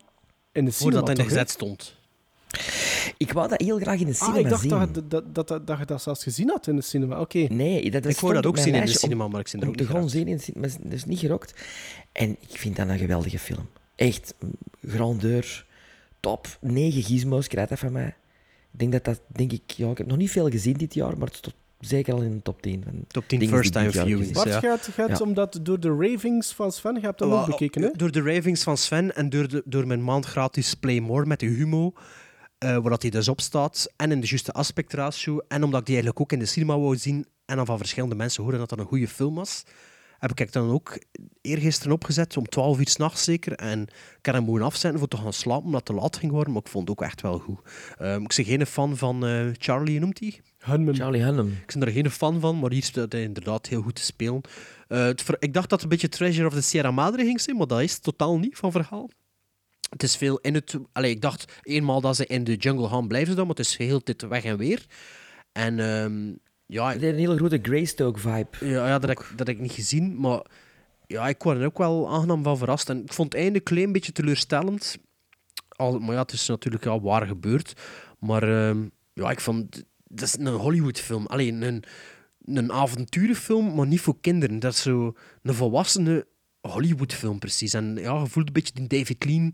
in de cinema, Voordat hij gezet stond. Ik wou dat heel graag in de cinema Ah, ik dacht zien. dat, je- dat, dat, dat, dat je dat zelfs gezien had in de cinema. Oké. Nee, dat, dat Ik wou dat ook zien in de cinema, maar ik zit er ook gewoon geraakt. zien in de cinema, maar dat is niet gerokt. En ik vind dat een geweldige film. Echt, grandeur, top. Negen gizmos krijgt dat van mij. Ik denk dat dat, denk ik, ja, ik heb nog niet veel gezien dit jaar, maar het stond zeker al in de top 10. Van Top 10 dingen first die ik time dit jaar viewings, gezien Bart heb. gaat, gaat Ja. omdat door de ravings van Sven, je hebt dat ook bekeken, hè? Door de ravings van Sven en door, de, door mijn maand gratis Play More met de Humo, eh, waar dat hij dus op staat, en in de juiste aspectratio, en omdat ik die eigenlijk ook in de cinema wou zien, en dan van verschillende mensen horen dat dat een goede film was, heb ik het dan ook eergisteren opgezet, om 12 uur s'nachts zeker, en ik kan hem moeten afzetten voor te gaan slapen, omdat het te laat ging worden, maar ik vond het ook echt wel goed. Ehm, ik ben geen fan van eh, Charlie, hoe noemt hij? Hunman. Charlie Hunnam. Ik ben er geen fan van, maar hier speelt hij inderdaad heel goed te spelen. Eh, ik dacht dat het een beetje Treasure of the Sierra Madre ging zijn, maar dat is het totaal niet van verhaal. Het is veel in het... Allee, ik dacht eenmaal dat ze in de jungle gaan blijven dan, maar het is heel dit weg en weer. En ehm, ja, Het heeft een hele grote Greystoke-vibe. ja, ja dat, heb ik, dat heb ik niet gezien, maar ja, ik word er ook wel aangenaam van verrast. En ik vond het einde een klein beetje teleurstellend. Al, maar ja, het is natuurlijk al waar gebeurd. Maar ehm, ja, ik vond... Dat is een Hollywoodfilm. Alleen een, een avonturenfilm, maar niet voor kinderen. Dat is zo een volwassene Hollywoodfilm, precies. En ja, je voelt een beetje die David Lean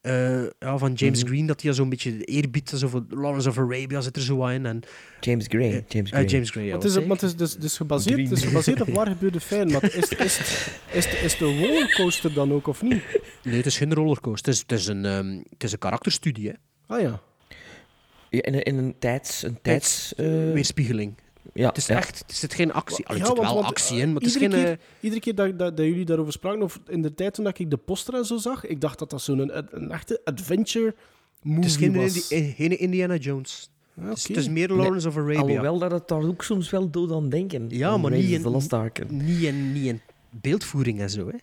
eh, ja, van James Mhm. Green, dat hij zo'n beetje eerbiedt. Zo van Lawrence of Arabia zit er zo wat in. En, James Gray. James eh, Gray. James Gray, ja. Maar het is, wat maar het is dus, dus gebaseerd, het is Green. gebaseerd op waar gebeurde feiten. Maar is, is, is, is, is de rollercoaster dan ook, of niet? Nee, het is geen rollercoaster. Het is, het is, een, ehm, het is een karakterstudie. Hè. Ah ja. Ja, in, een, in een tijds... Een tijds eh, Weerspiegeling. Ja, Het is ja. echt, er zit geen actie. Allee, er Ja, zit want- wel want, actie eh, in, maar het is geen... keer, eh, iedere keer dat, dat, dat jullie daarover spraken, of in de tijd toen ik de poster en zo zag, ik dacht dat dat zo'n een, een echte adventure movie het is geen, was. Indi- eh, geen Indiana Jones. Ah, Het, is, het is meer Lawrence of Arabia. Alhoewel dat het daar ook soms wel doet aan denken. Ja, maar niet in-. Niet in, niet in beeldvoering en zo. Hè.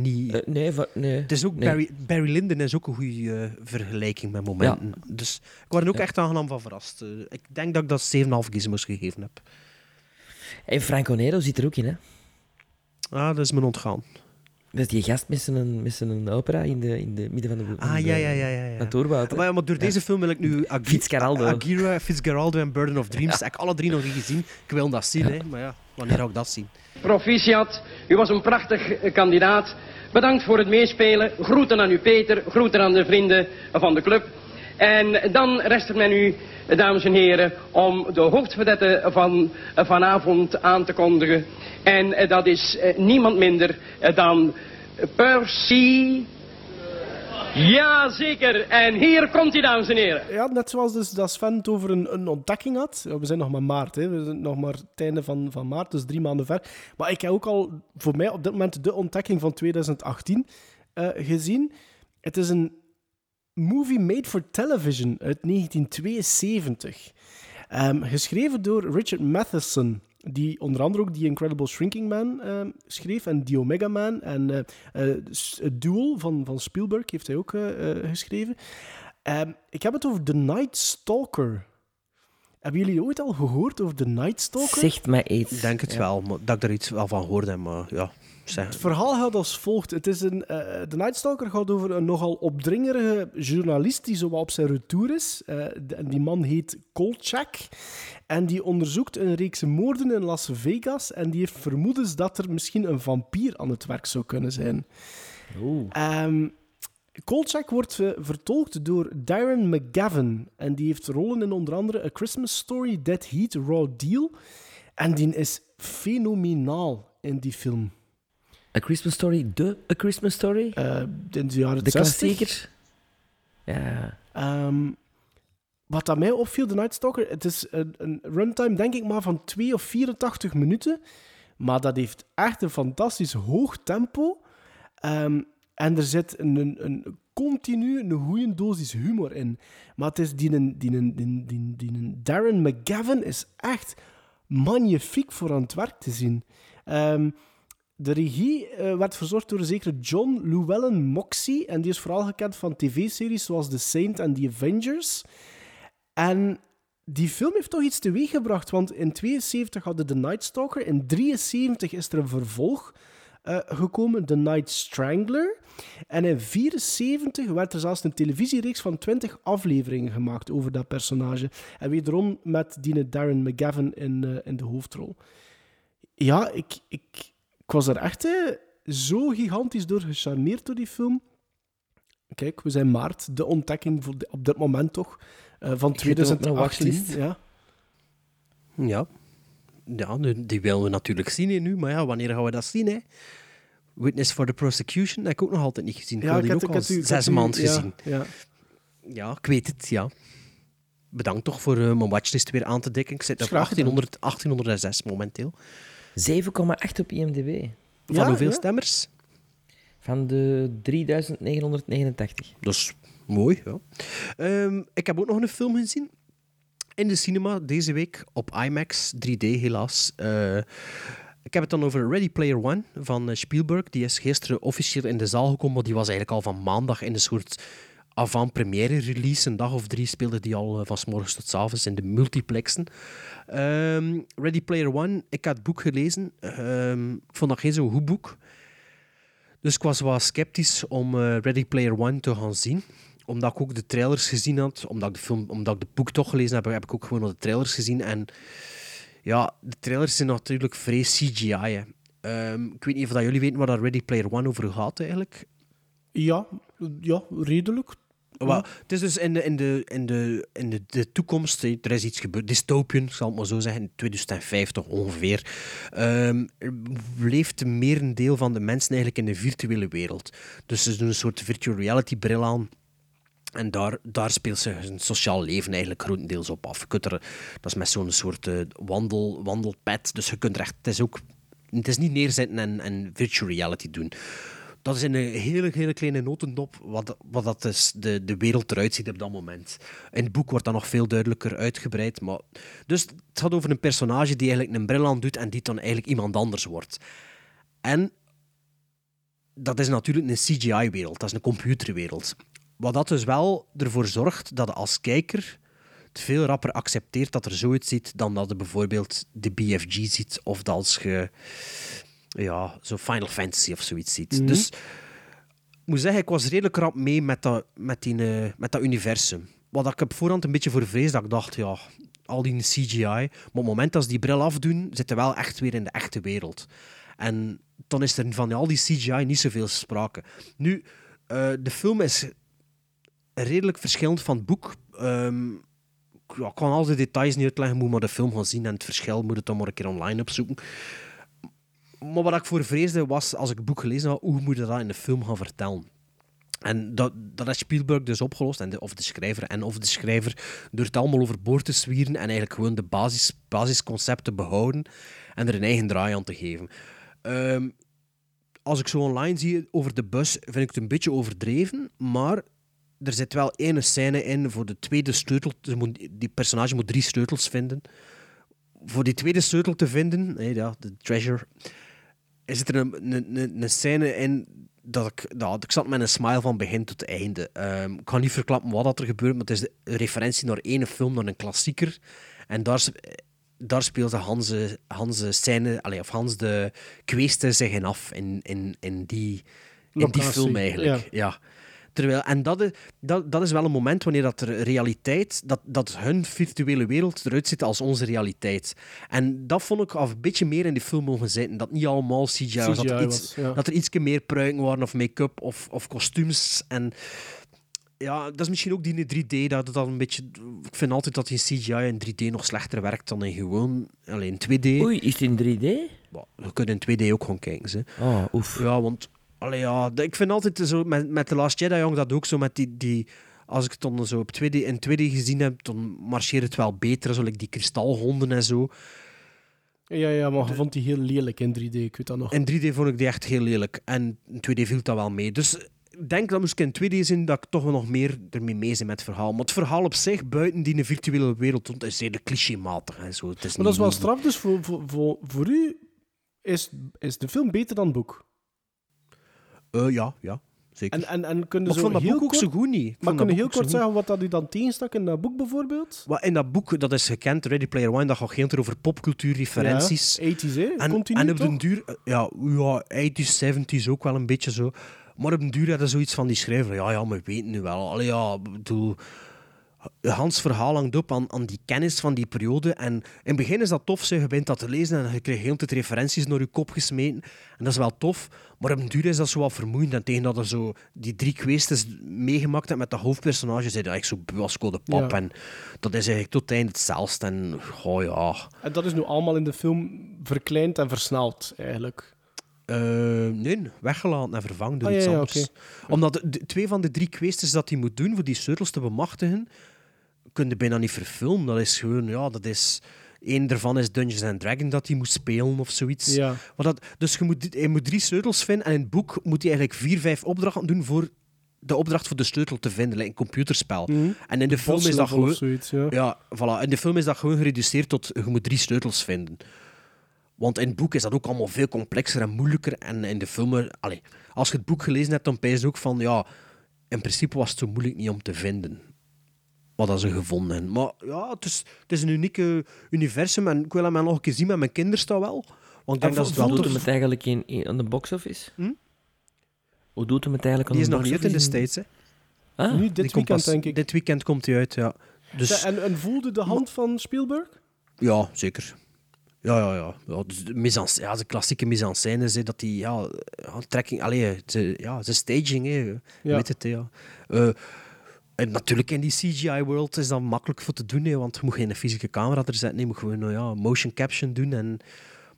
Niet... Eh, nee, va- nee. het is ook nee. Barry, Barry Lyndon is ook een goede eh, vergelijking met momenten. Dus ik word er ook Ja. echt aangenaam van verrast. Eh, ik denk dat ik dat 7,5 gizmos gegeven heb. En Franco Nero zit er ook in, hè? Ah, dat is me ontgaan. Dat is die gast met zijn, met zijn opera in de, in de midden van de, Ah, ja, ja, ja. ja, ja. natuurwoud. Maar, ja, maar door Ja. deze film wil ik nu [LAUGHS] Ag Fitzgeraldo. Agira, Fitzgeraldo en Burden of Dreams. Heb ik alle drie nog niet gezien. Ik wil dat zien, hè. maar ja, wanneer ga ik dat zien? Proficiat, u was een prachtig eh, kandidaat. Bedankt voor het meespelen. Groeten aan u Peter, groeten aan de vrienden van de club. En dan rest het met u, eh, dames en heren, om de hoofdverdette van eh, vanavond aan te kondigen. En eh, dat is niemand minder dan Percy. Jazeker. En hier komt hij, dames en heren. Ja, net zoals dus dat Sven het over een, een ontdekking had. We zijn nog maar maart, hè. we zijn nog maar het einde van, van maart, dus drie maanden ver. Maar ik heb ook al voor mij op dit moment de ontdekking van 2018 eh, gezien. Het is een movie made for television uit 1972. Ehm, geschreven door Richard Matheson, die onder andere ook die Incredible Shrinking Man ehm, schreef en The Omega Man en eh eh, S- Duel van, van Spielberg heeft hij ook eh, geschreven. Ehm, ik heb het over The Night Stalker. Hebben jullie ooit al gehoord over The Night Stalker? Zegt mij iets. Ik denk het Ja. wel, maar, dat ik er iets wel van hoorde, maar ja. Zeg. Het verhaal gaat als volgt. Het is een, eh The Night Stalker gaat over een nogal opdringerige journalist die zo wat op zijn retour is. Eh, de- en die man heet Kolchak. En die onderzoekt een reeks moorden in Las Vegas. En die heeft vermoedens dat er misschien een vampier aan het werk zou kunnen zijn. Ehm, Kolchak wordt vertolkt door Darren McGavin. En die heeft rollen in onder andere A Christmas Story, Dead Heat, Raw Deal. En die is fenomenaal in die film. A Christmas Story, de A Christmas Story? Eh, in de jaren de 60. klassieker? Ja. Ehm, wat aan mij opviel, The Night Stalker, het is een, runtime, denk ik maar, van 2 of 84 minuten. Maar dat heeft echt een fantastisch hoog tempo. Ehm, en er zit een, een, een continu een goede dosis humor in. Maar het is die, die, die, die, die, Darren McGavin is echt magnifiek voor aan het werk te zien. Ehm, de regie eh, werd verzorgd door een zekere John Llewellyn Moxie. En die is vooral gekend van tv-series zoals The Saint en The Avengers. En die film heeft toch iets teweeggebracht. Want in 72 hadden The Night Stalker. In 73 is er een vervolg eh, gekomen, The Night Strangler. En in 74 werd er zelfs een televisiereeks van 20 afleveringen gemaakt over dat personage. En wederom met die Darren McGavin in, eh, in de hoofdrol. Ja, ik, ik, ik was er echt eh, zo gigantisch door gecharmeerd door die film. Kijk, we zijn maart, de ontdekking op dit moment toch, van op mijn 2018. watchlist. Ja. Ja. Die willen we natuurlijk zien hè, nu, maar ja, wanneer gaan we dat zien? Hè? Witness for the Prosecution heb ik ook nog altijd niet gezien. Ik Ja, ik die heb- ook al zes maanden gezien. ja. Ja, ik weet het, ja. Bedankt toch voor eh, mijn watchlist weer aan te dikken. Ik zit op Graag gedaan. 1800, 1806 momenteel. 7,8 op IMDb. Van Ja, hoeveel ja. stemmers? Van de 3989. Dat is mooi, ja. Ehm, ik heb ook nog een film gezien. In de cinema deze week op IMAX 3D, helaas. Eh, ik heb het dan over Ready Player One van eh, Spielberg. Die is gisteren officieel in de zaal gekomen, die was eigenlijk al van maandag in een soort avant-première release. Een dag of drie speelde die al eh, van s morgens tot s in de multiplexen. Ehm, Ready Player One, ik had het boek gelezen. Ehm, ik vond dat geen zo'n goed boek. Dus ik was wel sceptisch om Ready Player One te gaan zien. Omdat ik ook de trailers gezien had. Omdat ik, de film, omdat ik de boek toch gelezen heb, heb ik ook gewoon de trailers gezien. En ja, de trailers zijn natuurlijk vrij CGI. hè. Ehm, ik weet niet of dat jullie weten waar dat Ready Player One over gaat eigenlijk. Ja, ja, redelijk. Het is dus in de, in de, in de, in de, de toekomst, er is iets gebeurd, dystopian, zal het maar zo zeggen, in 2050 ongeveer, ehm, leeft een merendeel van de mensen eigenlijk in de virtuele wereld. Dus ze doen een soort virtual reality bril aan. En daar, daar speelt ze hun sociaal leven eigenlijk grotendeels op af. Je kunt er, dat is met zo'n soort eh, wandel, wandelpad, dus je kunt er echt, het is ook, het is niet neerzetten en, en virtual reality doen. Dat is in een hele, hele kleine notendop wat, wat dat is de, de wereld eruit ziet op dat moment. In het boek wordt dat nog veel duidelijker uitgebreid. Maar... Dus het gaat over een personage die eigenlijk een bril aan doet en die dan eigenlijk iemand anders wordt. En dat is natuurlijk een CGI-wereld, dat is een computerwereld. Wat dat dus wel ervoor zorgt dat je als kijker het veel rapper accepteert dat er zoiets ziet dan dat je bijvoorbeeld de BFG ziet of dat als je ja, zo Final Fantasy of zoiets ziet. Mhm. Dus ik moet zeggen, ik was redelijk rap mee met dat, met die, eh, met dat universum. Wat ik op voorhand een beetje voor vrees, dat ik dacht, ja, al die CGI. Maar op het moment dat ze die bril afdoen, zitten we wel echt weer in de echte wereld. En dan is er van al die CGI niet zoveel sprake. Nu, eh, de film is redelijk verschillend van het boek. Ehm, ja, ik kan al de details niet uitleggen, moet maar de film gaan zien en het verschil moet het dan maar een keer online opzoeken. maar wat ik voor vreesde was, als ik het boek gelezen had, hoe moet je dat in de film gaan vertellen? En dat, dat heeft Spielberg dus opgelost, en of de schrijver en of de schrijver, door het allemaal overboord te zwieren en eigenlijk gewoon de basis, basisconcepten behouden en er een eigen draai aan te geven. Ehm, als ik zo online zie over de bus, vind ik het een beetje overdreven, maar er zit wel één scène in voor de tweede sleutel. Die personage moet drie sleutels vinden. Voor die tweede sleutel te vinden, ja, de treasure, is er een, een, een, scène in dat ik, dat, ik zat met een smile van begin tot einde. Ehm, ik kan niet verklappen wat dat er gebeurt, maar het is een referentie naar één film, naar een klassieker. En daar, daar speelde Hans, eh, Hans de scène, allee, of Hans de kweeste zich in af in, in, in, die, in die Locatie, film eigenlijk. Ja. Terwijl, en dat is, dat, dat is wel een moment wanneer dat er realiteit, dat, dat hun virtuele wereld eruit ziet als onze realiteit. En dat vond ik af een beetje meer in die film mogen zitten. Dat niet allemaal CGI, was. Dat er, iets, was, ja. dat er iets meer pruiken waren of make-up of, of kostuums. En ja, dat is misschien ook die in 3D. Dat het dan een beetje, ik vind altijd dat in CGI in 3D nog slechter werkt dan in gewoon alleen 2D. Oei, is het in 3D? Je kunt in 2D ook gewoon kijken. Ze. Oh, oef. Ja, want allee, ja, ik vind altijd zo met, met The Last Jedi jong dat ook zo met die. die als ik het dan zo op 2D, in 2D gezien heb, dan marcheert het wel beter. Zo like die kristalhonden en zo. Ja, ja, maar je vond die heel lelijk in 3D, ik weet dat nog. In 3D vond ik die echt heel lelijk. En in 2D viel dat wel mee. Dus ik denk dat moest ik in 2D zien dat ik toch wel nog meer ermee mee ben met het verhaal. Maar het verhaal op zich, buiten die virtuele wereld, is zeer clichématig en zo. Het is Maar dat is wel straf, dus voor, voor, voor, voor u is, is de film beter dan het boek. Eh, ja, ja, zeker. En, en, en kunnen Maar vond dat heel boek ook kort, zo goed niet. Ik Maar kunnen heel kort zeggen wat dat u dan tegenstak in dat boek bijvoorbeeld? Wat in dat boek, dat is gekend, Ready Player One, dat gaat heel over popcultuur, referenties. Ja, 80s, hè? En, Continu, en op toch? den duur, eh, ja, ja, 80s, 70s ook wel een beetje zo. Maar op den duur hadden zoiets van die schrijver, ja, ja, we weten nu wel. Allee, ja, bedoel, Hans verhaal hangt op aan, aan die kennis van die periode. En in het begin is dat tof, zeg, je bent dat te lezen en je krijgt heel tijd referenties naar je kop gesmeten. En dat is wel tof, maar op den duur is dat zo wat vermoeiend. En tegen dat er zo die drie kwesties meegemaakt hebt met de hoofdpersonage, zijn dat echt zo beu als de pap. Ja. En dat is eigenlijk tot het einde hetzelfde. En, oh ja... En dat is nu allemaal in de film verkleind en versneld, eigenlijk. Eh, nee, weggelaten en vervangen door Ah, ja, iets ja, anders. oké. Omdat de, de- twee van de drie kwesties dat hij moet doen voor die sleutels te bemachtigen, kun je bijna niet verfilmen. Dat is gewoon, ja, dat is... Eén daarvan is Dungeons and Dragons dat hij moet spelen of zoiets. Ja. Maar dat, dus je moet, hij moet drie sleutels vinden en in het boek moet hij eigenlijk vier, vijf opdrachten doen voor de opdracht voor de sleutel te vinden, like een computerspel. En in de film is dat gewoon... of zoiets, ja. Ja, voilà. In de film is dat gewoon gereduceerd tot je moet drie sleutels vinden. Want in het boek is dat ook allemaal veel complexer en moeilijker. En in de film, er- allee, als je het boek gelezen hebt, dan pijs je ook van, ja, in principe was het zo moeilijk niet om te vinden. Wat dat ze gevonden hebben. Maar ja, het is, het is een unieke universum en ik wil hem nog een keer zien met mijn kinderen toch wel. Want ik denk En dat hoe het wel doet tof hem het eigenlijk in, in, aan de box office? Hm? Hoe doet hem het eigenlijk aan Die is de nog niet uit in de? States, hè. Ah. Nu, dit weekend, pas- denk ik. Dit weekend komt hij uit, ja. Dus, En, en voelde de hand van Spielberg? Ja, zeker. Ja, ja, ja. ja, dus de, ja de klassieke mise en scène is hè, dat die ja, trekking, allee, ze, ja, ze staging, hè, Ja. weet het, hè, ja. Eh, en natuurlijk in die CGI-world is dat makkelijk voor te doen, hè, want je moet geen fysieke camera er zetten, je moet gewoon nou ja, motion caption doen. En,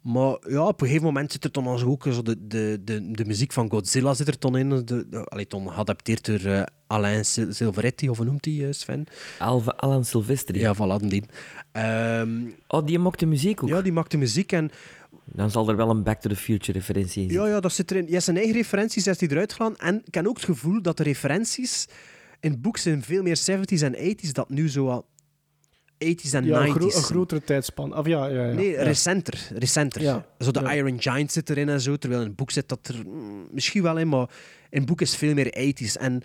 maar ja, op een gegeven moment zit er dan ook zo de, de, de, de muziek van Godzilla zit er dan in, de, de, allee, dan geadapteerd door eh, Alain Sil- Silveretti, of hoe noemt hij, Sven? Alva, Alan Silvestri. Ja, voilà, die. Ehm, oh, die maakt de muziek ook? Ja, die maakt de muziek en... Dan zal er wel een Back to the Future referentie in zitten. Ja, ja, dat zit erin. Je hebt zijn eigen referenties heeft hij eruit gedaan. En ik heb ook het gevoel dat de referenties in het boek zijn veel meer 70s en 80s dat nu zo wat 80s en Ja, een, 90s. gro- een grotere tijdspan. Of ja, ja, ja. Nee, recenter. recenter. Zo de. Iron Giant zit erin en zo, terwijl in het boek zit dat er mm, misschien wel in, maar in het boek is veel meer 80s. En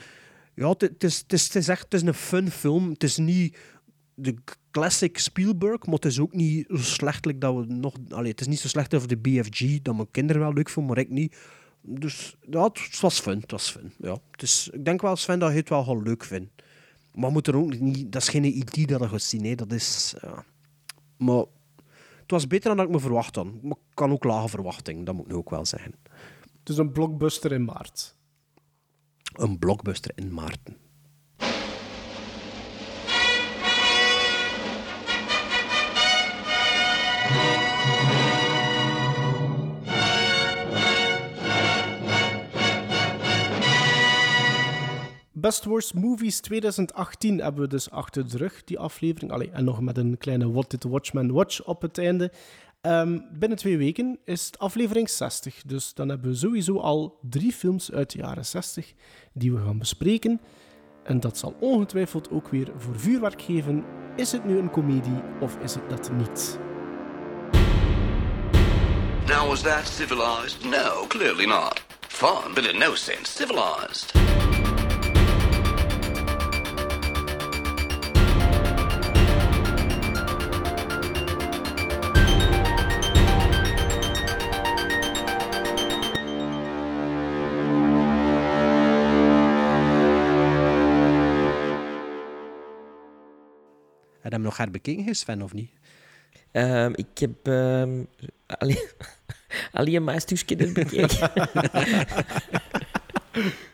ja, het- is, echt het is een fun film. Het is niet de classic Spielberg, maar het is ook niet zo slechtelijk dat we nog... Allee, het is niet zo slecht over de BFG, dat mijn kinderen wel leuk vonden, maar ik niet. Dus ja, het was fun. Het was fun. Ja. Is, ik denk wel, Sven, dat je het wel gewoon leuk vindt. Maar moet er ook niet... Dat is geen idee dat je gaat zien, hè. Dat is... Ja. Maar het was beter dan dat ik me verwacht had. Maar ik kan ook lage verwachting, dat moet ik nu ook wel zeggen. Dus een blockbuster in maart. Een blockbuster in Maarten. Best Worst Movies 2018 hebben we dus achter de rug, die aflevering. Allee, en nog met een kleine What Did Watchman Watch op het einde. Ehm, binnen twee weken is het aflevering 60. Dus dan hebben we sowieso al drie films uit de jaren 60 die we gaan bespreken. En dat zal ongetwijfeld ook weer voor vuurwerk geven. Is het nu een komedie of is het dat niet? Now, was that civilized? No, clearly not. Fun, but in no sense civilized. Hem nog herbekeken, Sven, of niet? Ehm, ik heb ehm, [LAUGHS] alleen, alleen een bekeken. [LAUGHS] [LAUGHS]